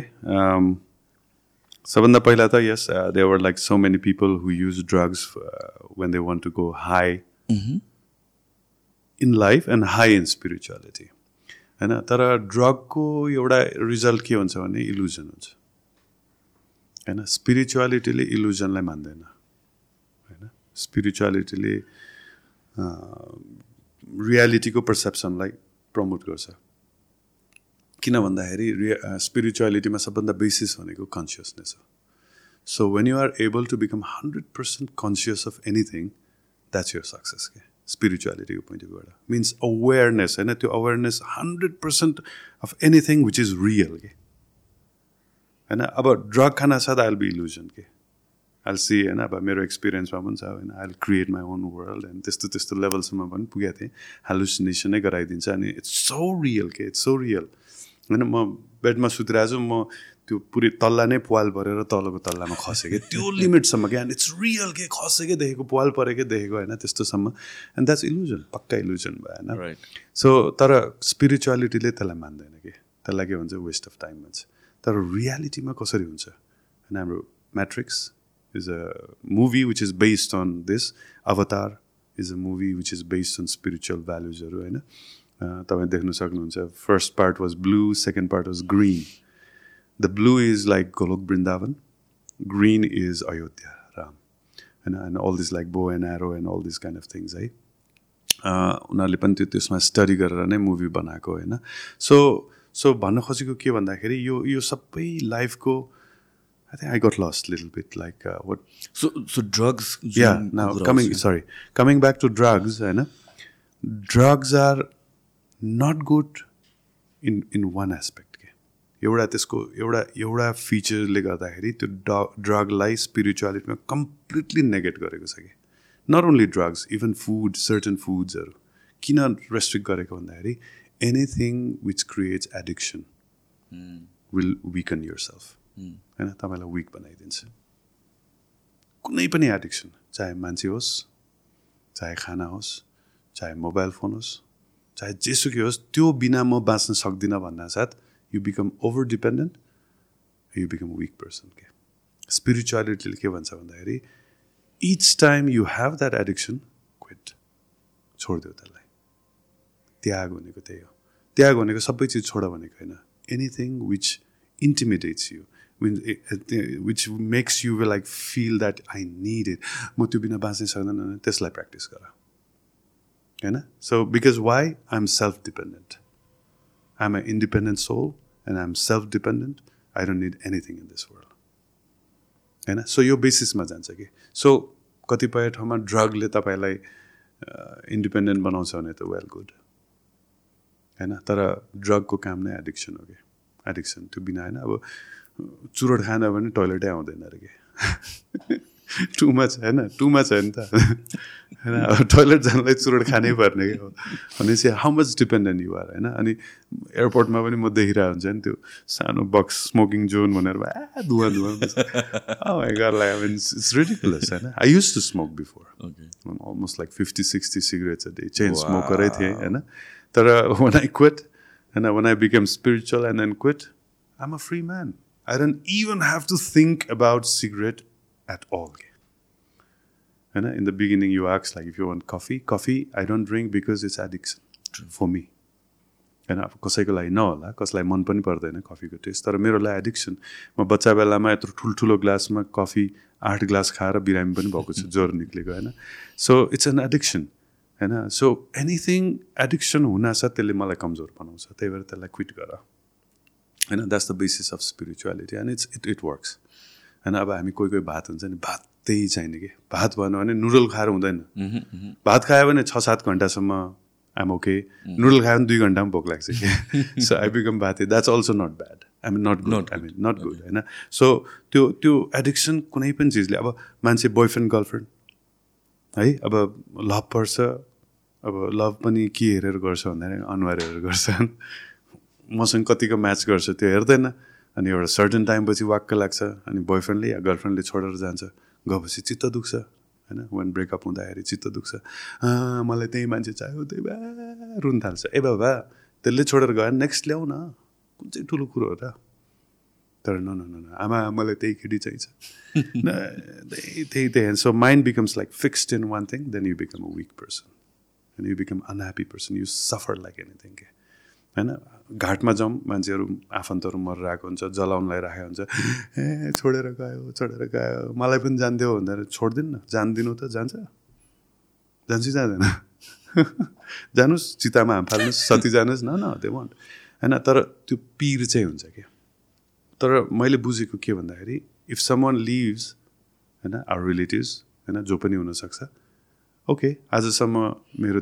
सबभन्दा पहिला त yes they were like so many people who use drugs when they want to go high in life and high in spirituality होइन तर ड्रगको एउटा रिजल्ट के हुन्छ भने इल्युजन हुन्छ। होइन स्पिरिचुअलिटीले इल्युजनलाई मान्दैन। स्पिरिचुअलिटीले रियालिटीको पर्सेप्सनलाई प्रमोट गर्छ। किन भन्दाखेरि रिया स्पिरिचुअलिटीमा सबभन्दा बेसिस भनेको कन्सियसनेस हो। So when you are able to become hundred percent conscious of anything that's your success के स्पिरिचुअलिटीको पोइन्ट अफ भ्यूबाट मिन्स अवेरनेस होइन? त्यो awareness hundred percent of anything which is real के होइन? अब ड्रग खाना त आइल बी इल्युजन के आइल सी होइन अब मेरो एक्सपिरियन्समा पनि छ होइन I'll create my own world and त्यस्तो त्यस्तो लेभलसम्म पनि पुगेको थिएँ। हालुसिनेसनै गराइदिन्छ अनि इट्स सो रियल के इट्स सो रियल होइन म बेडमा सुतिरहेको छु म त्यो पुरै तल्ला नै पाल परेर तलको तल्लामा खसेँ कि त्यो <laughs> लिमिटसम्म क्या इट्स रियल के खसेकै देखेको पाल परेकै देखेको होइन त्यस्तोसम्म। एन्ड द्याट्स इल्युजन पक्का इल्युजन भयो होइन। सो तर स्पिरिचुअलिटीले त्यसलाई मान्दैन कि। त्यसलाई के भन्छ वेस्ट अफ टाइम भन्छ। तर रियालिटीमा कसरी हुन्छ? होइन हाम्रो Matrix is a movie which is based on this Avatar is a movie which is based on spiritual भ्यालुजहरू होइन? तपाईँ देख्न सक्नुहुन्छ first part was blue second part was green the blue is like Golok Vrindavan green is Ayodhya Ram होइन and all this like bow and arrow and all this kind of things है उनीहरूले पनि त्यो त्यसमा study गरेर नै movie बनाएको होइन? सो सो भन्न खोजेको के भन्दाखेरि यो यो सबै लाइफको I think I got lost a little bit. Like uh, what? So, so drugs. Yeah. Now coming, sorry, coming back to drugs. You know, drugs are not good in in one aspect. के एउटा त्यसको एउटा एउटा फिचरले गर्दाखेरि त्यो ड ड्रगलाई स्पिरिचुअलिटीमा completely negate गरेको छ कि not only drugs even food certain फुड्सहरू किन रेस्ट्रिक्ट गरेको भन्दाखेरि anything which creates addiction will weaken yourself होइन तपाईँलाई विक बनाइदिन्छ कुनै पनि एडिक्सन चाहे मान्छे होस् चाहे खाना होस् चाहे मोबाइल फोन होस् चाहे जेसुकै होस् त्यो बिना म बाँच्न सक्दिनँ भन्दा साथ you become over dependent you become weak person के स्पिरिचुअलिटीले के भन्छ भन्दाखेरि each time you have that addiction quit छोडिदेऊ त्यसलाई त्याग भनेको त्यही हो त्याग भनेको सबै चिज छोड भनेको होइन anything which intimidates you which makes you will like feel that I need it म त्यो बिना बाँच्नै सक्दैन त्यसलाई प्र्याक्टिस गर होइन so because why I am self dependent I am a independent soul and I am self dependent I don't need anything in this world होइन so यो बेसिसमा जान्छ कि सो कतिपय ठाउँमा ड्रगले तपाईँलाई इन्डिपेन्डेन्ट बनाउँछ भने त वेल गुड होइन तर ड्रगको काम नै एडिक्सन हो कि एडिक्सन त्यो बिना होइन? अब चुरोट खाँदा पनि टोइलेटै आउँदैन अरे कि? टु मच होइन? टु मच होइन त? होइन अब टोइलेट जानलाई चुरोट खानै पर्ने कि हो। भनेपछि हाउ मच डिपेन्डेन्ट युआर होइन? अनि एयरपोर्टमा पनि म देखिरहेको हुन्छ नि त्यो सानो बक्स स्मोकिङ जोन भनेर आ धुवा धुवा गर्लाई आई मिन इट्स रिडिकुलस होइन? I use to smoke before almost like fifty sixty cigarettes a day chain स्मोकरै थिएँ होइन? तर वान आई क्विट होइन? When I become spiritual and and quit I am a free man don't even have to think about cigarette at all के होइन in the beginning you आक्स like if you want coffee coffee I don't drink because it's addiction for me होइन अब कसैको लागि नहोला कसलाई मन पनि पर्दैन कफीको टेस्ट तर मेरो लागि एडिक्सन म बच्चा बेलामा यत्रो ठुल्ठुलो ग्लासमा कफी आठ ग्लास खाएर बिरामी पनि भएको छु ज्वरो निक्लेको होइन सो इट्स एन एडिक्सन होइन सो एनिथिङ एडिक्सन हुनासाथ त्यसले मलाई कमजोर बनाउँछ त्यही भएर त्यसलाई क्विट गर। होइन that's the basis of spirituality and it's it it works होइन अब हामी कोही कोही भात हुन्छ नि भात त्यही चाहिने कि। भात भएन भने नुडल खाएर हुँदैन। भात खायो भने छ सात घन्टासम्म आम ओके नुडल खायो भने दुई घन्टामा भोक लाग्छ कि। सो आई बिकम भाते। That's also not bad I mean not good I mean not good होइन। सो त्यो त्यो एडिक्सन कुनै पनि चिजले अब मान्छे बोयफ्रेन्ड गर्लफ्रेन्ड है? अब लभ पर्छ अब लभ पनि के हेरेर गर्छ भन्दाखेरि अनुहार हेरेर गर्छ मसँग कतिको म्याच गर्छ त्यो हेर्दैन अनि एउटा सर्टन टाइमपछि वाक्क लाग्छ अनि बोयफ्रेन्डले या गर्लफ्रेन्डले छोडेर जान्छ गएपछि चित्त दुख्छ होइन? वान ब्रेकअप हुँदाखेरि चित्त दुख्छ। मलाई त्यही मान्छे चाहियो त्यही भए रुन थाल्छ। ए बाबा त्यसले छोडेर गयो नेक्स्ट ल्याऊ न। कुन चाहिँ ठुलो कुरो हो र तर न न न आमा मलाई त्यही केटी चाहिन्छ। <laughs> त्यही त्यही त्यही so mind becomes like fixed in one thing then you become a weak person and you become unhappy person you suffer like anything के होइन? घाटमा जाउँ मान्छेहरू आफन्तहरू मरेर आएको हुन्छ जलाउनलाई राखेको हुन्छ। ए छोडेर गयो छोडेर गयो। मलाई पनि जान्थ्यो भन्दा छोडिदिनु न। जानिदिनु त जान्छ। जान्छ जाँदैन। <laughs> जानुहोस् चितामा हाम फाल्नुहोस् सती जानुहोस् न न त्यो वान्ट होइन तर त्यो पिर चाहिँ हुन्छ क्या। तर मैले बुझेको के भन्दाखेरि इफ सम वान लिभ्स होइन आवर रिलेटिभ्स होइन जो पनि हुनसक्छ ओके आजसम्म मेरो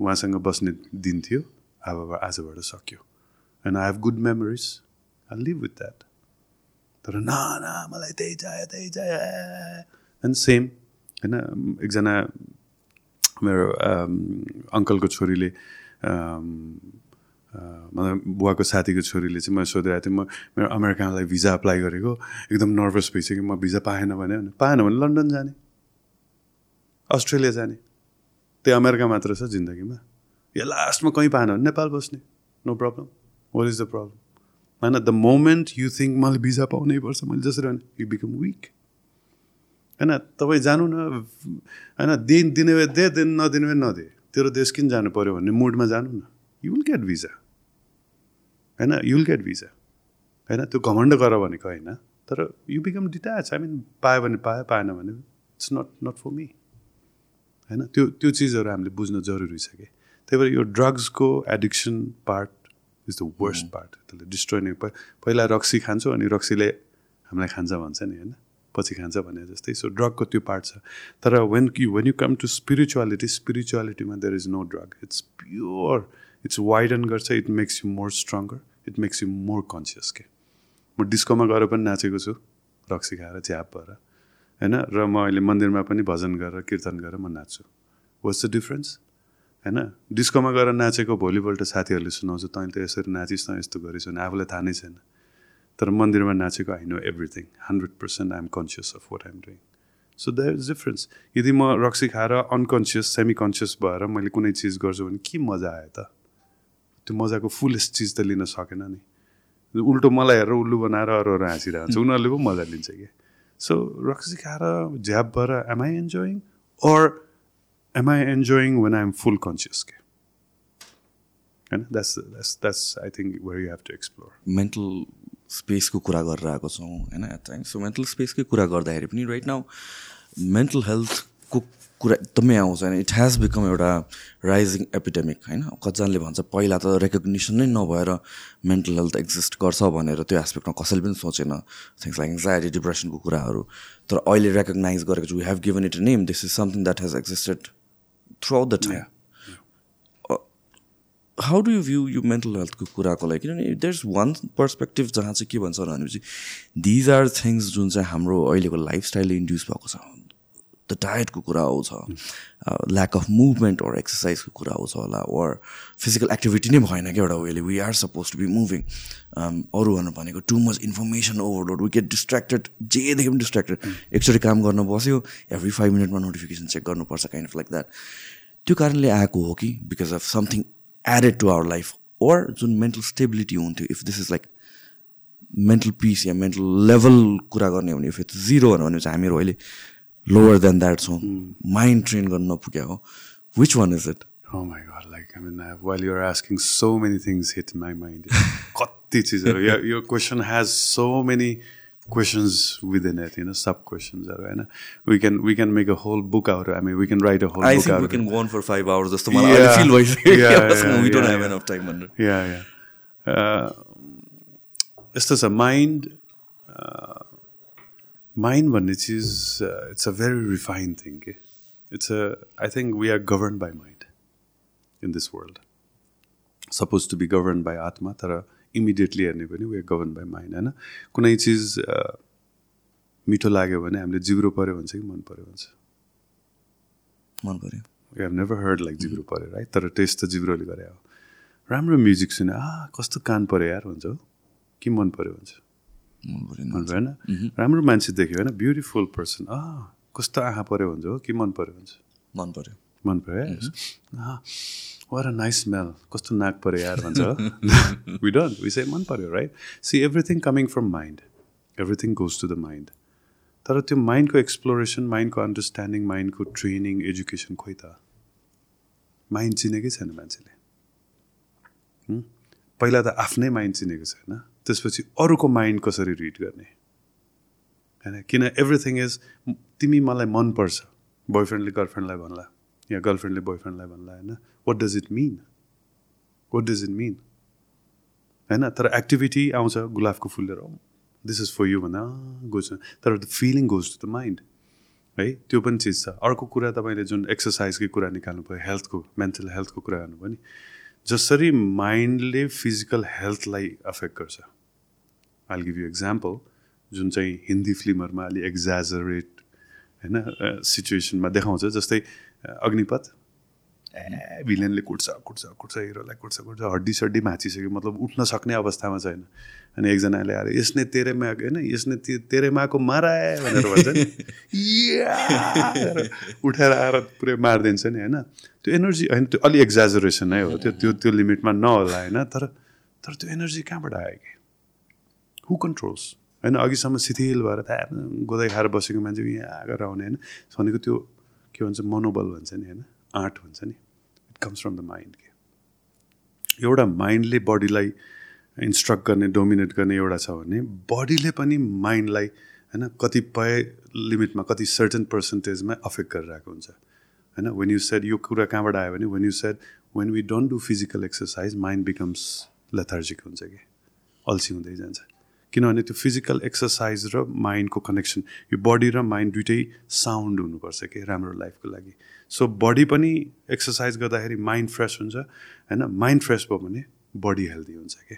उहाँसँग बस्ने दिन थियो अब आजबाट सक्यो। And I have good memories I live with that तर न न मलाई त्यही चाहियो त्यही चाहियो एन्ड सेम होइन एकजना मेरो अङ्कलको छोरीले मतलब बुवाको साथीको छोरीले चाहिँ मैले सोधिरहेको थिएँ म मेरो अमेरिकालाई भिजा अप्लाई गरेको एकदम नर्भस भइसक्यो म भिजा पाएन भने पाएन भने लन्डन जाने अस्ट्रेलिया जाने त्यो अमेरिका मात्र छ जिन्दगीमा। या लास्टमा कहीँ पाएन भने नेपाल बस्ने no problem what is the problem होइन द मोमेन्ट यु थिङ्क मैले भिजा पाउनै पर्छ मैले जसरी भने यु बिकम विक होइन? तपाईँ जानु न होइन? दिन दिने भए दे दिन नदिने भए नदे। तेरो देश किन जानु पऱ्यो भन्ने मुडमा जानु न। यु विल गेट भिजा होइन? यु विल गेट भिजा होइन? त्यो घमण्ड गर भनेको होइन। तर you become detach I mean पायो भने पायो पाएन भने it's not not for me होइन? त्यो त्यो चिजहरू हामीले बुझ्नु जरुरी छ कि। त्यही भएर यो ड्रग्सको addiction part is the worst part त्यसले डिस्ट्रोय नै पहिला रक्सी खान्छौँ अनि रक्सीले हामीलाई खान्छ भन्छ नि होइन? पछि खान्छ भने जस्तै। सो ड्रगको त्यो पार्ट छ। तर when you when you come to spirituality स्पिरिचुअलिटीमा there is no drug it's pure it's widen गर्छ। It makes you more stronger it makes you more conscious के म डिस्कोमा गएर पनि नाचेको छु। रक्सी खाएर च्याप भएर। होइन? र म अहिले मन्दिरमा पनि भजन गरेर कीर्तन गरेर म नाच्छु। वाट्स द डिफ्रेन्स होइन? डिस्कोमा गएर नाचेको भोलिपल्ट साथीहरूले सुनाउँछ तैँले त यसरी नाचिस् न यस्तो गरिस् भने आफूलाई थाहा नै छैन। तर मन्दिरमा नाचेको I know everything hundred percent I'm conscious of what I'm doing so that is difference यदि म रक्सी खाएर अनकन्सियस सेमी कन्सियस भएर मैले कुनै चिज गर्छु भने के मजा आयो त? त्यो मजाको फुलेस्ट चिज त लिन सकेन नि। उल्टो मलाई हेरेर उल्लु बनाएर अरू अरू हाँसिरहेको हुन्छ <laughs> उनीहरूले पो मजा लिन्छ कि? सो रक्सी खाएर झ्याप भएर am I enjoying or am I enjoying when I'm full conscious? होइन that's that's that's I think where you have to explore mental स्पेसको कुरा गरेर आएको छौँ होइन एट टाइम सो मेन्टल स्पेसकै कुरा गर्दाखेरि पनि राइट नाउ मेन्टल हेल्थको कुरा एकदमै आउँछ होइन। इट हेज बिकम एउटा राइजिङ एपिडेमिक होइन। कतिजनाले भन्छ पहिला त रेकग्निसन नै नभएर मेन्टल हेल्थ एक्जिस्ट गर्छ भनेर त्यो एस्पेक्टमा कसैले पनि सोचेन। थिङ्स लाइक एङ्जाइटी डिप्रेसनको कुराहरू। तर अहिले रेकग्नाइज गरेको छु we have given it name this is something that has existed throughout the time how do you view यो मेन्टल हेल्थको कुराको लागि किनभने देयर इज वान पर्सपेक्टिभ जहाँ चाहिँ के भन्छ भनेपछि दिज आर थिङ्स जुन चाहिँ हाम्रो अहिलेको लाइफस्टाइलले इन्ड्युस भएको छ। द डायटको कुरा आउँछ ल्याक अफ मुभमेन्ट ओर एक्सर्साइजको कुरा आउँछ होला ओर फिजिकल एक्टिभिटी नै भएन क्या एउटा well we are supposed to be moving अरू भन्नु भनेको too much information overload we get distracted जेदेखि पनि डिस्ट्र्याक्टेड एकचोटि काम गर्न बस्यो एभ्री फाइभ मिनटमा नोटिफिकेसन चेक गर्नुपर्छ काइन्ड अफ लाइक द्याट त्यो कारणले आएको हो कि because of something added to our life or जुन मेन्टल स्टेबिलिटी हुन्थ्यो if this is like mental peace yeah mental level कुरा गर्ने हो भने इफ इट्स जिरो भने चाहिँ हामीहरू अहिले लोवर देन द्याट छौँ। माइन्ड ट्रेन गर्न नपुग्या हो। Which one is it Oh my god, like I mean, uh, while you're asking, so many things hit my mind. <laughs> your, your question has so many questions within it, you know, sub questions. होइन we can we can make a whole book out. I mean, we can write a whole I book think out. we of can it. go on for five hours जस्तो मलाई Yeah. अहिले feel भइसक्यो <laughs> Yeah, yeah, we don't yeah, have yeah. enough time भनेर Yeah, yeah. Uh, यस्तो छ mind mind भन्ने चिज it's a very refine thing के it's a I think we are govern by mind in this world suppose to be govern by आत्मा तर immediately हेर्ने पनि वी गभर्न बाई माइन्ड होइन? कुनै चिज मिठो लाग्यो भने हामीले जिब्रो पऱ्यो भन्छ कि मन पऱ्यो भन्छ मन पऱ्यो। हेभ नेभर हर्ड लाइक जिब्रो पऱ्यो राइट तर टेस्ट त जिब्रोले गरे हो। राम्रो म्युजिक सुने आ कस्तो कान पऱ्यो यार भन्छ हो। कि मन पऱ्यो भन्छ मन पऱ्यो मन पऱ्यो होइन? राम्रो मान्छे देख्यो होइन? ब्युटिफुल पर्सन आ कस्तो आँखा पऱ्यो भन्छ हो। कि मन पऱ्यो भन्छ मन पऱ्यो। मन पऱ्यो वर अ नाइस स्मेल कस्तो नाक पऱ्यो यार भन्छ। वी डन्ट वी से मन पऱ्यो right see everything coming from mind everything goes to the mind तर त्यो माइन्डको एक्सप्लोरेसन माइन्डको अन्डरस्ट्यान्डिङ माइन्डको ट्रेनिङ एजुकेसन खोइ त। माइन्ड चिनेकै छैन मान्छेले? पहिला त आफ्नै माइन्ड चिनेको छैन। त्यसपछि अरूको माइन्ड कसरी रिड गर्ने? होइन? किन एभ्रिथिङ इज तिमी मलाई मनपर्छ बोयफ्रेन्डले गर्लफ्रेन्डलाई भन्ला। या गर्लफ्रेन्डले बोयफ्रेन्डलाई भन्ला होइन? What does it mean what does it mean होइन? तर एक्टिभिटी आउँछ गुलाबको फुल लिएर दिस इज फर यु भन्दा गोज तर the feeling goes to the mind है? त्यो पनि चिज छ। अर्को कुरा तपाईँले जुन एक्सर्साइजकै कुरा निकाल्नु भयो हेल्थको मेन्टल हेल्थको कुरा गर्नुभयो नि जसरी माइन्डले फिजिकल हेल्थलाई अफेक्ट गर्छ। आई गिभ यु एक्जाम्पल जुन चाहिँ हिन्दी फिल्महरूमा अलि एक्जाजरेट होइन सिचुएसनमा देखाउँछ जस्तै अग्निपथ। ए भिलेनले कुट्छ कुट्छ कुट्छ हिरोलाई कुट्छ कुट्छ हड्डी सड्डी भाँचिसक्यो मतलब उठ्न सक्ने अवस्थामा छैन। अनि एकजनाले आएर यसले तेरे मा होइन यसले ते- तेरे माको माराए भनेर भन्छ नि उठाएर आएर पुरै मारिदिन्छ नि होइन। त्यो एनर्जी होइन त्यो अलि एक्जाजरेसन नै हो। त्यो त्यो त्यो लिमिटमा नहोला होइन। तर तर त्यो एनर्जी कहाँबाट आयो कि? हु कन्ट्रोल्स होइन अघिसम्म शिथिल भएर त गोदाइ खाएर बसेको मान्छे यहाँ आएर आउने होइन। भनेको त्यो के भन्छ मनोबल भन्छ नि होइन? आँट भन्छ नि। It comes from the mind के एउटा माइन्डले बडीलाई इन्स्ट्रक्ट गर्ने डोमिनेट गर्ने एउटा छ भने बडीले पनि माइन्डलाई होइन कतिपय लिमिटमा कति सर्टन पर्सेन्टेजमा अफेक्ट गरिरहेको हुन्छ। होइन? वेन यु सेड यो कुरा कहाँबाट आयो भने when you said when we don't do physical exercise mind becomes lethargic हुन्छ कि अल्छी हुँदै जान्छ। किनभने त्यो फिजिकल एक्सर्साइज र माइन्डको कनेक्सन यो बडी र माइन्ड दुइटै साउन्ड हुनुपर्छ कि राम्रो लाइफको लागि। सो बडी पनि एक्सर्साइज गर्दाखेरि माइन्ड फ्रेस हुन्छ होइन? माइन्ड फ्रेस भयो भने बडी हेल्दी हुन्छ कि?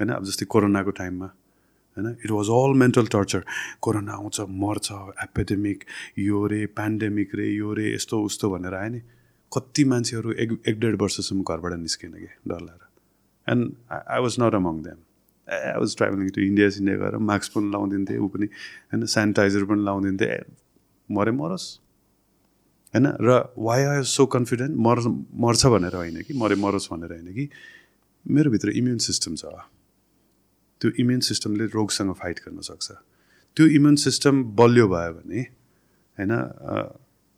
होइन? अब जस्तै कोरोनाको टाइममा होइन? It was all mental torture corona आउँछ मर्छ एपेडेमिक यो रे पेन्डेमिक रे यो रे यस्तो उस्तो भनेर आयो नि। कति मान्छेहरू एक एक डेढ वर्षसम्म घरबाट निस्केन कि? डर लागेर। And I was not among them I was travelling to India Scindia गएर मास्क पनि लाउँदिन्थेँ ऊ पनि होइन सेनिटाइजर पनि लाउँदिन्थेँ ए, मरे मरोस् होइन र वाइ आई सो कन्फिडेन्ट मर मर्छ भनेर होइन कि मरे मरोस् भनेर होइन कि मेरोभित्र इम्युन सिस्टम छ त्यो इम्युन सिस्टमले रोगसँग फाइट गर्न सक्छ त्यो इम्युन सिस्टम बलियो भयो भने होइन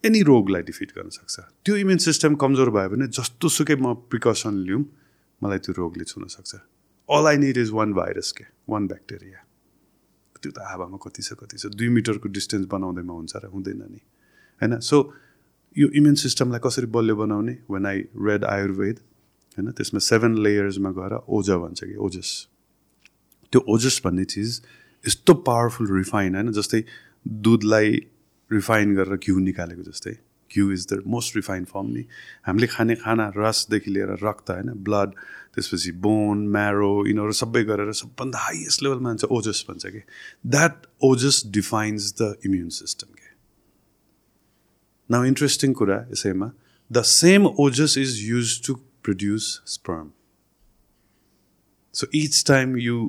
एनी रोगलाई डिफिट गर्न सक्छ त्यो इम्युन सिस्टम कमजोर भयो भने जस्तो सुकै म प्रिकसन लिउँ मलाई त्यो रोगले छुन सक्छ all I need is one virus के वान ब्याक्टेरिया त्यो त हावामा कति छ कति छ दुई मिटरको डिस्टेन्स बनाउँदैमा हुन्छ र हुँदैन नि। होइन? सो यो इम्युन सिस्टमलाई कसरी बलियो बनाउने? वेन आई रेड आयुर्वेद होइन त्यसमा सेभेन लेयर्समा गएर ओजा भन्छ कि ओजस। त्यो ओजस भन्ने चिज यस्तो पावरफुल रिफाइन होइन जस्तै दुधलाई रिफाइन गरेर घिउ निकालेको जस्तै। घिउ is the most refined form नि हामीले खाने खाना रसदेखि लिएर रक्त होइन ब्लड त्यसपछि बोन म्यारो यिनीहरू सबै गरेर सबभन्दा हाइएस्ट लेभलमा हुन्छ ओजस भन्छ कि? That Ojas defines the immune system के? नाउ इन्ट्रेस्टिङ कुरा यसैमा the same Ojas is use to produce sperm so each time you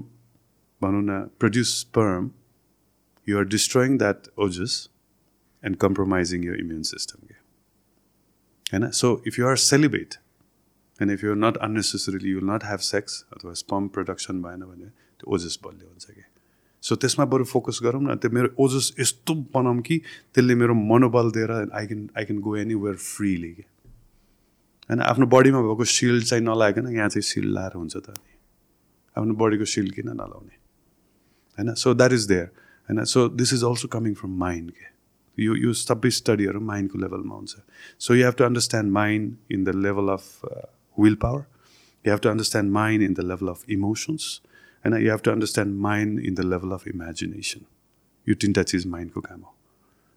भनौँ न produce sperm you are destroying that Ojas and compromising your immune system के होइन so if you are celebrate and if you are not unnecessarily you not have sex अथवा sperm production भएन भने त्यो ओजस बलियो हुन्छ कि सो त्यसमा बरु फोकस गरौँ न त्यो मेरो ओजस यस्तो बनाऊँ कि त्यसले मेरो मनोबल दिएर I can I can go anywhere freely कि होइन आफ्नो बडीमा भएको सिल्ड चाहिँ नलागिकन यहाँ चाहिँ सिल्ड लाएर हुन्छ त अनि। आफ्नो बडीको सिल्ड किन नलाउने? होइन सो द्याट इज देयर होइन so this is also coming from mind के यो यो सबै स्टडीहरू माइन्डको लेभलमा हुन्छ so you have to understand mind in the level of will power you have to understand mind in the level of emotions होइन you have to understand mind in the level of imagination यो तिनवटा चिज माइन्डको काम हो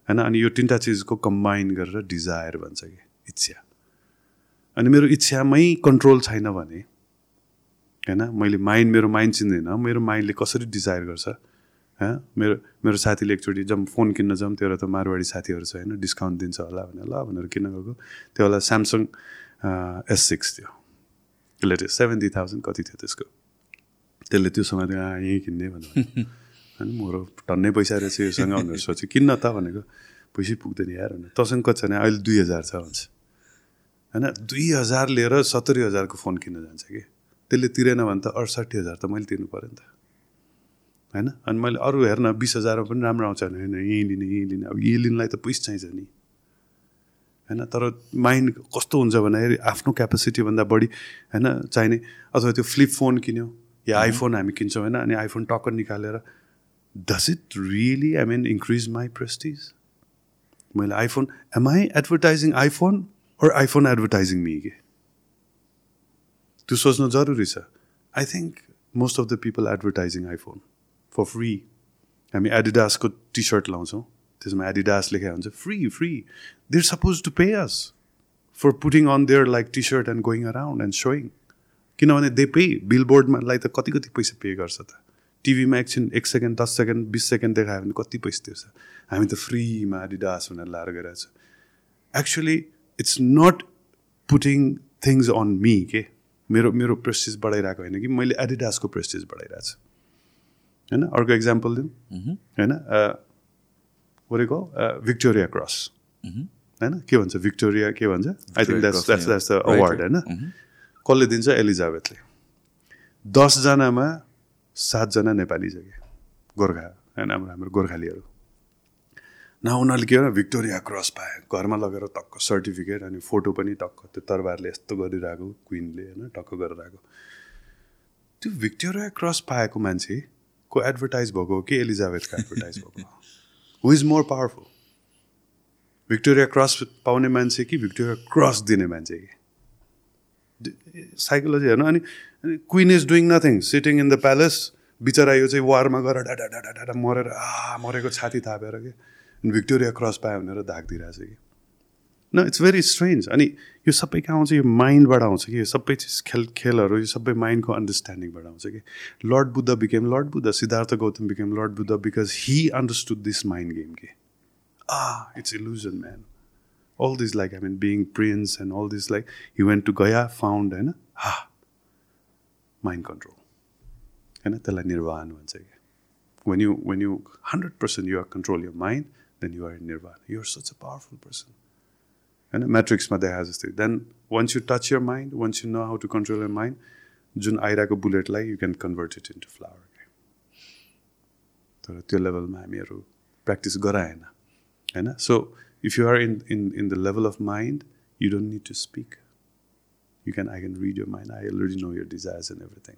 होइन अनि यो तिनवटा चिजको कम्बाइन गरेर डिजायर भन्छ कि इच्छा अनि मेरो इच्छामै कन्ट्रोल छैन भने होइन मैले माइन्ड मेरो माइन्ड चिन्दैन मेरो माइन्डले कसरी डिजायर गर्छ मेरो मेरो साथीले एकचोटि जब फोन किन्न जाउँ त्यो त मारवाडी साथीहरू छ होइन? डिस्काउन्ट दिन्छ होला भनेर ल भनेर किन्न गएको। त्यो होला स्यामसङ एस सिक्स थियो। लेटेस्ट सेभेन्टी थाउजन्ड कति थियो त्यसको? त्यसले त्यो समय यहीँ किन्ने भनेर <laughs> होइन मेरो टन्नै पैसा रहेछ योसँग भनेर सोचेँ। किन्न त भनेको पैसै पुग्दैन यार भनेर। तसँग कति छ भने अहिले दुई हजार छ भन्छ। होइन दुई हजार लिएर सत्तरी हजारको फोन किन्न जान्छ कि? त्यसले तिरेन भने त अडसाठी हजार त मैले तिर्नु पऱ्यो नि त। होइन? अनि मैले अरू हेर्न बिस हजारमा पनि राम्रो आउँछ भने होइन यहीँ लिने यहीँ लिने। अब यही लिनलाई त पैसा चाहिन्छ नि। होइन? तर माइन्ड कस्तो हुन्छ भन्दाखेरि आफ्नो क्यापेसिटीभन्दा बढी होइन चाहिने। अथवा त्यो फ्लिप फोन किन्यो या आइफोन हामी किन्छौँ होइन? अनि आइफोन टक्क निकालेर does it really I mean increase my prestige मैले iPhone am I advertising iPhone or iPhone advertising me के? त्यो सोच्नु जरुरी छ। I think most of the people advertising iPhone. For free हामी एडिडासको टी सर्ट लाउँछौँ। त्यसमा एडिडास लेखेको हुन्छ free free they're suppose to pay us for putting on their like T shirt and going around and showing किनभने they pay बिलबोर्डमालाई त कति कति पैसा पे गर्छ त। टिभीमा एकछिन एक सेकेन्ड दस सेकेन्ड बिस सेकेन्ड देखायो भने कति पैसा तिर्छ हामी त फ्रीमा एडिडास भनेर लाएर गइरहेको छ। Actually it's not putting things on me के मेरो मेरो प्रेस्टिज बढाइरहेको होइन कि मैले एडिडासको प्रेस्टिज बढाइरहेको छु। होइन? अर्को इक्जाम्पल दिउँ। होइन? वरेको भिक्टोरिया क्रस होइन? के भन्छ भिक्टोरिया के भन्छ? I think that's that's that's the award होइन? कसले दिन्छ? एलिजाबेथले दसजनामा सातजना नेपाली छ कि? गोर्खा। होइन? हाम्रो हाम्रो गोर्खालीहरू। न उनीहरूले के भिक्टोरिया क्रस पाए घरमा लगेर टक्क सर्टिफिकेट अनि फोटो पनि टक्क त्यो तरबारले यस्तो गरिरहेको क्विनले होइन? टक्क गरेर आएको त्यो भिक्टोरिया क्रस पाएको मान्छे को एडभर्टाइज भएको हो कि एलिजाबेथको एडभर्टाइज भएको who? Is more powerful Victoria cross पाउने मान्छे कि भिक्टोरिया क्रस दिने मान्छे कि? साइकोलोजी हेर्नु अनि queen is doing nothing sitting in the palace बिचरा यो चाहिँ वारमा गएर डाडा डाडा डाडा मरेर आ मरेको छाती थापेर कि? भिक्टोरिया क्रस पायो भनेर धाक दिइरहेछ कि? न इट्स भेरी स्ट्रेन्ज अनि यो सबै कहाँ आउँछ यो माइन्डबाट आउँछ कि यो सबै चिज खेल खेलहरू यो सबै माइन्डको अन्डरस्ट्यान्डिङबाट आउँछ कि lord Buddha became lord Buddha Siddhartha Gautam became lord Buddha because he understood this mind game के ah it's illusion man all this like I mean being prince and all this like he went to Gaya found होइन हा mind control होइन त्यसलाई निर्वाहन भन्छ कि when you when you hundred percent you're control your mind then you're in निर्वाहन you're such a powerful person होइन? म्याट्रिक्समा देखा जस्तै। Then once you touch your mind once you know how to control your mind जुन आइरहेको बुलेटलाई you can convert it into flower तर त्यो लेभलमा हामीहरू प्र्याक्टिस गराएन होइन? So if you are in in in the level of mind you don't need to speak you can I can read your mind I already know your desires and everything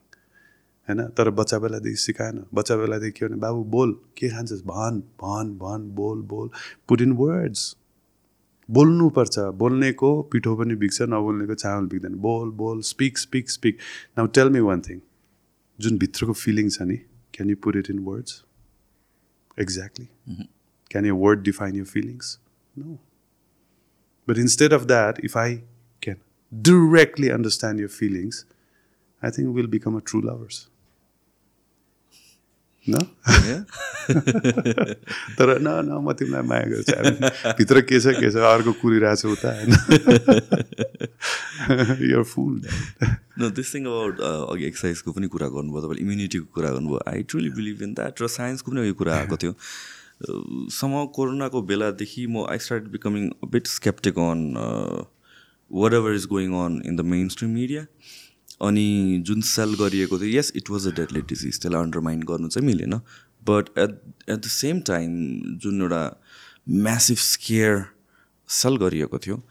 होइन? तर बच्चा बेलादेखि सिकाएन। बच्चा बेलादेखि के भने बाबु बोल। के खान्छस्? भन भन भन बोल बोल। पुट इन वर्ड्स बोल्नुपर्छ। बोल्नेको पिठो पनि बिग्छ नबोल्नेको चामल बिग्दैन। बोल बोल speak speak speak now tell me one thing जुन भित्रको फिलिङ छ नि can you put it in words exactly can you word define your feelings no But instead of that, if I can directly understand your feelings, I think we'll become a true lovers. No? <laughs> तर न न म तिमीलाई माया गर्छु भित्र के छ के छ अर्को कुरिरहेको छ उता होइन? यो फुल न दिस थिङ अबाउट अघि एक्सर्साइजको पनि कुरा गर्नुभयो तपाईँले इम्युनिटीको कुरा गर्नुभयो। I truly believe in that र साइन्सको पनि यो कुरा आएको थियो। सम कोरोनाको बेलादेखि म I start becoming bit skeptic on whatever is going on in the mainstream media अनि जुन सेल गरिएको थियो यस it was a deadly disease त्यसलाई अन्डरमाइन गर्नु चाहिँ मिलेन। But at at the same time जुन एउटा म्यासिभ स्केयर सेल गरिएको थियो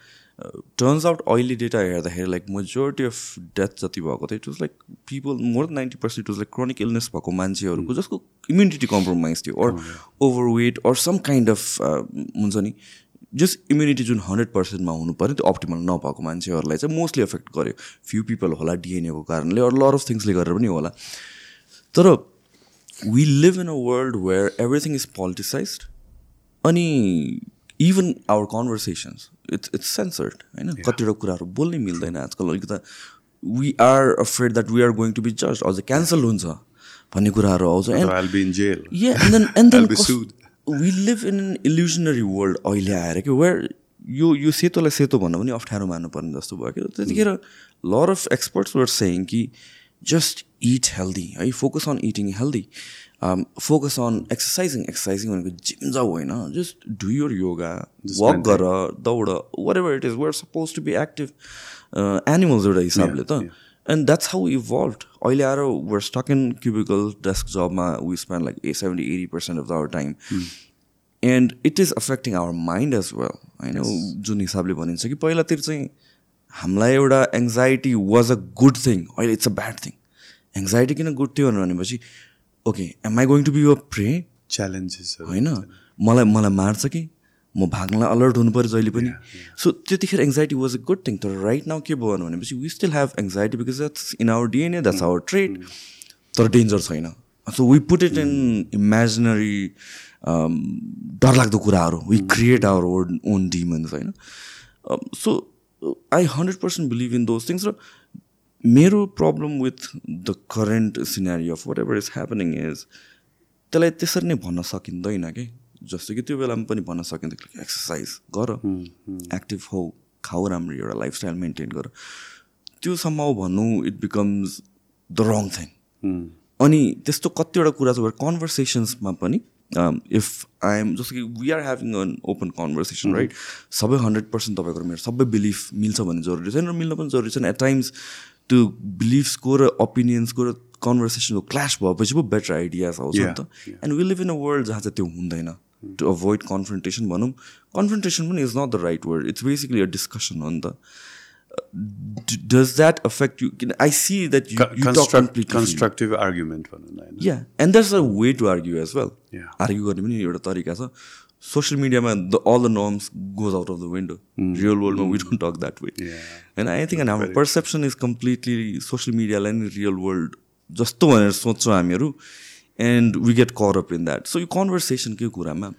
टर्न्स आउट अहिले डेटा हेर्दाखेरि लाइक मेजोरिटी अफ डेथ जति भएको थियो it was like people more than ninety percent it was like chronic illness भएको मान्छेहरूको जसको इम्युनिटी कम्प्रोमाइज थियो or overweight or some kind of हुन्छ नि जस्ट इम्युनिटी जुन हन्ड्रेड पर्सेन्टमा हुनु पऱ्यो त्यो अप्टिमल नभएको मान्छेहरूलाई चाहिँ मोस्टली एफेक्ट गर्यो। फ्यु पिपल होला डिएनएको कारणले अरू लर अफ थिङ्सले गरेर पनि होला। तर we live in a world where everything is politicize अनि even our conversations it's it's censored होइन? कतिवटा कुराहरू बोल्नै मिल्दैन आजकल। अलिकति we are afraid that we are going to be जज अझ क्यान्सल हुन्छ भन्ने कुराहरू आउँछ। We live in an illusionary world अहिले आएर कि वेयर यो यो सेतोलाई सेतो भन्नु पनि अप्ठ्यारो मान्नुपर्ने जस्तो भयो कि त्यतिखेर lot of experts were saying कि जस्ट इट हेल्दी है focus on eating healthy focus on exercising exercising भनेको जिम जाऊ होइन just do your yoga walk गर दौड whatever it is where suppose to be active animals एउटा हिसाबले त। एन्ड द्याट्स हाउ इभल्भ अहिले आएर we're stuck in cubicle desk जबमा we spend like a seventy eighty percent of the hour time and it is affecting our mind as well होइन जुन हिसाबले भनिन्छ कि पहिलातिर चाहिँ हामीलाई एउटा anxiety was a good thing अहिले it's a bad thing anxiety किन गुड थियो भनेपछि okay am I going to be a prey challenges होइन। मलाई मलाई मार्छ कि? म भाग्नलाई अलर्ट हुनु पऱ्यो जहिले पनि। सो त्यतिखेर anxiety was a good thing तर राइट नाउ के भयो भनेपछि we still have anxiety because that's in our DNA that's our trade तर डेन्जर छैन। So we put it in imaginary डरलाग्दो कुराहरू। We create our own own demons होइन? So I hundred percent believe in those things र मेरो problem with the current scenery of whatever is happening is त्यसलाई त्यसरी नै भन्न सकिँदैन कि? जस्तो कि त्यो बेलामा पनि भन्न सकिन्थ्यो एक्सर्साइज गर एक्टिभ हो खाऊ राम्ररी एउटा लाइफस्टाइल मेन्टेन गर। त्योसम्म भन्नु it becomes the wrong thing अनि त्यस्तो कतिवटा कुरा छ कन्भर्सेसन्समा पनि इफ आई एम जस्तो कि we are having on open conversation right सबै हन्ड्रेड पर्सेन्ट तपाईँको मेरो सबै बिलिफ मिल्छ भन्ने जरुरी छैन र मिल्न पनि जरुरी छैन। एट टाइम्स त्यो बिलिफ्सको र ओपिनियन्सको र कन्भर्सेसनको क्लास भएपछि पो बेटर आइडियाज आउँछ नि त। And we live in a world जहाँ चाहिँ त्यो हुँदैन। टु अभोइड कन्फ्रन्टेसन भनौँ कन्फ्रन्टेसन पनि is not the right word it's basically a discussion हो नि त डज द्याट अफेक्ट यु किन आई सी कन्स्ट्रक्टिभ आर्ग्युमेन्ट भनौँ या and that's a way to argue as well argue गर्ने पनि एउटा तरिका छ सोसियल मिडियामा the all the norms goes out of the window real वर्ल्डमा we don't talk that way होइन आई थिङ्क हाम्रो पर्सेप्सन इज कम्प्लिटली सोसियल मिडियालाई नै रियल वर्ल्ड जस्तो भनेर सोच्छौँ हामीहरू and we get caught up in that so यो कन्भर्सेसनकै कुरामा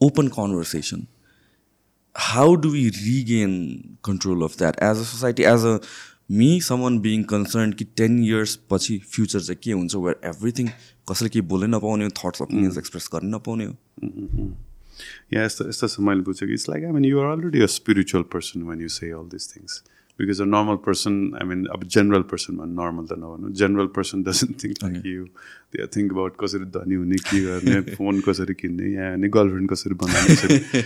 open conversation how do we regain control of that as a society as a me human being concern कि टेन इयर्स पछि फ्युचर चाहिँ के हुन्छ वेयर एभ्रिथिङ कसैले केही बोल्नै नपाउने हो थट्स ओपिनियन्स एक्सप्रेस गर्नै नपाउने हो या यस्तो यस्तो छ मैले बुझेँ कि it's like I mean you're already a spiritual person when you say all this things because a normal person, I mean, a general person, normal than no general person doesn't think like okay. you. They think about कसरी धनी हुने के गर्ने phone कसरी किन्ने यहाँ अनि girlfriend कसरी बनाउने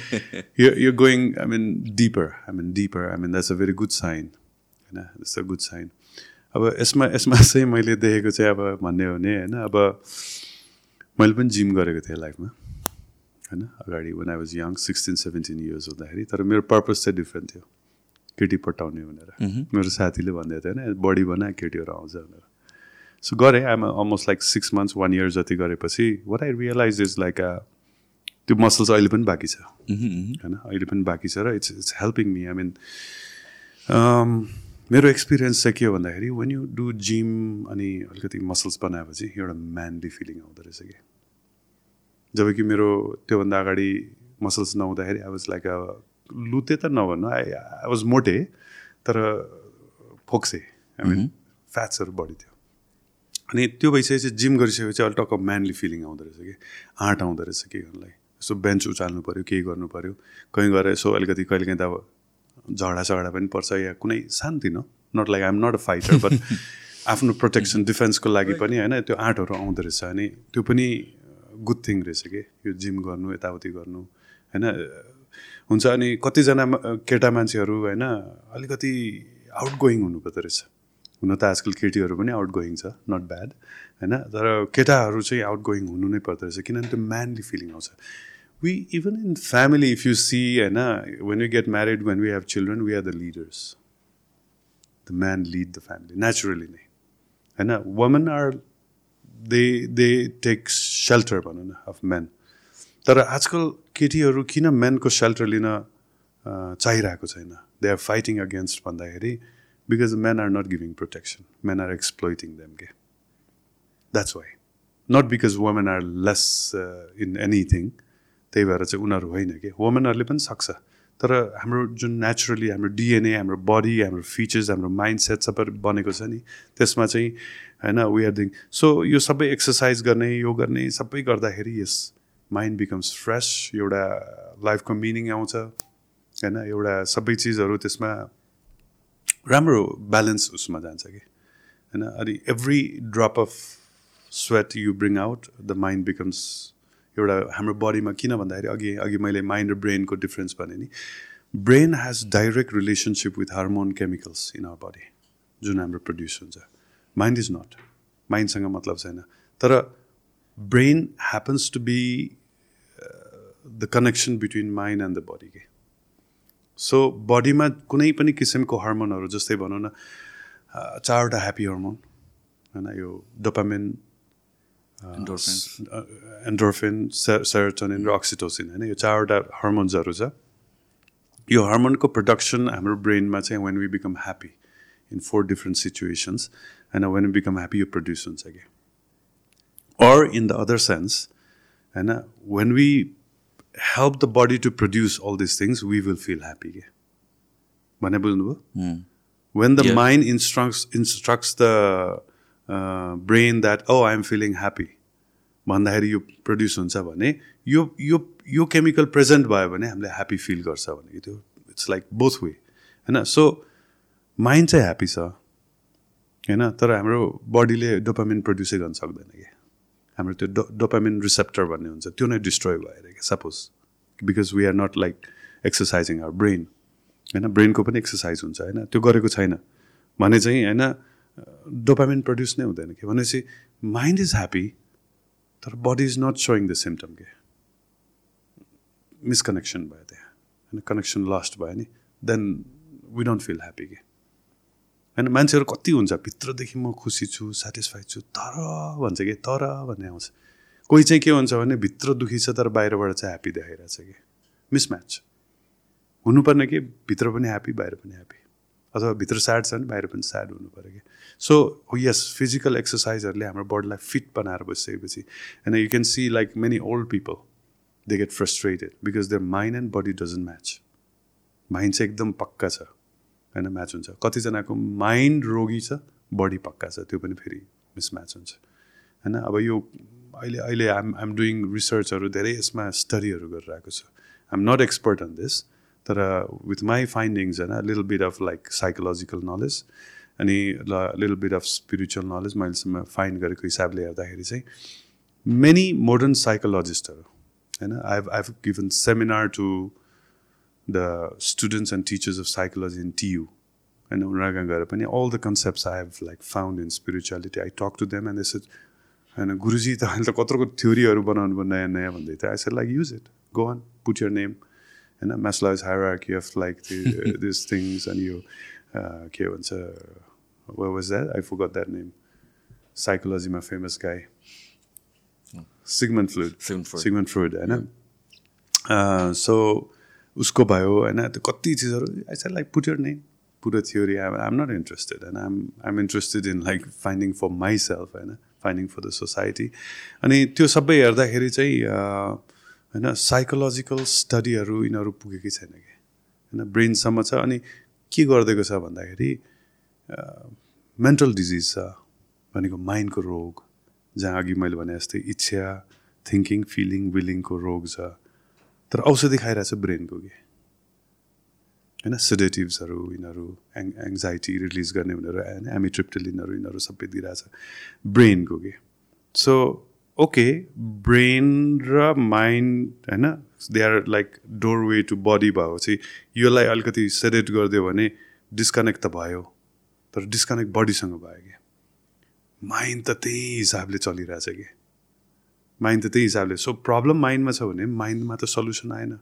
you're, you're going, I mean, deeper. I mean, deeper. I mean, that's a very good sign. होइन द्याट्स अ गुड साइन अब यसमा यसमा चाहिँ मैले देखेको चाहिँ अब भन्ने हो भने होइन अब मैले पनि जिम गरेको थिएँ लाइफमा होइन अगाडि when I was young sixteen seventeen years हुँदाखेरि तर मेरो पर्पज चाहिँ डिफ्रेन्ट थियो केटी पटाउने भनेर। मेरो साथीले भन्दै थियो होइन बडी बना केटीहरू आउँछ भनेर। सो गरेँ I'm almost like six months one year जति गरेपछि what I realize is like a त्यो मसल्स अहिले पनि बाँकी छ। होइन अहिले पनि बाँकी छ र it's it's helping me I mean मेरो एक्सपिरियन्स चाहिँ के हो भन्दाखेरि वेन यु डु जिम अनि अलिकति मसल्स बनाएपछि एउटा म्यानली फिलिङ आउँदो रहेछ कि। जब कि मेरो त्योभन्दा अगाडि मसल्स नहुँदाखेरि आई वाज लाइक अ लुते त नभन्नु आई आई वाज मोटे तर फोक्से आई मिन फ्याट्सहरू बढी थियो। अनि त्यो भइसकेपछि जिम गरिसकेपछि अहिले टक्क म्यानली फिलिङ आउँदो रहेछ कि आँट आउँदो रहेछ के गर्नलाई यसो बेन्च उचाल्नु पऱ्यो केही गर्नु पऱ्यो कहीँ गएर यसो अलिकति कहिलेकाहीँ त अब झगडा सगडा पनि पर्छ या कुनै सानोतिनो not like I'm not a fighter but आफ्नो प्रोटेक्सन डिफेन्सको लागि पनि होइन त्यो आँटहरू आउँदो रहेछ। अनि त्यो पनि गुड थिङ रहेछ कि यो जिम गर्नु यताउति गर्नु होइन हुन्छ अनि कतिजना केटा मान्छेहरू होइन अलिकति आउट गोइङ हुनुपर्दो रहेछ। हुन त आजकल केटीहरू पनि आउट गोइङ छ नट ब्याड होइन? तर केटाहरू चाहिँ आउट गोइङ हुनु नै पर्दो रहेछ किनभने त्यो म्यानली फिलिङ आउँछ। We even in family if you see होइन when you get married when we have children we are the leaders the man lead the family naturally नै। होइन? Women are they they take shelter भनौँ न of men तर आजकल केटीहरू किन मेनको सेल्टर लिन चाहिरहेको छैन? दे आर फाइटिङ अगेन्स्ट भन्दाखेरि because men are not giving protection men are exploiting them के that's why not because women are less in anything त्यही भएर चाहिँ उनीहरू होइन कि वुमेनहरूले पनि सक्छ. तर हाम्रो जुन नेचुरली हाम्रो डिएनए हाम्रो बडी हाम्रो फिचर्स हाम्रो माइन्ड सेट सबै बनेको छ नि त्यसमा चाहिँ होइन वी आर दिङ सो यो सबै एक्सर्साइज गर्ने यो गर्ने सबै गर्दाखेरि यस माइन्ड बिकम्स फ्रेस एउटा लाइफको मिनिङ आउँछ होइन? एउटा सबै चिजहरू त्यसमा राम्रो ब्यालेन्स उसमा जान्छ कि होइन? अनि every drop of sweat you bring out the mind becomes एउटा हाम्रो बडीमा किन भन्दाखेरि अघि अघि मैले माइन्ड र ब्रेनको डिफ्रेन्स भने नि brain has direct relationship with hormone chemicals in our body जुन हाम्रो प्रड्युस हुन्छ। माइन्ड इज नट माइन्डसँग मतलब छैन। तर brain happens to be the connection between mind and the body के सो बडीमा कुनै पनि किसिमको हर्मोनहरू जस्तै भनौँ न चारवटा ह्याप्पी हर्मोन होइन यो डोपामिन एन्डोर्फिन सेरोटोनिन र अक्सिटोसिन होइन यो चारवटा हर्मोन्सहरू छ। यो हर्मोनको प्रडक्सन हाम्रो ब्रेनमा चाहिँ when we become happy in for different situations होइन वेन वी बिकम ह्याप्पी यो प्रड्युस हुन्छ कि। Or in the other sense होइन when we help the body to produce all these things, we will feel happy. भने बुझ्नुभयो? When the mind instructs instructs the brain that oh I am feeling happy भन्दाखेरि यो produce हुन्छ भने यो यो यो केमिकल प्रेजेन्ट भयो भने हामीले ह्याप्पी फिल गर्छ भने त्यो इट्स लाइक बोथ वे होइन? सो माइन्ड चाहिँ ह्याप्पी छ होइन? तर हाम्रो बडीले डोपामिन प्रड्युसै गर्न सक्दैन कि? हाम्रो त्यो डो डोपामिन रिसेप्टर भन्ने हुन्छ त्यो नै डिस्ट्रोय भएर क्या suppose because we are not like exercising our brain होइन ब्रेनको पनि एक्सर्साइज हुन्छ होइन त्यो गरेको छैन। भने चाहिँ होइन डोपामिन प्रड्युस नै हुँदैन कि भनेपछि माइन्ड इज ह्याप्पी तर body is not showing the symptom के मिसकनेक्सन भयो त्यहाँ। होइन कनेक्सन लस्ट भयो नि then we don't feel happy के होइन मान्छेहरू कति हुन्छ भित्रदेखि म खुसी छु सेटिस्फाइड छु तर भन्छ कि तर भन्ने आउँछ। कोही चाहिँ के हुन्छ भने भित्र दुखी छ तर बाहिरबाट चाहिँ ह्याप्पी देखाइरहेछ कि। मिसम्याच हुनुपर्ने कि भित्र पनि ह्याप्पी बाहिर पनि ह्याप्पी अथवा भित्र स्याड छ भने बाहिर पनि स्याड हुनु पऱ्यो कि। सो यस फिजिकल एक्सर्साइजहरूले हाम्रो बडीलाई फिट बनाएर बसिसकेपछि होइन you can see like many old people they get frustrated because their mind and body doesn't match mind चाहिँ एकदम पक्का छ। होइन म्याच हुन्छ। कतिजनाको माइन्ड रोगी छ बडी पक्का छ त्यो पनि फेरि मिसम्याच हुन्छ। होइन अब यो अहिले अहिले आइम आइम डुइङ रिसर्चहरू धेरै यसमा स्टडीहरू गरिरहेको छु। I'm not expert on this तर विथ माई फाइन्डिङ्स होइन little bit of like psychological knowledge अनि little bit of spiritual knowledge मैलेसम्म find गरेको हिसाबले हेर्दाखेरि चाहिँ मेनी मोडर्न साइकोलोजिस्टहरू होइन I have I have given seminar to the students and teachers of psychology in TU. And पनि all the concepts I have like found in spirituality, I talk to them and they said, होइन गुरुजी तपाईँले त कत्रोको थ्योरीहरू बनाउनु भयो नयाँ नयाँ भन्दै थियो I said like use it go on put your name होइन Maslow's hierarchy of like this things अनि यो के भन्छ was that I forgot that name साइकोलोजीमा famous guy Sigmund Freud Sigmund Freud होइन सो उसको भयो होइन? त्यो कति चिजहरू I like put your name पुरो theory I am not interested होइन आम I'm interested in like finding for myself होइन? फाइन्डिङ फर द सोसाइटी अनि त्यो सबै हेर्दाखेरि चाहिँ होइन साइकोलोजिकल स्टडीहरू यिनीहरू पुगेकै छैन कि? होइन? ब्रेनसम्म छ। अनि के गरिदिएको छ भन्दाखेरि मेन्टल डिजिज छ भनेको माइन्डको रोग जहाँ अघि मैले भने जस्तै इच्छा थिङ्किङ फिलिङ विलिङको रोग छ। तर औषधि खाइरहेको छ ब्रेनको कि होइन? सेडेटिभ्सहरू यिनीहरू एङ एङ्जाइटी रिलिज गर्ने उनीहरू होइन एमिट्रिप्टलिनहरू यिनीहरू सबै दिइरहेछ। ब्रेनको के सो ओके ब्रेन र माइन्ड होइन? They are like doorway to body भएपछि योलाई अलिकति सेडेट गरिदियो भने डिस्कनेक्ट त भयो तर डिस्कनेक्ट बडीसँग भयो कि? माइन्ड त त्यही हिसाबले चलिरहेछ कि? माइन्ड त त्यही हिसाबले। सो प्रब्लम माइन्डमा छ भने माइन्डमा त सल्युसन आएन।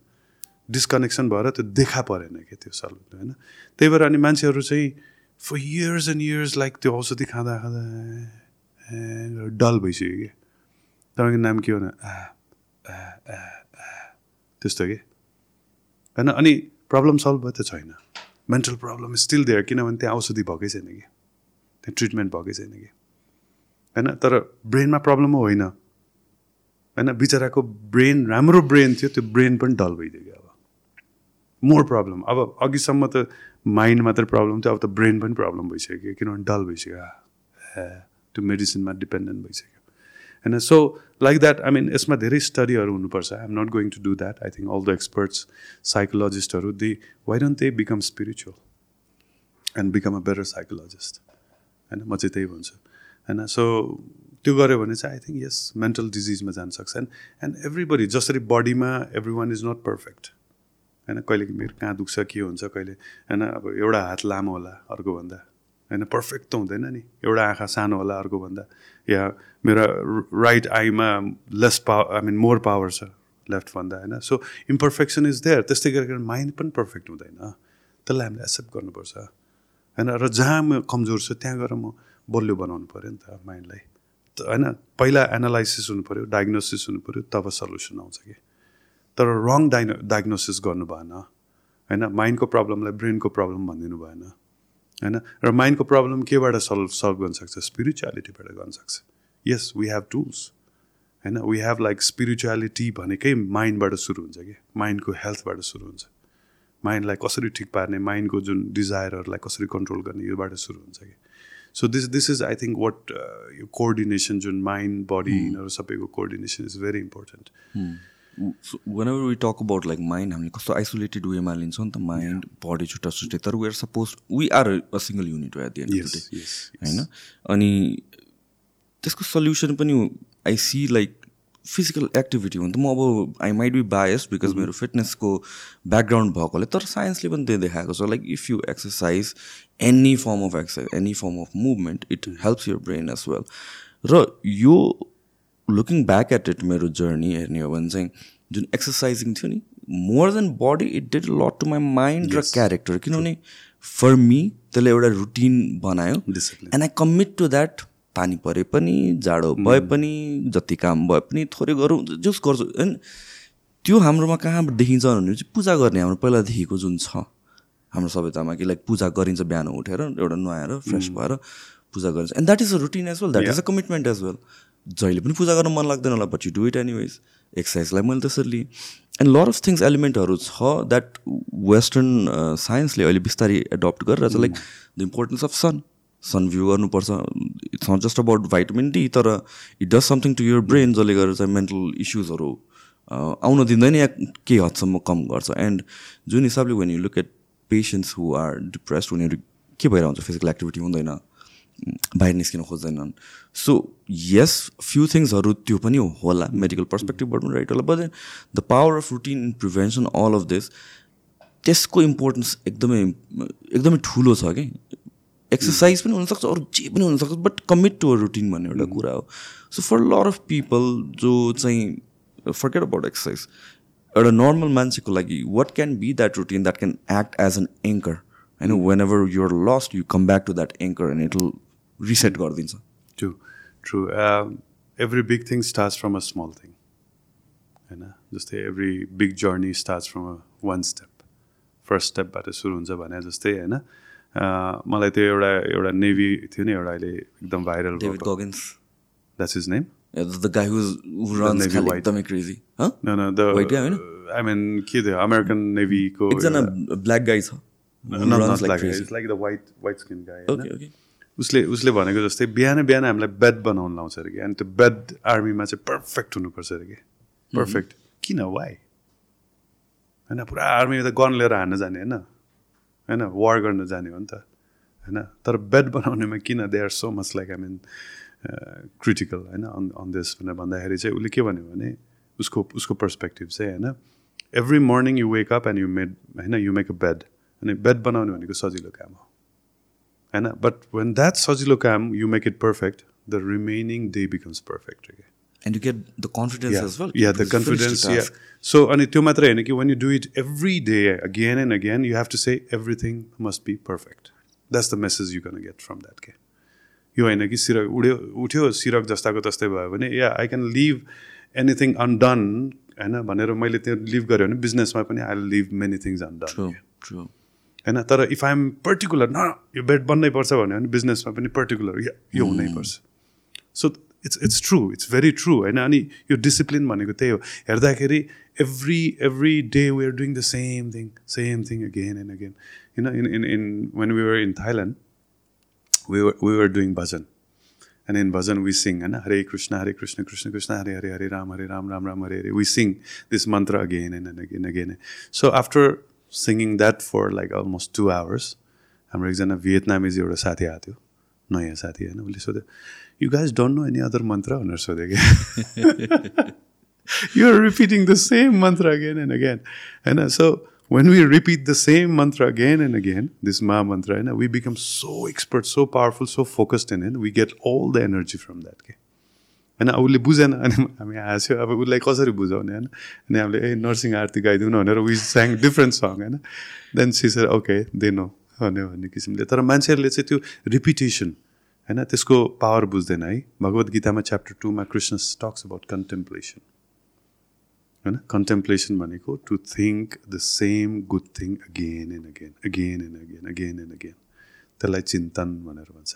डिस्कनेक्सन भएर त्यो देखा परेन क्या त्यो सल्युसन होइन? त्यही भएर अनि मान्छेहरू चाहिँ for years and years like त्यो औषधि खाँदा खाँदा डल भइसक्यो कि? तपाईँको नाम के हो न? त्यस्तो कि? होइन? अनि प्रब्लम सल्भ भयो त छैन। मेन्टल प्रब्लम स्टिल देयर किनभने त्यहाँ औषधि भएकै छैन कि? त्यहाँ ट्रिटमेन्ट भएकै छैन कि? होइन? तर ब्रेनमा प्रब्लम होइन। होइन बिचराको ब्रेन राम्रो ब्रेन थियो त्यो ब्रेन पनि डल भइदियो कि अब। मोर प्रब्लम अब अघिसम्म त माइन्ड मात्रै प्रब्लम थियो अब त ब्रेन पनि प्रब्लम भइसक्यो किनभने डल भइसक्यो। त्यो मेडिसिनमा डिपेन्डेन्ट भइसक्यो। होइन so like that I mean यसमा धेरै स्टडीहरू हुनुपर्छ। I am not going to do that I think all the experts साइकोलोजिस्टहरू they why don't they become spiritual and become a better psychologist होइन म चाहिँ त्यही भन्छु। होइन सो त्यो गऱ्यो भने चाहिँ आई थिङ्क यस मेन्टल डिजिजमा जान सक्छ एन्ड एभ्रीबडी जसरी बडीमा every one is not perfect होइन कहिले मेरो कहाँ दुख्छ के हुन्छ कहिले। होइन अब एउटा हात लामो होला अर्को भन्दा होइन पर्फेक्ट त हुँदैन नि। एउटा आँखा सानो होला अर्को भन्दा या मेरो right Aima less power I mean more power छ लेफ्ट भन्दा होइन सो इम्पर्फेक्सन इज देयर त्यस्तै गरेर माइन्ड पनि पर्फेक्ट हुँदैन। त्यसलाई हामीले एक्सेप्ट गर्नुपर्छ। होइन र जहाँ म कमजोर छु त्यहाँ गएर म बलियो बनाउनु पऱ्यो नि त माइन्डलाई होइन पहिला एनालाइसिस हुनु पऱ्यो डायग्नोसिस हुनु पऱ्यो तब सल्युसन आउँछ कि। तर रङ डाइनो डायग्नोसिस गर्नु भएन होइन? माइन्डको प्रब्लमलाई ब्रेनको प्रब्लम भनिदिनु भएन होइन? र माइन्डको प्रब्लम केबाट सल्भ सल्भ गर्न सक्छ? स्पिरिचुअलिटीबाट गर्न सक्छ। यस वी हेभ टुल्स होइन? वी हेभ लाइक स्पिरिचुअलिटी भनेकै माइन्डबाट सुरु हुन्छ कि? माइन्डको हेल्थबाट सुरु हुन्छ। माइन्डलाई कसरी ठिक पार्ने? माइन्डको जुन डिजायरहरूलाई कसरी कन्ट्रोल गर्ने? योबाट सुरु हुन्छ कि? So this this is I think what यो कोअर्डिनेसन जुन माइन्ड बडी यिनीहरू सबैको coordination is very important whenever we talk about like mind हामीले कस्तो आइसोलेटेड वेमा लिन्छौँ नि त माइन्ड बडी छुट्टा छुट्टै तर we are suppose we are a single unit at the end होइन? अनि त्यसको सल्युसन पनि I see like physical activity हो नि त म अब I might be biased because मेरो फिटनेसको ब्याकग्राउन्ड भएकोले तर साइन्सले पनि त्यो देखाएको छ। Like if you exercise any form of exercise any form of movement it helps your brain as well र यो लुकिङ ब्याक एट इट मेरो जर्नी हेर्ने हो भने चाहिँ जुन एक्सर्साइजिङ थियो नि more than body it did lot to my mind र क्यारेक्टर किनभने फर मी त्यसले एउटा रुटिन बनायो। And I commit to that पानी परे पनि जाडो भए पनि जति काम भए पनि थोरै गरौँ जस गर्छु। होइन त्यो हाम्रोमा कहाँ देखिन्छ भने चाहिँ पूजा गर्ने हाम्रो पहिलादेखिको जुन छ। हाम्रो सभ्यतामा कि लाइक पूजा गरिन्छ बिहान उठेर एउटा नुहाएर फ्रेस भएर पूजा गरिन्छ। And that is a routine as well that is a commitment as well जहिले पनि पूजा गर्न मन लाग्दैन होला but you do it anyways एक्सर्साइजलाई मैले त्यसरी लिएँ एन्ड लर अफ थिङ्स एलिमेन्टहरू छ द्याट वेस्टर्न साइन्सले अहिले बिस्तारै एडप्ट गरेर like the importance of sun sun view गर्नुपर्छ। It's not just about vitamin D तर it does something to your brain जसले गर्दा चाहिँ मेन्टल इस्युजहरू आउन दिँदैन या केही हदसम्म कम गर्छ। एन्ड जुन हिसाबले when you look at patients who are depressed उनीहरू के भएर हुन्छ फिजिकल एक्टिभिटी हुँदैन बाहिर निस्किन खोज्दैनन्। सो यस फ्यु थिङ्सहरू त्यो पनि होला मेडिकल पर्सपेक्टिभबाट पनि राइट होला। But then the power of routine in prevention all of this त्यसको इम्पोर्टेन्स एकदमै एकदमै ठुलो छ कि। एक्सर्साइज पनि हुनसक्छ अरू जे पनि हुनसक्छ but commit to a routine भन्ने एउटा कुरा हो. So for lot of people जो चाहिँ फर्केट अबाउट एक्सर्साइज एउटा नर्मल मान्छेको लागि what can be that routine that can act as an anchor होइन whenever you're lost you come back to that anchor and it will reset गरिदिन्छ. True true every big thing starts from a small thing होइन जस्तै every big journey starts from a one step first स्टेपबाट सुरु हुन्छ भने जस्तै होइन? मलाई त्यो एउटा एउटा नेभी थियो नि एउटा अहिले एकदम viral that's is name the guy who runs. एकदमै क्रेजी mean, के थियो अमेरिकन नेभीको एकजना ब्ल्याक गाई छ skin guy. होइन? ओके ओके उसले उसले भनेको जस्तै बिहान बिहान हामीलाई बेड बनाउनु लाउँछ अरे कि। अनि त्यो बेड आर्मीमा चाहिँ पर्फेक्ट हुनुपर्छ अरे कि। पर्फेक्ट किन? वाइ होइन पुरा आर्मी त गन लिएर हान्न जाने होइन? होइन वार गर्न जाने हो नि त होइन? तर बेड बनाउनेमा किन they are so much like I mean critical होइन अन अन दिस भनेर भन्दाखेरि चाहिँ उसले के भन्यो भने उसको उसको पर्सपेक्टिभ चाहिँ होइन every morning you wake up and you made होइन यु मेक अ बेड अनि बेड बनाउने भनेको सजिलो काम हो होइन? बट वेन द्याट सजिलो काम you make it perfect the remaining day becomes perfect के and you get the confidence as well yeah the confidence yeah so अनि त्यो मात्रै होइन कि when you do it every day again and again you have to say everything must be perfect that's the message you can get from that के यो होइन कि सिरक उड्यो उठ्यो सिरक जस्ताको तस्तै भयो भने yeah I can leave anything undone होइन भनेर मैले त्यो लिभ गरेँ भने बिजनेसमा पनि I leave many things undone होइन तर इफ आइएम पर्टिकुलर न यो बेड बन्नै पर्छ भन्यो भने बिजनेसमा पनि पर्टिकुलर यो हुनैपर्छ so it's it's true it's very true होइन अनि यो डिसिप्लिन भनेको त्यही हो हेर्दाखेरि every every day we are doing the same thing same thing again and again होइन in in in when we were in Thailand were we were doing bhajan and in bhajan we sing and hare krishna hare krishna krishna krishna hare hare hare ram hare ram ram ram hare hare we sing this mantra again and, and again again so after singing that for like almost two hours हाम्रो एकजना भियतनामिज एउटा साथी आएको थियो नयाँ साथी होइन उसले सोध्यो you guys don't know any other mantra भनेर सोध्यो कि you're repeating the same mantra again and again. And so when we repeat the same mantra again and again, this Ma mantra, and we become so expert, so powerful, so focused in it, we get all the energy from that. Okay? होइन उसले बुझेन अनि हामी हाँस्यो अब उसलाई कसरी बुझाउने होइन अनि हामीले ए नर्सिङ आरती गाइदिउँ न भनेर वी स्याङ डिफ्रेन्ट सङ होइन देन सिसर ओके दे नो भन्यो भन्ने किसिमले। तर मान्छेहरूले चाहिँ त्यो रिपिटेसन होइन त्यसको पावर बुझ्दैन है। भगवद् गीतामा च्याप्टर टूमा कृष्ण टक्स अबाउट कन्टेम्प्लेसन होइन कन्टेम्प्लेसन भनेको to think the same good thing again and again again and again again and again त्यसलाई चिन्तन भनेर भन्छ।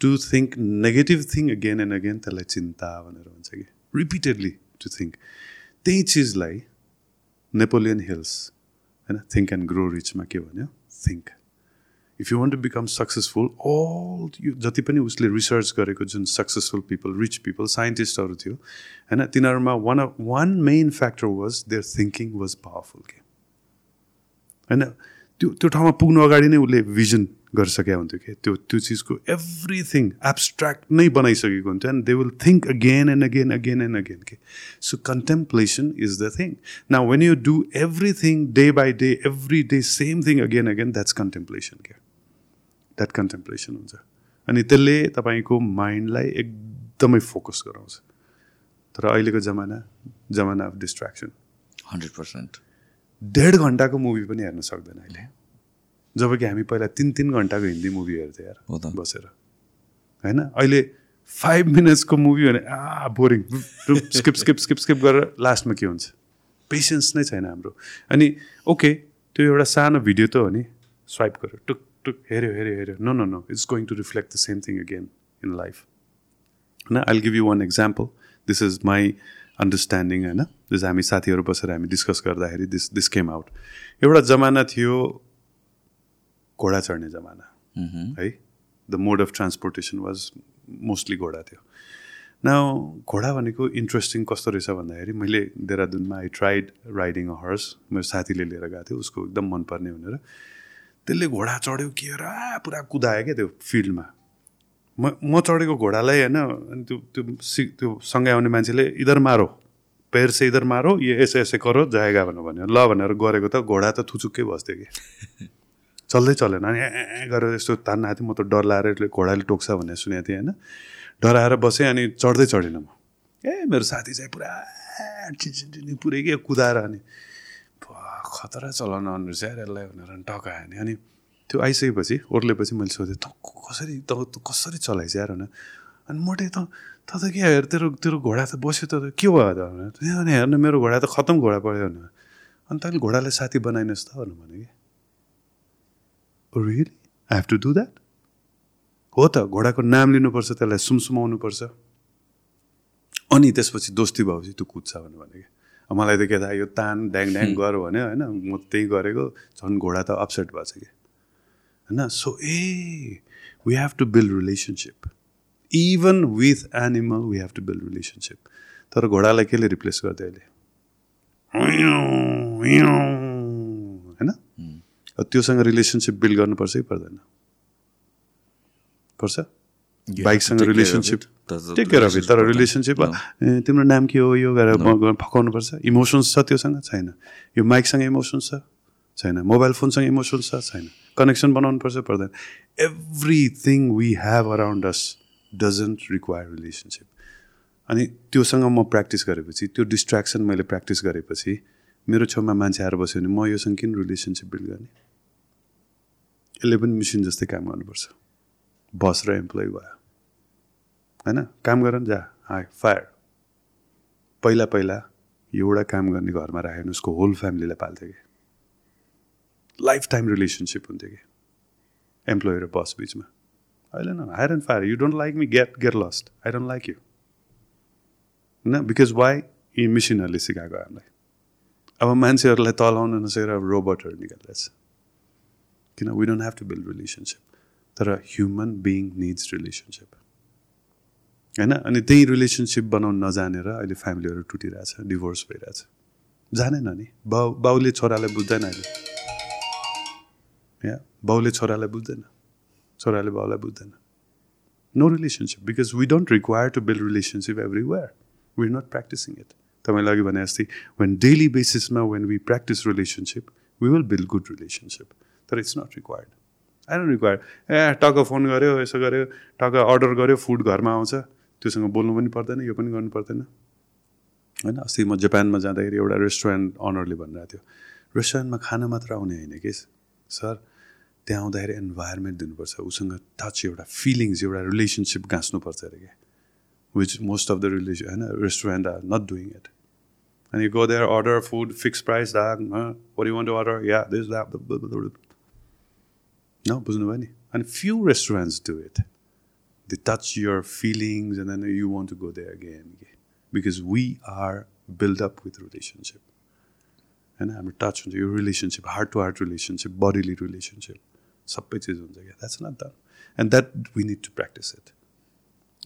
To think negative thing again and again त्यसलाई चिन्ता भनेर भन्छ कि। रिपिटेडली टु थिङ्क त्यही चिजलाई नेपोलियन हिल्स होइन थिङ्क एन्ड ग्रो रिचमा के भन्यो? Think if you want to become successful all यो जति पनि उसले रिसर्च गरेको जुन सक्सेसफुल पिपल रिच पिपल साइन्टिस्टहरू थियो होइन तिनीहरूमा one of one main factor was there thinking was powerful के? होइन त्यो त्यो ठाउँमा पुग्नु अगाडि नै उसले भिजन गरिसकेका हुन्थ्यो कि? त्यो त्यो चिजको एभ्रिथिङ एब्सट्र्याक्ट नै बनाइसकेको हुन्थ्यो and they will think again and again again and again के? So contemplation is the thing ना when you do everything day by day every day same thing again again that's contemplation के that contemplation हुन्छ. अनि त्यसले तपाईँको माइन्डलाई एकदमै focus गराउँछ. तर अहिलेको जमाना जमाना अफ डिस्ट्र्याक्सन हन्ड्रेड पर्सेन्ट। डेढ घन्टाको मुभी पनि हेर्न सक्दैन अहिले। जब कि हामी पहिला तिन तिन घन्टाको हिन्दी मुभी हेर्थ्यौँ। यार बसेर। होइन? अहिले फाइभ मिनट्सको मुभी भने आ boring skip skip skip skip गरेर लास्टमा के हुन्छ? पेसेन्स नै छैन हाम्रो। अनि ओके त्यो एउटा सानो भिडियो त हो नि स्वाइप गर्यो टुक। टुक हेऱ्यो हेऱ्यो हेऱ्यो no no no it's going to reflect the same thing again in life होइन I give you one example this is my understanding होइन जस हामी साथीहरू बसेर हामी डिस्कस गर्दाखेरि दिस दिस केम आउट एउटा जमाना थियो घोडा चढ्ने जमाना है? The mode of transportation was mostly घोडा थियो. न घोडा भनेको इन्ट्रेस्टिङ कस्तो रहेछ भन्दाखेरि मैले देहरादुनमा I tried riding a horse मेरो साथीले लिएर गएको थियो उसको एकदम मनपर्ने भनेर। त्यसले घोडा चढ्यो के र पुरा कुदायो क्या त्यो फिल्डमा। म म चढेको घोडालाई होइन अनि त्यो त्यो सि त्यो सँगै आउने मान्छेले इधर मारो पैर से इधर मारो ये ऐसे ऐसे करो जाएगा भनेर भन्यो। ल भनेर गरेको त घोडा त थुचुक्कै बस्थ्यो कि। <laughs> चल्दै चलेन अनि ए, गरेर यस्तो तान्न आएको थियो म त डर लाएर यसले घोडाले टोक्छ भनेर सुनेको थिएँ होइन। डराएर बसेँ अनि चढ्दै चढिनँ म। ए मेरो साथी चाहिँ पुरा चिचिनी पुरै के कुदाएर अनि। खतरा चलाउन यार यसलाई भनेर टकायो नि। अनि त्यो आइसकेपछि ओर्लेपछि मैले सोधेँ त कसरी त कसरी चलाइछ यार? भनेर। अनि मोटे त त त के हेर तेरो तेरो घोडा त बस्यो त के भयो त? भनेर। "ए, अनि हेर्न मेरो घोडा त खतम घोडा पऱ्यो भनेर। अनि तैँले घोडालाई साथी बनाइनुहोस् त भनेर भने कि। Really I have to do that हो त घोडाको नाम लिनुपर्छ त्यसलाई सुमसुमाउनु पर्छ अनि त्यसपछि दोस्ती भएपछि त्यो कुद्छ भनेर भने कि। मलाई त के थाहा यो तान ड्याङ ड्याङ <laughs> गर भन्यो होइन? म त्यही गरेको झन् घोडा त अपसेट भएछ कि। होइन? So uh we have to build relationship even with animal we have to build relationship तर घोडालाई केले रिप्लेस गरिदियो अहिले? होइन? त्योसँग रिलेसनसिप बिल्ड गर्नुपर्छ कि पर्दैन? पर्छ? बाइकसँग relationship take care of it तर रिलेसनसिप तिम्रो नाम के हो? यो गरेर फकाउनुपर्छ इमोसन्स छ त्योसँग? छैन। यो माइकसँग इमोसन्स छ? छैन। मोबाइल फोनसँग इमोसन्स छ? छैन। कनेक्सन बनाउनु पर्छ पर्दैन everything we have around us doesn't require relationship अनि त्योसँग म प्र्याक्टिस गरेपछि त्यो डिस्ट्र्याक्सन मैले प्र्याक्टिस गरेपछि मेरो छेउमा मान्छे आएर बस्यो भने म योसँग किन रिलेसनसिप बिल्ड गर्ने? यसले पनि मिसिन जस्तै काम गर्नुपर्छ। बस र इम्प्लोइ भयो। होइन? काम गर जा। हाई फायर पहिला पहिला एउटा काम गर्ने घरमा राखेर उसको होल फ्यामिलीलाई पाल्थ्यो कि। लाइफ टाइम रिलेसनसिप हुन्थ्यो कि। एम्प्लोइ र बस बिचमा। अहिले न hire and fire you don't like me get get lost I don't like you होइन बिकज वाइ यी मिसिनहरूले सिकाएको हामीलाई। अब मान्छेहरूलाई तलाउन नसकेर अब रोबोटहरू निकालिरहेछ। किन? We don't have to build relationship तर ह्युमन बिङ निड्स रिलेसनसिप होइन? अनि त्यही रिलेसनसिप बनाउन नजानेर अहिले फ्यामिलीहरू टुटिरहेछ डिभोर्स भइरहेछ। जानेन नि। बाउ बाउले छोरालाई बुझ्दैन अहिले। या बाउले छोरालाई बुझ्दैन। छोराले बाउलाई बुझ्दैन। No relationship because we don't require to build relationship everywhere we not practising it तपाईँले अघि भने जस्तै when daily बेसिसमा when we practise relationship we will build good relationship तर it's not required I don't require a टक्क phone गऱ्यो यसो गऱ्यो टक्क अर्डर गऱ्यो फुड घरमा आउँछ। त्योसँग बोल्नु पनि पर्दैन यो पनि गर्नु पर्दैन। होइन अस्ति म जापानमा जाँदाखेरि एउटा रेस्टुरेन्ट अनरले भनिरहेको थियो। रेस्टुरेन्टमा खाना मात्र आउने होइन कि सर? त्यहाँ आउँदाखेरि इन्भाइरोमेन्ट दिनुपर्छ उसँग टच एउटा फिलिङ्स एउटा रिलेसनसिप गाँच्नुपर्छ अरे क्या which most of the relation होइन restaurant are not doing it do you want to order? Yeah, this, that. Blah, blah, blah, no, बुझ्नुभयो नि? अनि few restaurants do it. They touch your feelings and then you want to go there again. Because we are built up with relationship. होइन हाम्रो touch हुन्छ यो relationship heart to heart relationship bodily relationship सबै चिज हुन्छ क्या that's not the end that we need to practise it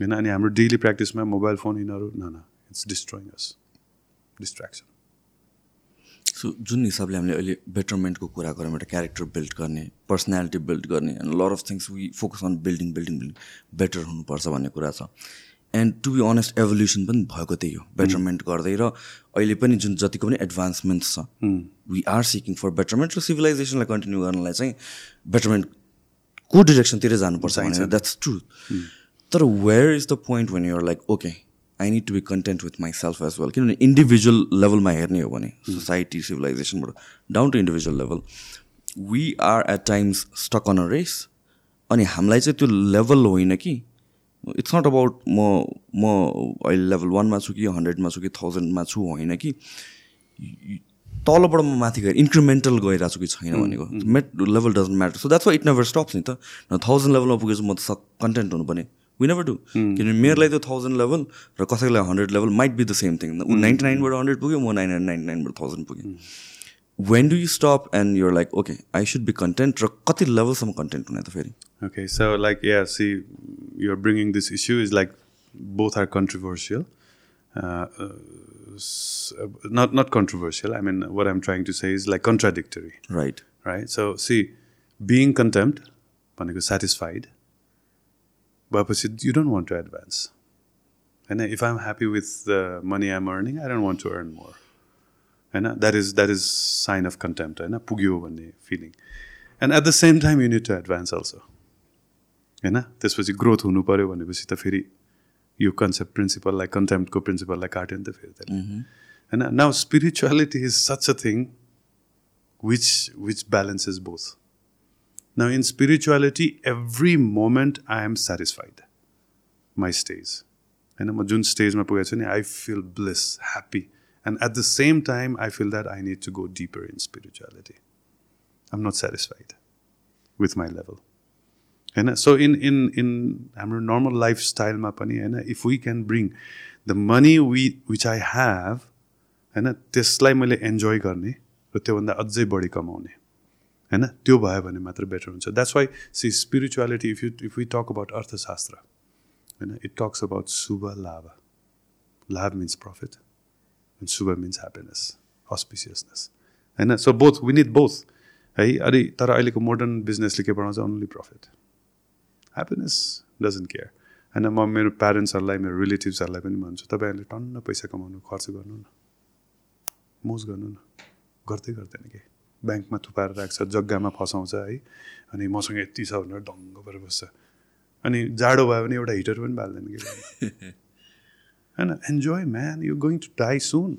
होइन अनि हाम्रो डेली प्र्याक्टिसमा मोबाइल फोन यिनीहरू न न it's destroying us distraction so जुन हिसाबले हामीले अहिले बेटरमेन्टको कुरा गऱ्यौँ एउटा क्यारेक्टर बिल्ड गर्ने पर्सनालिटी बिल्ड गर्ने and lot of things we focus on building building building better हुनुपर्छ भन्ने कुरा छ। And to be honest evolution पनि भएको त्यही हो। बेटरमेन्ट गर्दै र अहिले पनि जुन जतिको पनि एडभान्समेन्ट्स छ we are seeking for betterment र सिभिलाइजेसनलाई कन्टिन्यू गर्नलाई चाहिँ बेटरमेन्टको डिरेक्सनतिर जानुपर्छ भनेर द्याट्स ट्रु तर where is the point when you're like okay I need to be content with myself as well किनभने इन्डिभिजुअल लेभलमा हेर्ने हो भने society सिभिलाइजेसनबाट down to individual level we are at times stuck on a race अनि हामीलाई चाहिँ त्यो level होइन कि इट्स नट अबाउट म म अहिले लेभल वानमा छु कि हन्ड्रेडमा छु कि थाउजन्डमा छु होइन कि तलबाट म माथि गएर इन्क्रिमेन्टल गइरहेको छु कि छैन भनेको मेट level doesn't matter so that's it never stops नि त। थाउजन्ड लेभलमा पुगेछु म त कन्टेन्ट हुनुपर्ने। वी नेभर डु किनभने मेरोलाई त्यो थाउजन्ड लेभल र कसैलाई hundred level might be the same thing ऊ नाइन्टी नाइनबाट हन्ड्रेड पुग्यो म नाइन हन्ड्रेड नाइन्टी नाइनबाट थाउजन्ड पुगेँ when do you stop and you're like okay I should be content र कति लेभलसम्म कन्टेन्ट हुने त फेरि Okay, so like yeah, see, you're bringing this issue is like both are controversial. Uh, uh, s- uh, not not controversial. I mean, what I'm trying to say is like contradictory, right right? So see, being contempt, भनेको satisfied, but you don't want to advance. And if I'm happy with the money I'm earning, I don't want to earn more. होइन that is that is sign of contempt होइन पुग्यो भन्ने feeling and at the same time you need to advance also होइन त्यसपछि growth हुनु पऱ्यो भनेपछि त फेरि यो कन्सेप्ट प्रिन्सिपललाई कन्टेम्प्टको प्रिन्सिपललाई काट्यो नि त फेरि त्यसले होइन now spirituality is such a thing which which balances both now in spirituality every moment I am satisfied my stage होइन म जुन स्टेजमा पुगेको छु नि I feel bliss happy and at the same time I feel that I need to go deeper in spirituality I am not satisfied with my level होइन so in in in हाम्रो normal लाइफस्टाइलमा पनि होइन if we can bring the money we which I have होइन त्यसलाई मैले enjoy गर्ने र त्योभन्दा अझै बढी कमाउने होइन? त्यो भयो भने मात्र बेटर हुन्छ। That's why see spirituality if you if you talk about अर्थशास्त्र होइन it talks about shubh labh. Labh means profit and shubh means happiness auspiciousness होइन? So both we need both है? अनि तर अहिलेको मोडर्न बिजनेसले के बनाउँछ? Only profit happiness doesn't care होइन? म मेरो प्यारेन्ट्सहरूलाई मेरो रिलेटिभ्सहरूलाई पनि भन्छु तपाईँहरूले टन्न पैसा कमाउनु खर्च गर्नु न। मोज गर्नु न। गर्दै गर्दैन कि ब्याङ्कमा थुपाएर राख्छ जग्गामा फसाउँछ है। अनि मसँग यति छ भनेर ढङ्ग परेर बस्छ। अनि जाडो भयो भने एउटा हिटर पनि बाल्दैन कि <laughs> होइन enjoy man you going to die soon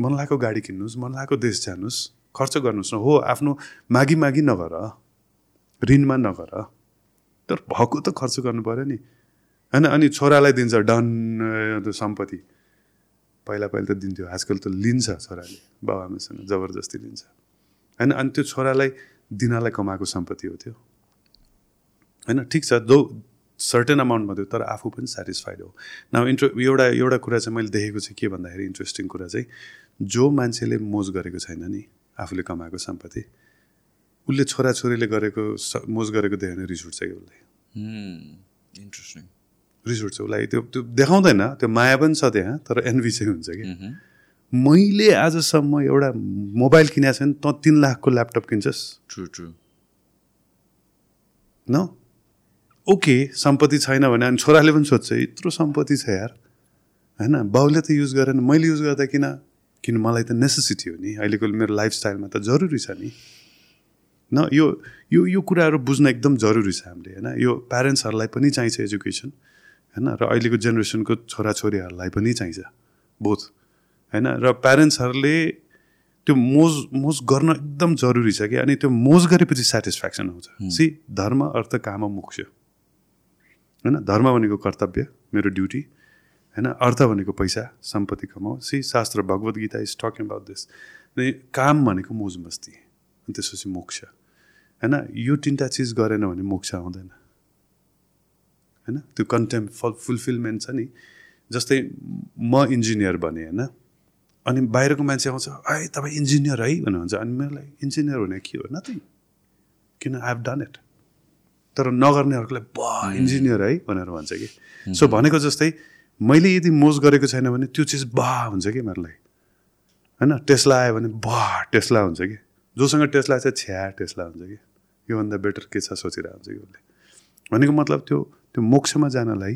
मन लागेको गाडी किन्नुहोस् मन लागेको देश जानुहोस् खर्च गर्नुहोस् न। हो आफ्नो मागी मागी नगर ऋणमा नगर तर भएको त खर्च गर्नु पऱ्यो नि। होइन अनि छोरालाई दिन्छ डन सम्पत्ति। पहिला पहिला त दिन्थ्यो। आजकल त लिन्छ छोराले बाबाआमासँग जबरजस्ती लिन्छ। होइन अनि त्यो छोरालाई दिनलाई कमाएको सम्पत्ति हो त्यो। होइन ठिक छ जो सर्टेन अमाउन्टमा थियो तर आफू पनि सेटिस्फाइड हो। न इन्ट्र एउटा एउटा कुरा चाहिँ मैले देखेको चाहिँ के भन्दाखेरि इन्ट्रेस्टिङ कुरा चाहिँ जो मान्छेले मोज गरेको छैन नि आफूले कमाएको सम्पत्ति उसले छोराछोरीले गरेको मोज गरेको देख्यो भने रिस उठ्छ कि उसलाई इन्ट्रेस्टिङ रिस उठ्छ उसलाई त्यो त्यो देखाउँदैन त्यो माया पनि छ त्यहाँ तर एनभी चाहिँ हुन्छ कि। मैले आजसम्म एउटा मोबाइल किनेको छैन त तिन लाखको ल्यापटप किन्छस्। ट्रु ट्रु न? ओके सम्पत्ति छैन भने अनि छोराले पनि सोध्छ यत्रो सम्पत्ति छ यार। होइन? बाउले त युज गरेन मैले युज गर्दा किन? किन मलाई त नेसेसिटी हो नि? अहिलेको मेरो लाइफस्टाइलमा त जरुरी छ नि। न यो यो यो कुराहरू बुझ्न एकदम जरुरी छ हामीले होइन? यो प्यारेन्ट्सहरूलाई पनि चाहिन्छ एजुकेसन होइन? र अहिलेको जेनेरेसनको छोराछोरीहरूलाई पनि चाहिन्छ। बोथ होइन? र प्यारेन्ट्सहरूले त्यो मोज मोज गर्न एकदम जरुरी छ कि अनि त्यो मोज गरेपछि सेटिस्फ्याक्सन आउँछ। सी धर्म अर्थ काम मोक्ष। होइन? धर्म भनेको कर्तव्य मेरो ड्युटी। होइन? अर्थ भनेको पैसा सम्पत्ति कमाऊ। सी शास्त्र Bhagavad Gita is talking about this काम भनेको मोज मस्ती अनि त्यसपछि मोक्ष। होइन? यो तिनवटा चिज गरेन भने मोक्ष आउँदैन। होइन? त्यो कन्टेम्प फल फुलफिलमेन्ट छ नि? जस्तै म इन्जिनियर भने होइन? अनि बाहिरको मान्छे आउँछ है तपाईँ इन्जिनियर है? भनेर भन्छ। अनि मेरो लागि इन्जिनियर भने के हो? नथिङ किन? आई हेभ डन इट तर नगर्नेहरूकोलाई ब इन्जिनियर है? भनेर भन्छ कि। सो भनेको जस्तै मैले यदि मोज गरेको छैन भने त्यो चिज बा हुन्छ कि मेरो लागि होइन? टेस्ला आयो भने बा टेस्ला हुन्छ कि? जोसँग टेस्ला छ छ्या टेस्ला हुन्छ कि? योभन्दा बेटर के छ सोचिरहेको हुन्छ कि उसले? भनेको मतलब त्यो त्यो मोक्षमा जानलाई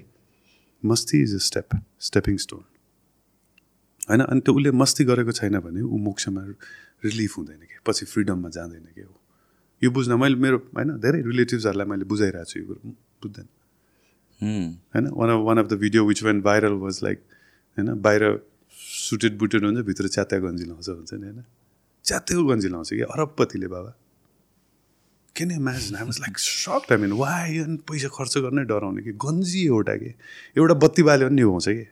मस्ती is a step stepping stone होइन? अनि त्यो उसले मस्ती गरेको छैन भने ऊ मोक्षमा रिलिफ हुँदैन कि? पछि फ्रिडममा जाँदैन कि हो? यो बुझ्न मैले मेरो होइन? धेरै रिलेटिभ्सहरूलाई मैले बुझाइरहेको छु यो कुरो। बुझ्दैन। होइन? One of one of the video which when viral was like होइन? बाहिर सुटेड बुटेड हुन्छ भित्र च्यात्या गन्जी लाउँछ हुन्छ नि होइन? च्यात्याको गन्जी लाउँछ कि? अरबपतिले बाबा। किन imagine? I was like shock I mean why अनि पैसा खर्च गर्नै डराउने कि? गन्जी एउटा कि? एउटा बत्ती बाल्यो भने निभाउँछ कि?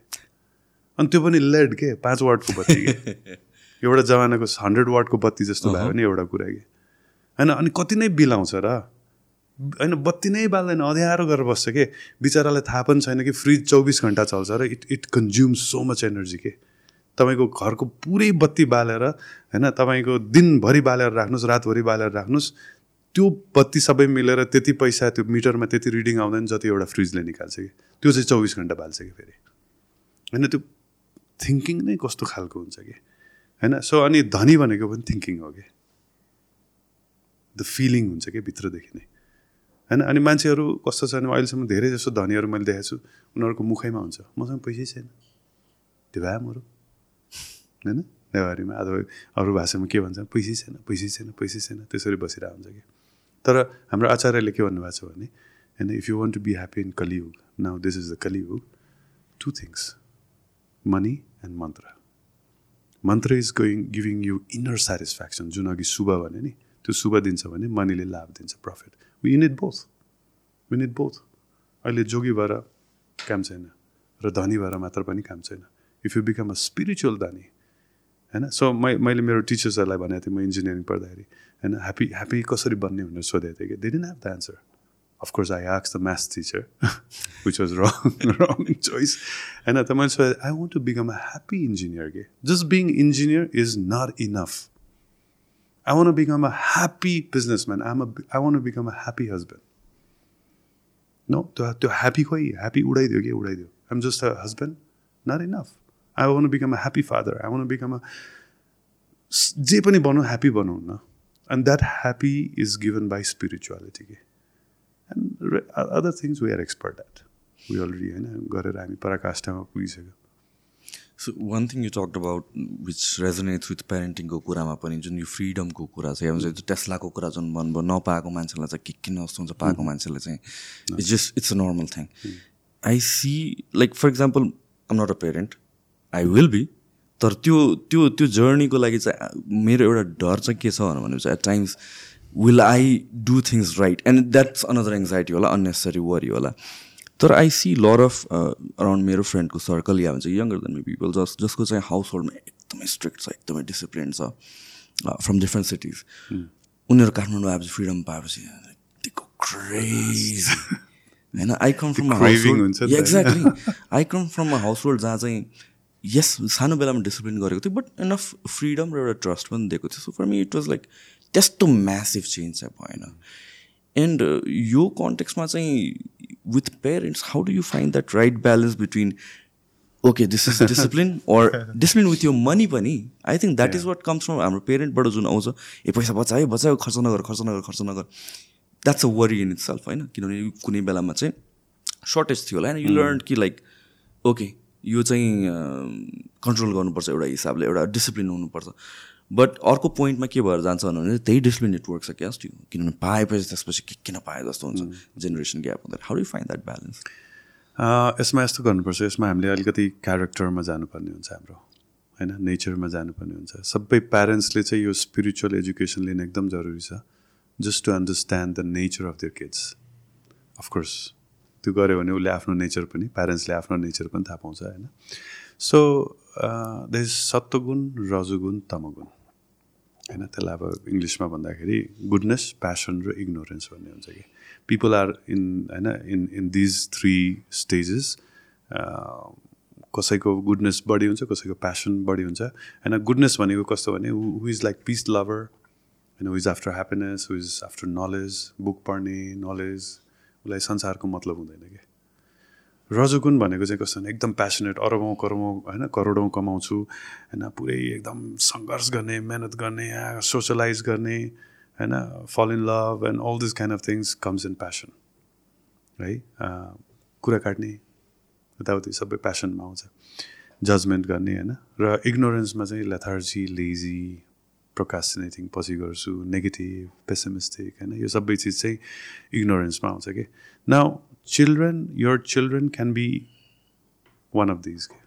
अनि त्यो पनि लेड के? पाँच वाटको बत्ती के? <laughs> एउटा जमानाको हन्ड्रेड वाटको बत्ती जस्तो भयो भने एउटा कुरा कि? होइन अनि कति नै बिल आउँछ र? होइन बत्ती नै बाल्दैन अँध्यारो गरेर बस्छ कि? बिचरालाई थाहा पनि छैन कि फ्रिज चौबिस घन्टा चल्छ र it it consume so much energy के? तपाईँको घरको पुरै बत्ती बालेर होइन तपाईँको दिनभरि बालेर राख्नुहोस् रातभरि बालेर राख्नुहोस् त्यो बत्ती सबै मिलेर त्यति पैसा त्यो मिटरमा त्यति रिडिङ आउँदैन जति एउटा फ्रिजले निकाल्छ कि। त्यो चाहिँ चौबिस घन्टा बाल्छ कि फेरि। होइन त्यो थिङ्किङ नै कस्तो खालको हुन्छ कि? होइन सो अनि धनी भनेको पनि थिङ्किङ हो कि? द फिलिङ हुन्छ कि भित्रदेखि नै। होइन अनि मान्छेहरू कस्तो छ भने अहिलेसम्म धेरै जस्तो धनीहरू मैले देखेको छु उनीहरूको मुखैमा हुन्छ। मसँग पैसै छैन। त्यो भए मरु होइन नेवारीमा अथवा अरू भाषामा के भन्छ? पैसै छैन पैसै छैन पैसै छैन त्यसरी बसिरहेको हुन्छ कि। तर हाम्रो आचार्यले के भन्नुभएको छ भने होइन if you want to be happy in Kaliyuga now this is the Kaliyuga two things money and mantra mantra is going giving you inner satisfaction जुन अघि शुभ भने नि त्यो शुभ दिन्छ भने मनीले लाभ दिन्छ profit need both need both अहिले जोगी भएर काम छैन र धनी भएर मात्र पनि काम छैन। If you become a spiritual धनी होइन? सो मै मैले मेरो टिचर्सहरूलाई भनेको थिएँ म इन्जिनियरिङ पढ्दाखेरि। होइन ह्याप्पी ह्याप्पी कसरी बन्ने भनेर सोधेको थिएँ कि? They didn't have the answer of course I आक्स the math teacher which was wrong wrong choice होइन त मैले सोधेँ I want to become a happy engineer के just being engineer is not enough become a happy businessman. I'm a, I want to become a happy husband. No, त्यो त्यो happy खोइ happy उडाइदियो कि उडाइदियो I'm just a husband not enough I want become a happy father I want become a जे पनि बनौँ happy बनाउँ न and that happy is given by spirituality के and other things we are expert that we already होइन गरेर हामी पराकाष्ठमा पुगिसक्यो so one thing you talked about which resonates with पेरेन्टिङको कुरामा पनि जुन यो फ्रिडमको कुरा छ या भन्छ टेस्लाको कुरा जुन भन्नुभयो नपाएको मान्छेलाई चाहिँ के किन जस्तो हुन्छ पाएको मान्छेलाई चाहिँ it's just it's a normal thing I see like for example I'm not a parent I will be तर त्यो त्यो त्यो जर्नीको लागि चाहिँ मेरो एउटा डर चाहिँ के छ भने चाहिँ at times will I do things right and that's another anxiety होला अन्नेसरी वरी होला. तर I see lot of around मेरो फ्रेन्डको सर्कल या भन्छ यङ्गर देन मी पिपल जस जसको चाहिँ हाउस होल्डमा एकदमै स्ट्रिक्ट छ एकदमै डिसिप्लिन छ फ्रम डिफ्रेन्ट सिटिज उनीहरू काठमाडौँ आएपछि फ्रिडम पाएपछि क्रेज <laughs> होइन I come from exactly I come from a household जहाँ चाहिँ यस सानो बेलामा डिसिप्लिन गरेको थियो बट इनफ फ्रिडम र एउटा ट्रस्ट पनि दिएको थियो so for me it was like त्यस्तो म्यासिभ चेन्ज चाहिँ भएन। एन्ड यो कन्टेक्समा चाहिँ with parents how do you find that right balance between okay this is discipline or discipline with यो मनी पनि? I think that is what comes from हाम्रो पेरेन्टबाट जुन आउँछ ए पैसा बचायो बचायो खर्च नगर खर्च नगर खर्च नगर। That's a worry in itself होइन? किनभने कुनै बेलामा चाहिँ सर्टेज थियो होला होइन यु लर्न कि लाइक ओके यो चाहिँ कन्ट्रोल गर्नुपर्छ एउटा हिसाबले एउटा डिसिप्लिन हुनुपर्छ। बट अर्को पोइन्टमा के भएर जान्छ भने त्यही डिसिप्लिन नेटवर्क छ क्या त्यो किनभने पाएपछि त्यसपछि के किन पाए जस्तो हुन्छ। जेनेरेसन ग्याप हुँदा how do find that balance यसमा यस्तो गर्नुपर्छ। यसमा हामीले अलिकति क्यारेक्टरमा जानुपर्ने हुन्छ हाम्रो। होइन? नेचरमा जानुपर्ने हुन्छ। सबै प्यारेन्ट्सले चाहिँ यो स्पिरिचुअल एजुकेसन लिन एकदम जरुरी छ। Just to understand the nature of their kids of course त्यो गऱ्यो भने उसले आफ्नो नेचर पनि प्यारेन्ट्सले आफ्नो नेचर पनि थाहा पाउँछ होइन? सो द इज सत्वगुण रजोगुण तमगुण होइन? त्यसलाई अब इङ्ग्लिसमा भन्दाखेरि गुडनेस प्यासन र इग्नोरेन्स भन्ने हुन्छ कि। पिपल आर इन होइन? In in these three stages कसैको गुडनेस बढी हुन्छ कसैको प्यासन बढी हुन्छ। होइन? गुडनेस भनेको कस्तो भने who is like peace lover होइन? Who is after happiness who is after knowledge book पढ्ने नलेज उसलाई संसारको मतलब हुँदैन कि? रजोगुण भनेको चाहिँ कस्तो एकदम प्यासनेट अरबौँ करौँ होइन करोडौँ कमाउँछु होइन पुरै एकदम सङ्घर्ष गर्ने मेहनत गर्ने सोसलाइज गर्ने होइन fall in love and all this kind of things comes in passion है? कुरा काट्ने यताउति सबै प्यासनमा आउँछ। जजमेन्ट गर्ने होइन र इग्नोरेन्समा चाहिँ लेथार्जी लेजी प्रोकास्टिनेटिङ पछि गर्छु नेगेटिभ पेसमिस्टिक होइन? यो सबै चिज चाहिँ इग्नोरेन्समा आउँछ कि? न children your children can be one of these के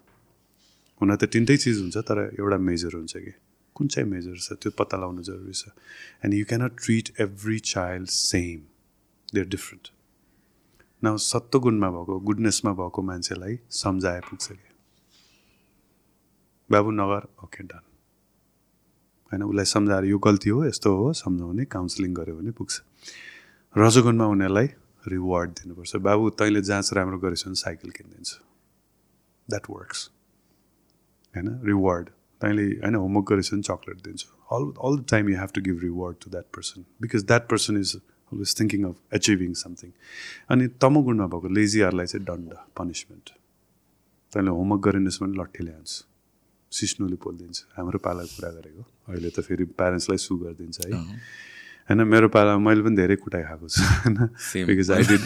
हुन त तिनटै चिज हुन्छ तर एउटा मेजर हुन्छ कि? कुन चाहिँ मेजर छ? त्यो पत्ता लगाउनु जरुरी छ। And you cannot treat every child same they are different न सत्वगुणमा भएको गुडनेसमा भएको मान्छेलाई सम्झाए पुग्छ कि? बाबु नगर ओके डन होइन उसलाई सम्झाएर यो गल्ती हो यस्तो हो सम्झाउने काउन्सिलिङ गऱ्यो भने पुग्छ। रजोगुणमा उनीहरूलाई रिवार्ड दिनुपर्छ। बाबु तैँले जाँच राम्रो गरेछ भने साइकल किनिदिन्छु। द्याट वर्क्स होइन रिवार्ड तैँले होइन होमवर्क गरेछ भने चक्लेट दिन्छु। All all the time you have to give reward to that person because that person is always thinking of achieving something अनि तमगुणमा भएको लेजियरलाई चाहिँ दण्ड पनिसमेन्ट तैँले होमवर्क गरिनुहोस् भने लट्ठी ल्याउँछु सिस्नुले पोलिदिन्छ हाम्रो पालाको कुरा गरेको। अहिले त फेरि प्यारेन्ट्सलाई सु गरिदिन्छ है। होइन मेरो पालामा मैले पनि धेरै कुटाइ खाएको छु होइन। Because I did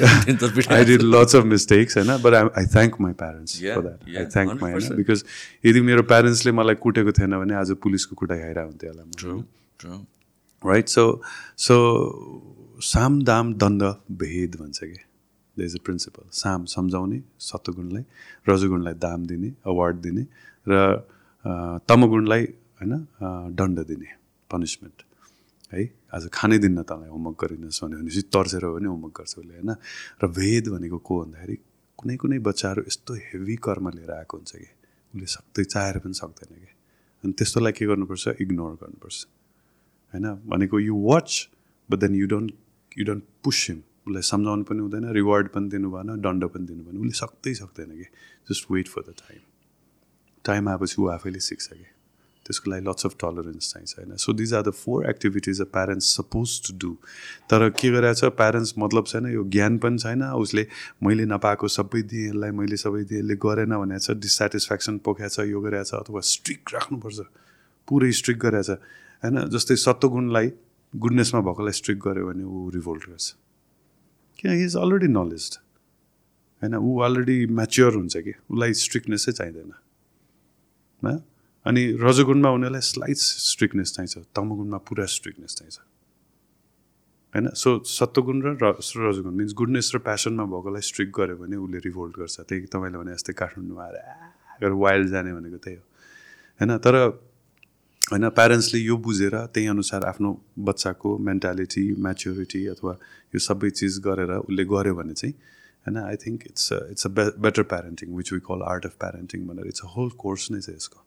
I did lots of mistakes होइन। But I I thank my parents for that I thank my होइन। बिकज यदि मेरो प्यारेन्ट्सले मलाई कुटेको थिएन भने आज पुलिसको कुटाइ खाइरहेको हुन्थ्यो होला राइट सो सो साम दाम दण्ड भेद भन्छ कि? द इज अ प्रिन्सिपल साम सम्झाउने सत्वगुणलाई रजोगुणलाई दाम दिने अवार्ड दिने र तमगुणलाई होइन दण्ड दिने पनिसमेन्ट है। आज खानै दिन्न तँलाई होमवर्क गरिनुहोस् भन्यो भनेपछि तर्सेर हो भने होमवर्क गर्छ उसले होइन। र भेद भनेको को भन्दाखेरि कुनै कुनै बच्चाहरू यस्तो हेभी कर्म लिएर आएको हुन्छ कि उसले सक्दै चाहेर पनि सक्दैन कि। अनि त्यस्तोलाई के गर्नुपर्छ? इग्नोर गर्नुपर्छ होइन। भनेको you watch but then you don't you don't push him उसलाई सम्झाउनु पनि हुँदैन रिवार्ड पनि दिनु भएन दण्ड पनि दिनु भएन उसले सक्दै सक्दैन कि। Just wait for the time time आएपछि ऊ आफैले सिक्छ कि त्यसको लागि लट्स अफ टलरेन्स चाहिन्छ होइन? So these are the four activities a parents suppose to do तर के गरिरहेछ प्यारेन्ट्स मतलब छैन यो ज्ञान पनि छैन। उसले मैले नपाएको सबै दिएँ मैले सबै दिएँ गरेन भनेको छ डिसेटिस्फ्याक्सन पोखाएको छ यो गरिरहेछ अथवा स्ट्रिक्ट राख्नुपर्छ। पुरै स्ट्रिक्ट गरिरहेछ होइन? जस्तै सत्वगुणलाई गुडनेसमा भएकोलाई स्ट्रिक्ट गऱ्यो भने ऊ रिभोल्ट गर्छ। किन? इज अलरेडी नलेज होइन? ऊ अलरेडी म्याच्योर हुन्छ कि? उसलाई स्ट्रिक्टनेसै चाहिँदैन। अनि रजोगुणमा उनीहरूलाई स्लाइट स्ट्रिक्टनेस चाहिन्छ तमगुणमा पुरा स्ट्रिक्टनेस चाहिन्छ। होइन? सो सत्वगुण र रजोगुण मिन्स गुडनेस र प्यासनमा भएकोलाई स्ट्रिक्ट गऱ्यो भने उसले रिभोल्ट गर्छ। त्यही तपाईँले भने जस्तै काठमाडौँमा आएर वाइल्ड जाने भनेको त्यही हो। होइन? तर होइन प्यारेन्ट्सले यो बुझेर त्यही अनुसार आफ्नो बच्चाको मेन्टालिटी म्याच्योरिटी अथवा यो सबै चिज गरेर उसले गर्यो भने चाहिँ होइन I think it's it's a better parenting which we call art of parenting भनेर इट्स अ होल कोर्स नै छ यसको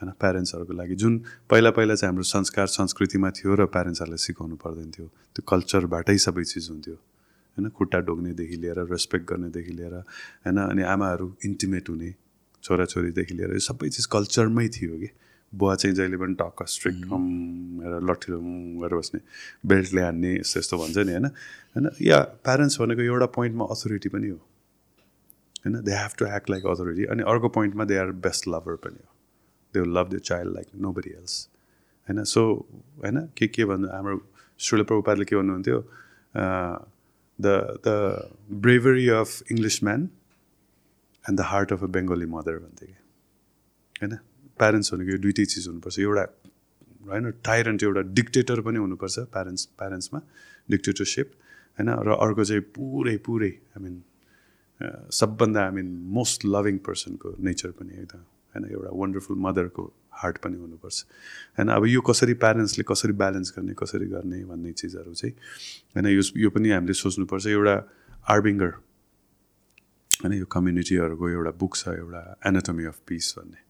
होइन प्यारेन्ट्सहरूको लागि। जुन पहिला पहिला चाहिँ हाम्रो संस्कार संस्कृतिमा थियो र प्यारेन्ट्सहरूलाई सिकाउनु पर्दैन थियो त्यो कल्चरबाटै सबै चिज हुन्थ्यो होइन खुट्टा डोग्नेदेखि लिएर रेस्पेक्ट गर्नेदेखि लिएर होइन अनि आमाहरू इन्टिमेट हुने छोराछोरीदेखि लिएर यो सबै चिज कल्चरमै थियो कि? बुवा चाहिँ जहिले पनि टक्क स्ट्रिक्ट लट्ठी गरेर बस्ने बेल्टले हान्ने यस्तो यस्तो भन्छ नि होइन? होइन? या प्यारेन्ट्स भनेको एउटा पोइन्टमा अथोरिटी पनि हो। होइन? They have to act like authority अनि अर्को पोइन्टमा दे आर बेस्ट लभर पनि हो। They will love the child like nobody else होइन? सो होइन? के के भन्नु? हाम्रो श्रील प्रभुपादले के भन्नुहुन्थ्यो? The the bravery of English man and the heart of a Bengali mother भन्थ्यो कि। होइन? प्यारेन्ट्स भनेको यो दुइटै चिज हुनुपर्छ। एउटा होइन टाइरेन्ट एउटा डिक्टेटर पनि हुनुपर्छ प्यारेन्ट्स प्यारेन्ट्समा डिक्टेटरसिप होइन? र अर्को चाहिँ पुरै पुरै आई मिन सबभन्दा आई मिन मोस्ट लभिङ पर्सनको नेचर पनि एकदम होइन? एउटा वन्डरफुल मदरको हार्ट पनि हुनुपर्छ। होइन? अब यो कसरी प्यारेन्ट्सले कसरी ब्यालेन्स गर्ने कसरी गर्ने भन्ने चिजहरू चाहिँ होइन? यो यो पनि हामीले सोच्नुपर्छ। एउटा आर्बिङ्गर होइन? यो कम्युनिटीहरूको एउटा बुक छ एउटा एनाटोमी अफ पिस भन्ने।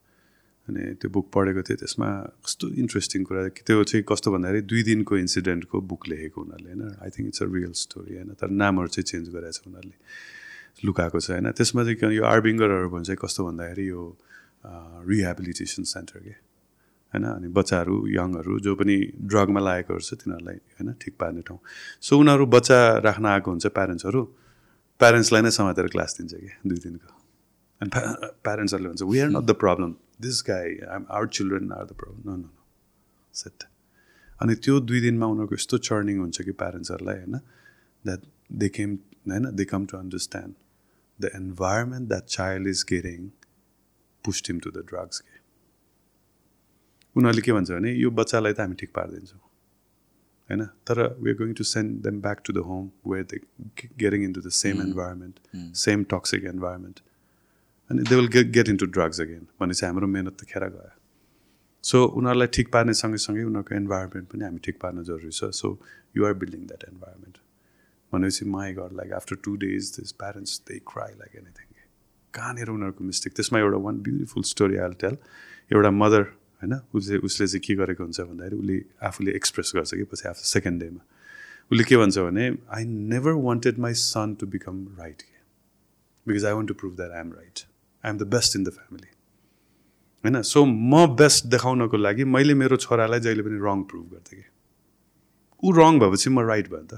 अनि त्यो बुक पढेको थिएँ त्यसमा कस्तो इन्ट्रेस्टिङ कुरा त्यो चाहिँ कस्तो भन्दाखेरि दुई दिनको इन्सिडेन्टको बुक लेखेको उनीहरूले होइन? I think it's a real story होइन? तर नामहरू चाहिँ चेन्ज गरेको छ उनीहरूले लुकाएको छ होइन? त्यसमा चाहिँ यो आर्बिङ्गरहरू भन्छ कस्तो भन्दाखेरि यो रिहेबिलिटेसन सेन्टर के? होइन? अनि बच्चाहरू यङहरू जो पनि ड्रगमा लागेकोहरू छ तिनीहरूलाई होइन? ठिक पार्ने ठाउँ। सो उनीहरू बच्चा राख्न आएको हुन्छ प्यारेन्ट्सहरू प्यारेन्ट्सलाई नै समातेर क्लास दिन्छ कि? दुई दिनको। अनि प्यारेन्ट्सहरूले भन्छ we are not the problem this guy um our children are the problem न न सेट अनि त्यो दुई दिनमा उनीहरूको यस्तो चर्निङ हुन्छ कि प्यारेन्ट्सहरूलाई होइन? द्याट दे केम होइन? They come to understand the environment that child is getting pushed him to the drugs के उनीहरूले के भन्छ भने यो बच्चालाई त हामी ठिक पारिदिन्छौँ होइन? तर we are going to send them back to the home where they getting into the same environment same toxic environment and they will get get into drugs again भनेपछि हाम्रो मेहनत त खेर गयो। सो उनीहरूलाई ठिक पार्ने सँगैसँगै उनीहरूको इन्भाइरोमेन्ट पनि हामी ठिक पार्न जरुरी छ। So you are building that environment भनेपछि my god like after two days this parents they cry like anything कहाँनिर उनीहरूको मिस्टेक त्यसमा एउटा one beautiful story I'll tell एउटा मदर होइन उसले उसले चाहिँ के गरेको हुन्छ भन्दाखेरि उसले आफूले एक्सप्रेस गर्छ कि पछि आफ्नो सेकेन्ड डेमा उसले के भन्छ भने I never wanted my son to become right because I want to prove that I am right I am the best in the family होइन? सो म बेस्ट देखाउनको लागि मैले मेरो छोरालाई जहिले पनि रङ प्रुभ गर्थेँ कि? ऊ रङ भएपछि म राइट भयो त।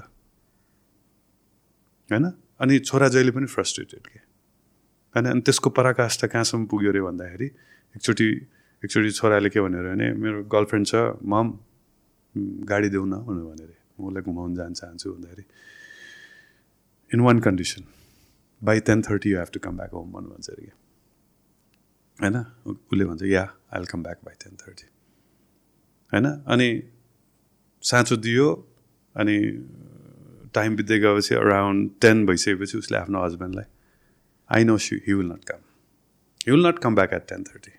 होइन? अनि छोरा जहिले पनि फ्रस्ट्रेटेड के? होइन? अनि त्यसको पराकाष्ठ कहाँसम्म पुग्यो अरे भन्दाखेरि एकचोटि एकचोटि छोराले के भन्यो भने मेरो गर्लफ्रेन्ड छ मम गाडी देऊ न भनेर भनेर। म उसलाई घुमाउनु जान चाहन्छु भन्दाखेरि। In one condition by ten thirty you have to come back home भन्नु भन्छ अरे कि? होइन उसले भन्छ yeah I come back by ten thirty होइन अनि साँचो दियो अनि टाइम बित्दै गएपछि अराउन्ड टेन भइसकेपछि उसले आफ्नो हस्बेन्डलाई I know see he will not come he will not come back at ten thirty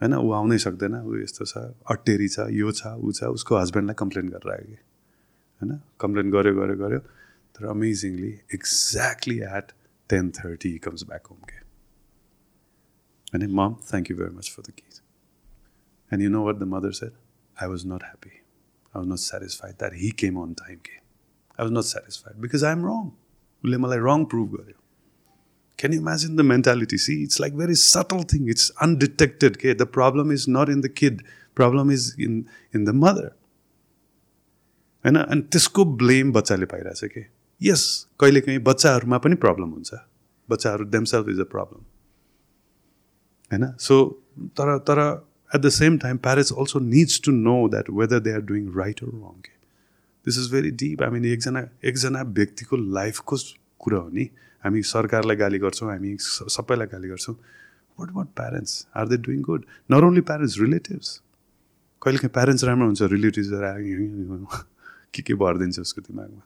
होइन ऊ आउनै सक्दैन। ऊ यस्तो छ अटेरी छ यो छ ऊ छ उसको हस्बेन्डलाई कम्प्लेन गरेर आयो कि? होइन कम्प्लेन गऱ्यो गऱ्यो गऱ्यो तर amazingly exactly at ten thirty comes back home के होइन ma'am thank you very much for the kid and you know what the mother said I was not happy I was not satisfied that he came on time के I was not satisfied because I am wrong उसले मलाई रङ prove गर्यो can you imagine the mentality see it's like very subtle thing it's undetected के the problem is not in the kid problem is in in the mother होइन अनि त्यसको blame बच्चाले पाइरहेछ कि यस कहिलेकाहीँ बच्चाहरूमा पनि प्रब्लम हुन्छ बच्चाहरू देमसेल्फ इज अ प्रब्लम होइन सो तर तर at the same time parents also needs to know that whether they are doing right or wrong के this is very deep I एकजना एकजना व्यक्तिको लाइफको कुरा हो नि। हामी सरकारलाई गाली गर्छौँ हामी सबैलाई गाली गर्छौँ। What about parents are they doing good not only parents relatives कहिलेकाहीँ प्यारेन्ट्स राम्रो हुन्छ रिलेटिभ्सहरू <laughs> के के भरिदिन्छ उसको दिमागमा?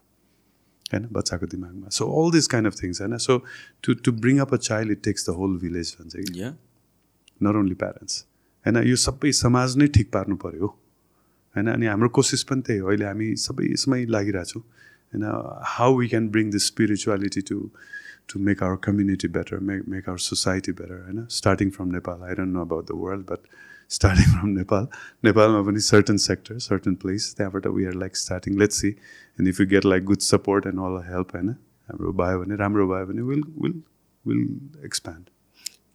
होइन बच्चाको दिमागमा। So all this kind of things होइन so to to bring up a child it takes the whole village भन्छ कि? नट ओन्ली प्यारेन्ट्स होइन यो सबै समाज नै ठिक पार्नु पऱ्यो होइन अनि हाम्रो कोसिस पनि त्यही हो। अहिले हामी सबै यसमै लागिरहेछौँ होइन how we can bring this spirituality to to make our community better make make our society better होइन। Starting from Nepal I don't know about the world but starting from Nepal नेपालमा पनि सर्टन सेक्टर सर्टन प्लेस त्यहाँबाट we are like starting let's see and if you get like good support and all help होइन हाम्रो भयो भने राम्रो भयो भने will will will expand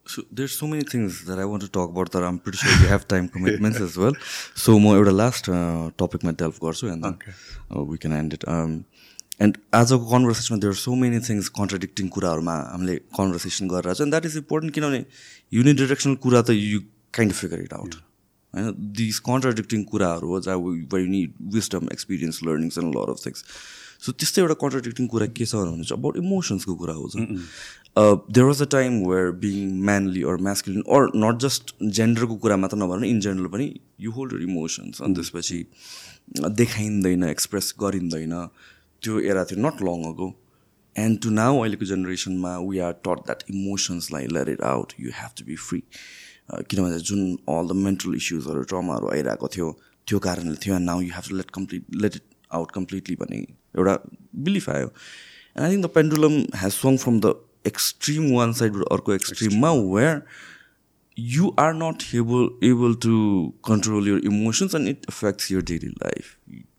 So there's so many things that I want to talk about that I'm pretty sure you have time commitments as well. So म एउटा last टपिकमा डेल्भ गर्छु and we can end it end आजको कन्भर्सेसनमा there so many things contradicting कुराहरूमा हामीले conversation गरेर छ and that is important किनभने युनिडिरेक्सनल कुरा त you kind figure it out होइन दिस कन्ट्राडिक्टिङ कुराहरू हो जहाँ very need wisdom experience learnings and lot of things so त्यस्तै एउटा कन्ट्राडिक्टिङ कुरा के छ भने चाहिँ अबाउट इमोसन्सको कुरा हो there was a time where being manly or masculine or not just जेन्डरको कुरा मात्र नभएर इन जेनरल पनि यु होल्ड यर इमोसन्स अनि त्यसपछि देखाइँदैन एक्सप्रेस गरिँदैन। त्यो एरा थियो not long ago and to now अहिलेको जेनेरेसनमा we are taught that इमोसन्सलाई let it out you have to be free किनभने जुन अल द मेन्टल इस्युजहरू ट्रमाहरू आइरहेको थियो त्यो कारणले थियो। And now you have to let complete let it out completely भन्ने एउटा बिलिफ आयो। And I think the pendulum has swung from the extreme one साइडबाट अर्को एक्सट्रिममा where you are not able able to control your emotions and it affects your daily life.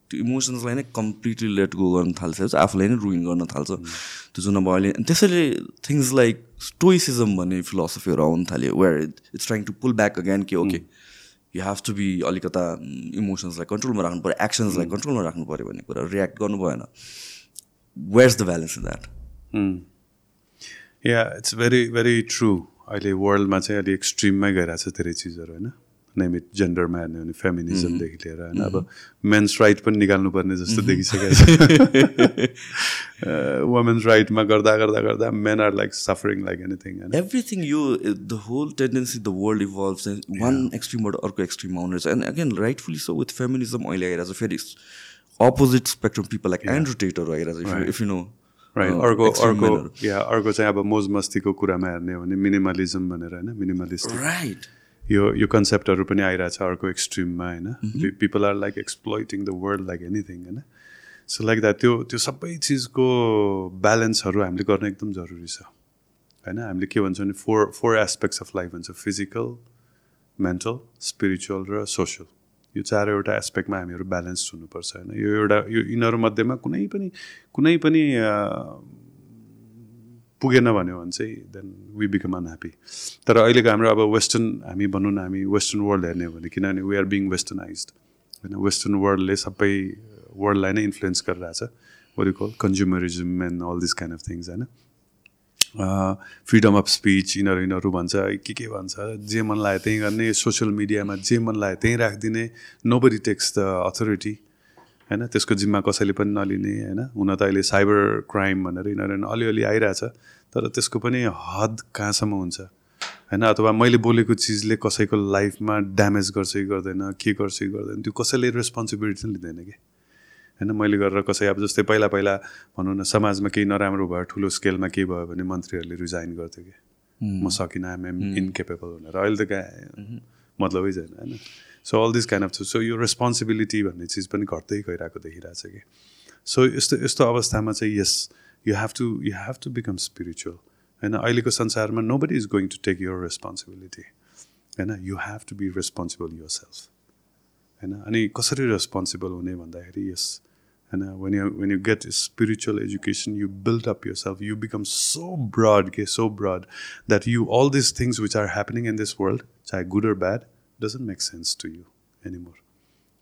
त्यो इमोसन्सलाई नै completely let go गर्न थाल्छ आफूलाई नै रुइन गर्न थाल्छ। त्यो जुन अब अहिले त्यसैले थिङ्स लाइक स्टोइसिजम भन्ने फिलोसफीहरू आउनु थाल्यो where it's trying to pull back again कि okay you have to be अलिकता इमोसन्सलाई कन्ट्रोलमा राख्नु पऱ्यो एक्सन्सलाई कन्ट्रोलमा राख्नु पऱ्यो भन्ने कुरा रियाक्ट गर्नु भएन। Where is the balance in that yeah it's very very true अहिले वर्ल्डमा चाहिँ अलिक एक्सट्रिममै गइरहेको छ धेरै चिजहरू होइन? नेमिट जेन्डरमा हेर्ने भने फेमिनिजमदेखि लिएर होइन। अब मेन्स राइट पनि निकाल्नुपर्ने जस्तो देखिसकेको छ। <laughs> <laughs> वुमेन्स राइटमा गर्दा गर्दा गर्दा men are like suffering like anything everything यो the whole tendency the world evolve one एक्सट्रिमबाट अर्को एक्सट्रिममा आउने रहेछ and again rightfully so with feminism अहिले आइरहेको छ फेरि opposite spectrum people like Andrew Tate आइरहेको छ इफ यु नो राइट अर्को अर्को या अर्को चाहिँ अब मोज मस्तीको कुरामा हेर्ने हो भने मिनिमलिजम भनेर होइन मिनिमलिस्ट राइट यो यो कन्सेप्टहरू पनि आइरहेछ अर्को एक्सट्रिममा होइन? People are like exploiting the world like anything होइन? सो लाइक द्याट त्यो त्यो सबै चिजको ब्यालेन्सहरू हामीले गर्न एकदम जरुरी छ होइन? हामीले के भन्छौँ भने four four aspects of life भन्छ फिजिकल मेन्टल स्पिरिचुअल र सोसियल यो चारवटा एस्पेक्टमा हामीहरू ब्यालेन्स हुनुपर्छ होइन? यो एउटा यो यिनीहरूमध्येमा कुनै पनि कुनै पनि पुगेन भन्यो भने चाहिँ देन वी बिकम अनह्याप्पी तर अहिलेको हाम्रो अब वेस्टर्न हामी भनौँ न हामी वेस्टर्न वर्ल्ड हेर्ने हो भने किनभने वी आर बिङ वेस्टर्नाइज होइन वेस्टर्न वर्ल्डले सबै वर्ल्डलाई नै इन्फ्लुएन्स गरिरहेछ। वरिकल consumerism and all this kind of things होइन? फ्रिडम अफ स्पिच यिनीहरू यिनीहरू भन्छ के के भन्छ? जे मन लाग्यो त्यहीँ गर्ने सोसियल मिडियामा जे मन लाग्यो त्यहीँ राखिदिने। Nobody takes the authority होइन? त्यसको जिम्मा कसैले पनि नलिने होइन? हुन त अहिले साइबर क्राइम भनेर यिनीहरू अलिअलि आइरहेछ तर त्यसको पनि हद कहाँसम्म हुन्छ? होइन? अथवा मैले बोलेको चिजले कसैको लाइफमा ड्यामेज गर्छ कि गर्दैन के गर्छ कि गर्दैन त्यो कसैले रेस्पोन्सिबिलिटी लिँदैन कि? होइन? मैले गरेर कसै अब जस्तै पहिला पहिला भनौँ न समाजमा केही नराम्रो भयो ठुलो स्केलमा केही भयो भने मन्त्रीहरूले रिजाइन गर्थ्यो कि? म सकिनँ आइम एम इन्केपेबल भनेर। अहिले त कहाँ? मतलबै छैन होइन? So all this kind of so यो रेस्पोन्सिबिलिटी भन्ने चिज पनि घट्दै गइरहेको देखिरहेको छ कि? सो यस्तो यस्तो अवस्थामा चाहिँ yes you have to you have to become spiritual होइन? अहिलेको संसारमा nobody is going to take your responsibility होइन? You have to be responsible yourself होइन? अनि कसरी रेस्पोन्सिबल हुने भन्दाखेरि यस होइन? When you when you get spiritual education you build up yourself you become so broad के so broad that you all this things which are happening in this world चाहे good or bad doesn't make sense to you anymore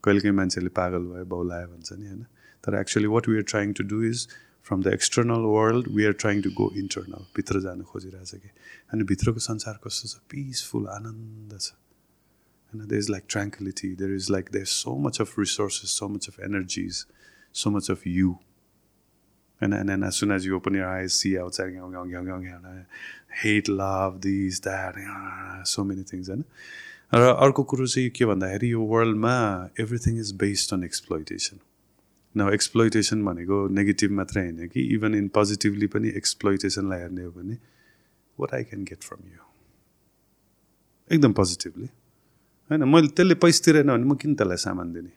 कहिलेकाहीँ मान्छेले पागल भयो बाउलायो भन्छ नि होइन तर actually what we are trying to do is from the external world we are trying to go internal भित्र जानु खोजिरहेछ कि अनि भित्रको संसार कस्तो छ पिसफुल आनन्द छ होइन there is like tranquility there is like there so much of resources so much of energies so much of you. And, and then as soon as you open your eyes, see outside, hate, love, these, that, so many things. होइन र अर्को कुरो चाहिँ के भन्दाखेरि यो वर्ल्डमा everything is based on exploitation न एक्सप्लोइटेसन भनेको नेगेटिभ मात्रै होइन कि इभन इन पोजिटिभली पनि एक्सप्लोइटेसनलाई हेर्ने हो भने what I can get from you एकदम पोजिटिभली होइन मैले त्यसले पैसा तिरेन भने म किन त्यसलाई सामान दिने?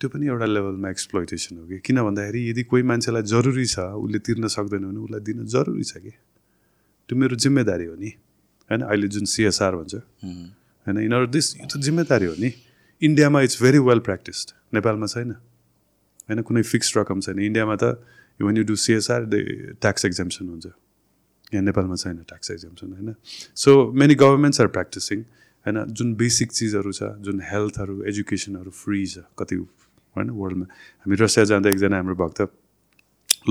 त्यो पनि एउटा लेभलमा एक्सप्लोइटेसन हो कि। किन भन्दाखेरि यदि कोही मान्छेलाई जरुरी छ उसले तिर्न सक्दैन भने उसलाई दिन जरुरी छ कि? त्यो मेरो जिम्मेदारी हो नि। होइन अहिले जुन सिएसआर भन्छ। होइन यिनीहरू दिस यो त जिम्मेदारी हो नि। इन्डियामा इट्स भेरी वेल प्र्याक्टिस्ड नेपालमा छैन। होइन कुनै फिक्स रकम छैन। इन्डियामा त when you do CSR they tax exemption हुन्छ। यहाँ नेपालमा छैन ट्याक्स एक्जाम्सन होइन so many governments are practising होइन जुन बेसिक चिजहरू छ जुन हेल्थहरू एजुकेसनहरू फ्री छ कति होइन वर्ल्डमा हामी रसिया जाँदा एकजना हाम्रो भक्त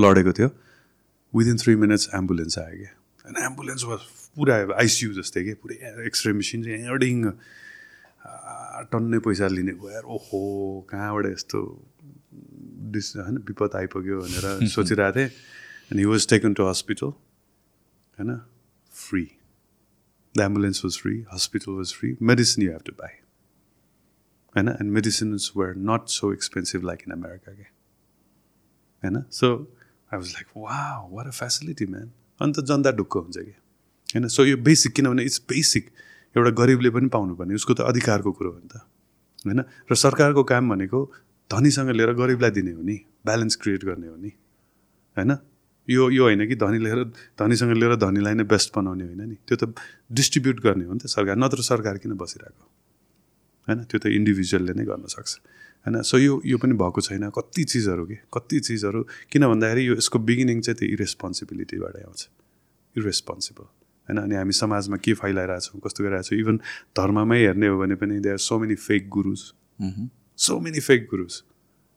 लडेको थियो। विदिन थ्री मिनट्स एम्बुलेन्स आयो क्या। होइन एम्बुलेन्स वाज पुरा आइसियु जस्तै कि पुरै एक्सरे मेसिन चाहिँ यहाँबाट टन्नै पैसा लिने गएर ओहो कहाँबाट यस्तो डिस होइन विपद आइपुग्यो भनेर <laughs> सोचिरहेको थिएँ। अनि he was taken to hospital होइन free the ambulance was free hospital was free medicine you have to buy होइन and medicines were not so expensive like in America के होइन। सो आई वाज लाइक वा what a facility man अन्त जनता ढुक्क हुन्छ कि? होइन? सो यो बेसिक किनभने इट्स बेसिक एउटा गरिबले पनि पाउनुपर्ने उसको त अधिकारको कुरो हो नि त। होइन? र सरकारको काम भनेको धनीसँग लिएर गरिबलाई दिने हो नि। ब्यालेन्स क्रिएट गर्ने हो नि। होइन? यो यो होइन कि धनी लिएर धनीसँग लिएर धनीलाई नै बेस्ट बनाउने होइन नि। त्यो त डिस्ट्रिब्युट गर्ने हो नि त सरकार। नत्र सरकार किन बसिरहेको? होइन? त्यो त इन्डिभिजुअलले नै गर्न सक्छ। होइन? सो यो यो पनि भएको छैन। कति चिजहरू के? कति चिजहरू? किन भन्दाखेरि यो यसको बिगिनिङ चाहिँ त्यो इरेस्पोन्सिबिलिटीबाटै आउँछ। इरेस्पोन्सिबल होइन? अनि हामी समाजमा के फैलाइरहेछौँ कस्तो गरिरहेछौँ इभन धर्ममै हेर्ने हो भने पनि they are so many fake gurus so many fake gurus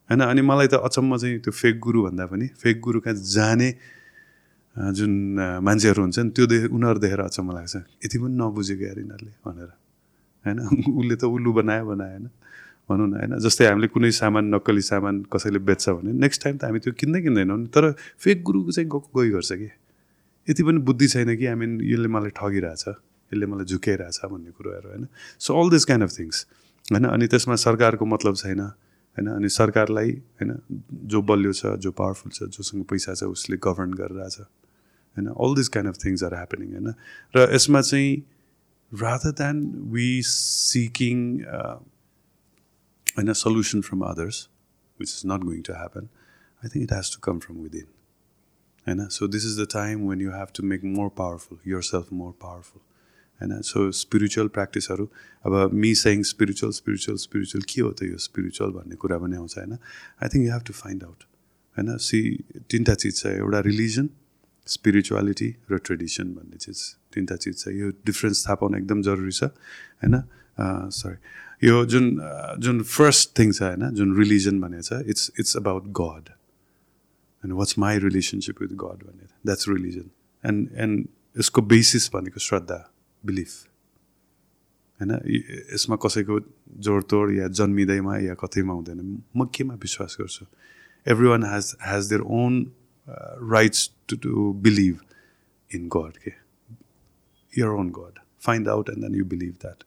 होइन? अनि मलाई त अचम्म चाहिँ त्यो फेक गुरु भन्दा पनि फेक गुरु कहाँ जाने जुन मान्छेहरू हुन्छ नि त्यो देख उनीहरू देखेर अचम्म लाग्छ। यति पनि नबुझेको यार यिनीहरूले भनेर। होइन? <laughs> उसले त उल्लु बनायो बनाएन भनौँ न होइन? जस्तै हामीले कुनै सामान नक्कली सामान कसैले बेच्छ भने नेक्स्ट टाइम त हामी त्यो किन्दै किन्दैनौँ नि। तर फेक गुरुको चाहिँ गएको गइ गर्छ कि? यति पनि बुद्धि छैन कि हामी यसले मलाई ठगिरहेछ यसले मलाई झुकाइरहेछ भन्ने कुरोहरू होइन? So all this kind of things होइन? अनि त्यसमा सरकारको मतलब छैन होइन? अनि सरकारलाई होइन? जो बलियो छ जो पावरफुल छ जोसँग पैसा छ उसले गभर्न गरिरहेछ होइन? All this kind of things are happening होइन? र यसमा चाहिँ rather than we seeking uh, a solution from others, which is not going to happen, I think it has to come from within. And so this is the time when you have to make more powerful, yourself more powerful. होइन so spiritual प्र्याक्टिसहरू अब मी सेङ spiritual spiritual spiritual के हो त यो spiritual भन्ने कुरा पनि आउँछ होइन? I think you have to find out होइन? सी तिनवटा चिज छ एउटा रिलिजन स्पिरिचुअलिटी र ट्रेडिसन भन्ने चिज। तिनवटा चिज छ। यो डिफ्रेन्स थाहा पाउन एकदम जरुरी छ होइन? सरी यो जुन जुन फर्स्ट थिङ छ होइन? जुन रिलिजन भनेको छ it's it's about God and what's my relationship with God भनेर द्याट्स रिलिजन एन्ड एन्ड यसको बेसिस भनेको श्रद्धा बिलिफ होइन यसमा कसैको जोडतोड या जन्मिँदैमा या कतैमा हुँदैन म केमा विश्वास गर्छु everyone has has their own rights to to believe in God के your own God. Find out and then you believe that.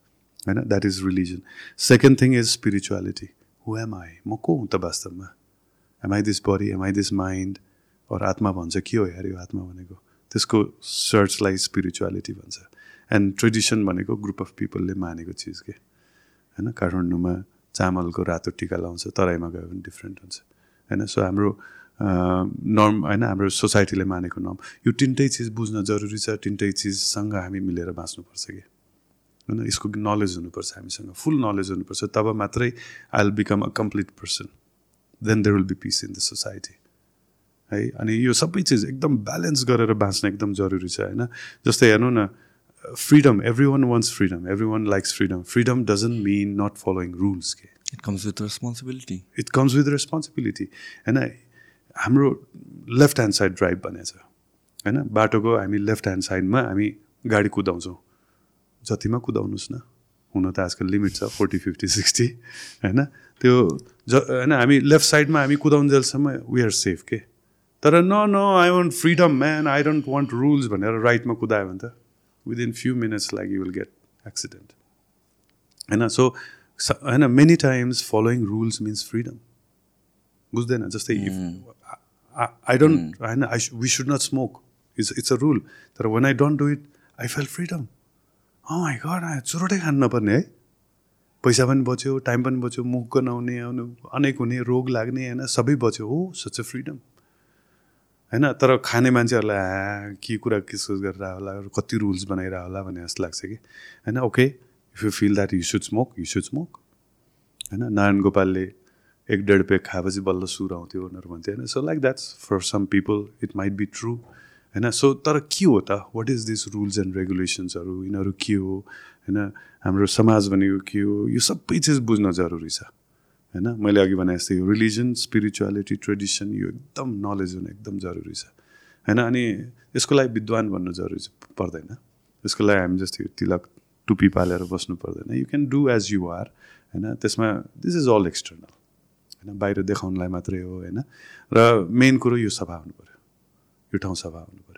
होइन that is religion second thing is spirituality who am I म को हुँ त वास्तवमा am I this body am I this mind अरू आत्मा भन्छ के हो यार यो आत्मा भनेको त्यसको सर्चलाई स्पिरिचुअलिटी भन्छ एन्ड ट्रेडिसन भनेको ग्रुप अफ पिपलले मानेको चिज के होइन? काठमाडौँमा चामलको रातो टिका लाउँछ तराईमा गयो भने डिफ्रेन्ट हुन्छ होइन? सो हाम्रो नर्म होइन? हाम्रो सोसाइटीले मानेको नर्म यो तिनटै चिज बुझ्न जरुरी छ तिनटै चिजसँग हामी मिलेर बाँच्नुपर्छ कि होइन? यसको नलेज हुनुपर्छ हामीसँग फुल नलेज हुनुपर्छ तब मात्रै I will become a complete person then there will be peace in the society है? अनि यो सबै चिज एकदम ब्यालेन्स गरेर बाँच्न एकदम जरुरी छ होइन? जस्तै हेर्नु न freedom everyone wants freedom everyone likes freedom freedom doesn't mean not following rules के it comes with responsibility it comes with responsibility होइन हाम्रो लेफ्ट ह्यान्ड साइड ड्राइभ भनेको छ। होइन बाटोको हामी लेफ्ट ह्यान्ड साइडमा हामी गाडी कुदाउँछौँ। जतिमा कुदाउनुहोस् न। हुन त आजकल लिमिट छ फोर्टी फिफ्टी सिक्सटी होइन त्यो ज होइन हामी लेफ्ट साइडमा हामी कुदाउन्जेलसम्म वी आर सेफ के तर न न I want freedom man I don't want rules भनेर राइटमा कुदायो भने त within few minutes like you will get accident होइन सो होइन many times following rules means freedom बुझ्दैन जस्तै इफ आई डोन्ट होइन I we should not smoke it's it's a rule तर when I don't do it I feel freedom my God चुरोटै खानु नपर्ने है पैसा पनि बच्यो टाइम पनि बच्यो मुख गनाउने अनेक हुने रोग लाग्ने होइन सबै बच्यो। हो सच अ फ्रिडम होइन तर खाने मान्छेहरूलाई के कुरा किस गरेर होला कति रुल्स बनाइरह होला? भन्ने जस्तो लाग्छ कि। होइन okay if you feel that you should smoke you should smoke होइन नारायण गोपालले एक डेढ पेक खाएपछि बल्ल सुर आउँथ्यो उनीहरू भन्थ्यो होइन। So like that's for some people it might be true होइन सो तर के हो त? What is this rules and रेगुलेसन्सहरू यिनीहरू के हो? होइन हाम्रो समाज भनेको के हो? यो सबै चिज बुझ्न जरुरी छ। होइन? मैले अघि भने जस्तै रिलिजन स्पिरिचुअलिटी ट्रेडिसन यो एकदम नलेज हुनु एकदम जरुरी छ। होइन? अनि यसको लागि विद्वान भन्नु जरुरी पर्दैन। यसको लागि हामी जस्तै तिलक टुपी पालेर बस्नु पर्दैन। You can do as you are होइन? त्यसमा दिस इज अल एक्सटर्नल होइन? बाहिर देखाउनलाई मात्रै हो होइन? र मेन कुरो यो सफा हुनु पऱ्यो यो ठाउँ सफा हुनु पऱ्यो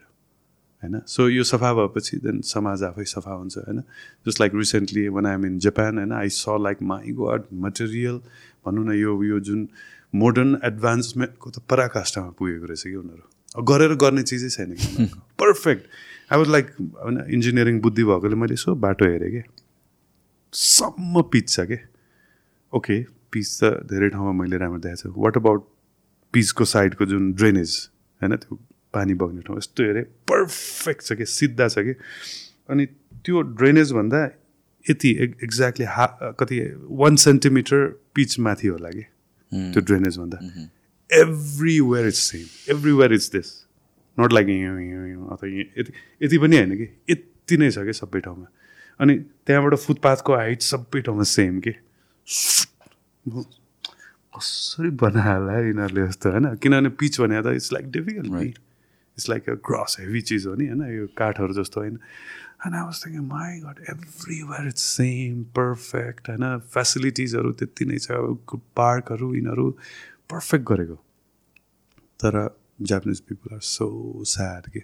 होइन? सो यो सफा भएपछि देन समाज आफै सफा हुन्छ होइन? Just like recently when I'm in Japan होइन I saw like my God material भनौँ न यो यो जुन मोडर्न एडभान्समेन्टको त पराकाष्ठमा पुगेको रहेछ कि उनीहरू? गरेर गर्ने चिजै छैन कि पर्फेक्ट आई वाज लाइक होइन इन्जिनियरिङ बुद्धि भएकोले मैले यसो बाटो हेरेँ कि? सम्म पिच छ कि? ओके पिच त धेरै ठाउँमा मैले राम्रो देखाएको छु। वाट अबाउट पिचको साइडको जुन ड्रेनेज होइन त्यो पानी बग्ने ठाउँ। यस्तो हेरेँ पर्फेक्ट छ कि सिधा छ कि। अनि त्यो ड्रेनेजभन्दा यति एक्ज्याक्टली हा कति वान सेन्टिमिटर पिच माथि होला कि त्यो ड्रेनेजभन्दा everywhere is same everywhere is this not like अथवा यति यति पनि होइन कि यति नै छ कि सबै ठाउँमा। अनि त्यहाँबाट फुटपाथको हाइट सबै ठाउँमा सेम के। कसरी बनायो यिनीहरूले जस्तो होइन? किनभने पिच भने त it's like difficult it's like a cross heavy चिज हो नि होइन यो काठहरू जस्तो होइन I was thinking my God everywhere it's same perfect होइन फेसिलिटिजहरू त्यति नै छ पार्कहरू यिनीहरू पर्फेक्ट गरेको तर Japanese people are so sad के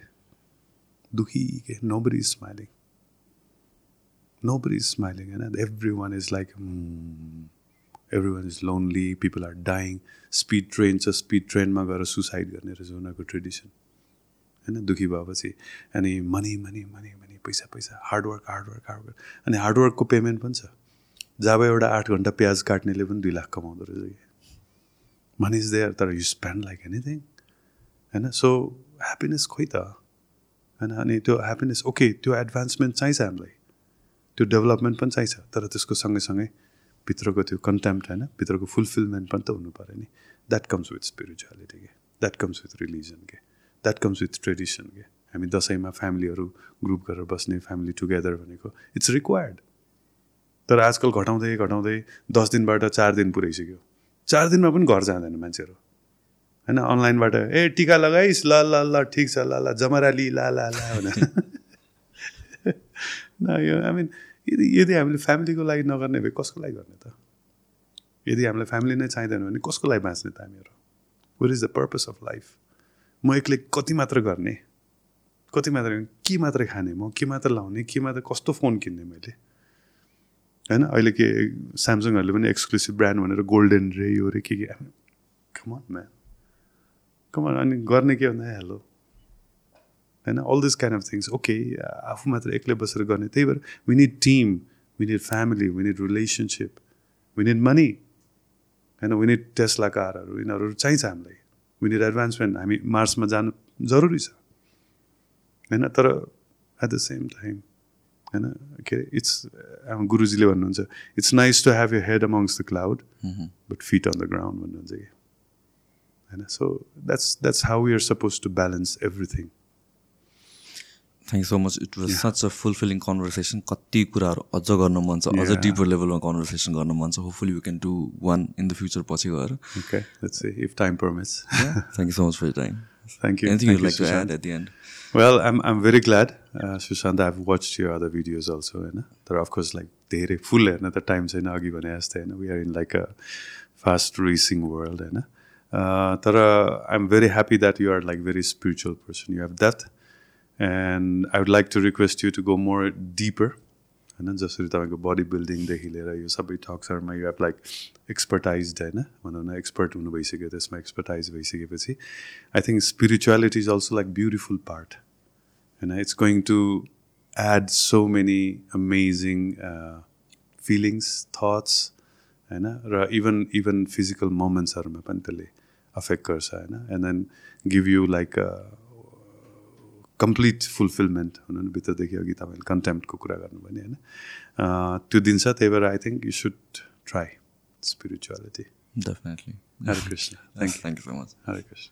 दुखी के no is smiling no is smiling होइन everyone is like everyone is lonely people are dying speed train छ स्पिड ट्रेनमा गएर सुसाइड गर्ने रहेछ उनीहरूको ट्रेडिसन होइन दुःखी भएपछि। अनि मनी मनी मनी मनी पैसा पैसा हार्डवर्क हार्डवर्क हार्डवर्क अनि हार्डवर्कको पेमेन्ट पनि छ। जब एउटा आठ घन्टा प्याज काट्नेले पनि दुई लाख कमाउँदो रहेछ कि। मनी इज देयर तर यु स्पेन्ड लाइक एनिथिङ होइन? सो ह्याप्पिनेस खोइ त होइन? अनि त्यो ह्याप्पिनेस ओके त्यो एडभान्समेन्ट चाहिन्छ हामीलाई। त्यो डेभलपमेन्ट पनि चाहिन्छ तर त्यसको सँगैसँगै भित्रको त्यो कन्टेम्प्ट होइन? भित्रको फुलफिलमेन्ट पनि त हुनु पऱ्यो नि। द्याट कम्स विथ स्पिरिचुअलिटी के? द्याट कम्स विथ रिलिजन के? द्याट कम्स विथ ट्रेडिसन के हामी दसैँमा फ्यामिलीहरू ग्रुप गरेर बस्ने फ्यामिली टुगेदर भनेको इट्स रिक्वायर्ड तर आजकल घटाउँदै घटाउँदै दस दिनबाट चार दिन पुऱ्याइसक्यो चार दिनमा पनि घर जाँदैन मान्छेहरू। होइन अनलाइनबाट ए टिका लगाइस् ल ल ल ठिक छ ल ल जमराली ला ला ला भनेर। <laughs> न यो आई मिन यदि यदि हामीले फ्यामिलीको लागि नगर्ने भए कसको लागि गर्ने त? यदि हामीलाई फ्यामिली नै चाहिँदैन भने कसको लागि बाँच्ने त हामीहरू? What is the purpose of life म एक्लै कति मात्र गर्ने? कति मात्र के मात्रै खाने म? के मात्र लाउने? के मात्र कस्तो फोन किन्ने मैले? होइन? अहिले के स्यामसङहरूले पनि एक्सक्लुसिभ ब्रान्ड भनेर गोल्डन रे यो रे के के? कमन म्यान कमन अनि गर्ने के भन्दा हेलो। होइन? All this kind of things okay आफू मात्र एक्लै बसेर गर्ने। त्यही भएर we team we family we relationship we money होइन? वी टेस्ला कारहरू यिनीहरू चाहिन्छ हामीलाई। वी निड एडभान्समेन्ट हामी मार्समा जानु जरुरी छ। होइन तर एट द सेम टाइम होइन के अरे इट्स गुरुजीले भन्नुहुन्छ it's nice to have you head amongst the cloud but feet on the ground भन्नुहुन्छ कि। होइन so that's that's how we are suppose to balance everything thank so much it was such a fulfilling conversation कति कुराहरू अझ गर्न मन छ अझ. डिपर लेभलमा कन्भर्सेसन गर्न मन छ hopefully you can do one in the future पछि गएर Okay, let's see if time permits. Thank you so much for time Thank you. Anything Thank you you, like to Sushant. Add at the end Well, I'm I'm very glad, uh, Sushant. I've watched your other videos also, होइन तर of course like धेरै फुल हेर्न त time छैन अघि भने जस्तै होइन we are in like a fast racing world होइन Uh, तर I am very happy that you are like very spiritual person you have that and I would like to request you to go more deeper होइन जसरी तपाईँको body बिल्डिङदेखि लिएर यो सबै टक्सहरूमा यु हेभ लाइक एक्सपर्टाइज होइन भनौँ न? एक्सपर्ट हुनु भइसक्यो त्यसमा एक्सपर्टाइज भइसकेपछि I think spirituality is also like beautiful part होइन it's going to add so many amazing feelings thoughts होइन र इभन इभन फिजिकल मोमेन्ट्सहरूमा पनि त्यसले अफेक्ट गर्छ होइन and then give you like complete fulfilment हुनु भित्रदेखि अघि तपाईँले कन्टेम्पको कुरा गर्नु भने होइन? त्यो दिन्छ त्यही भएर I think you should try spirituality definitely Hare Krishna thank you thank you so much Hare Krishna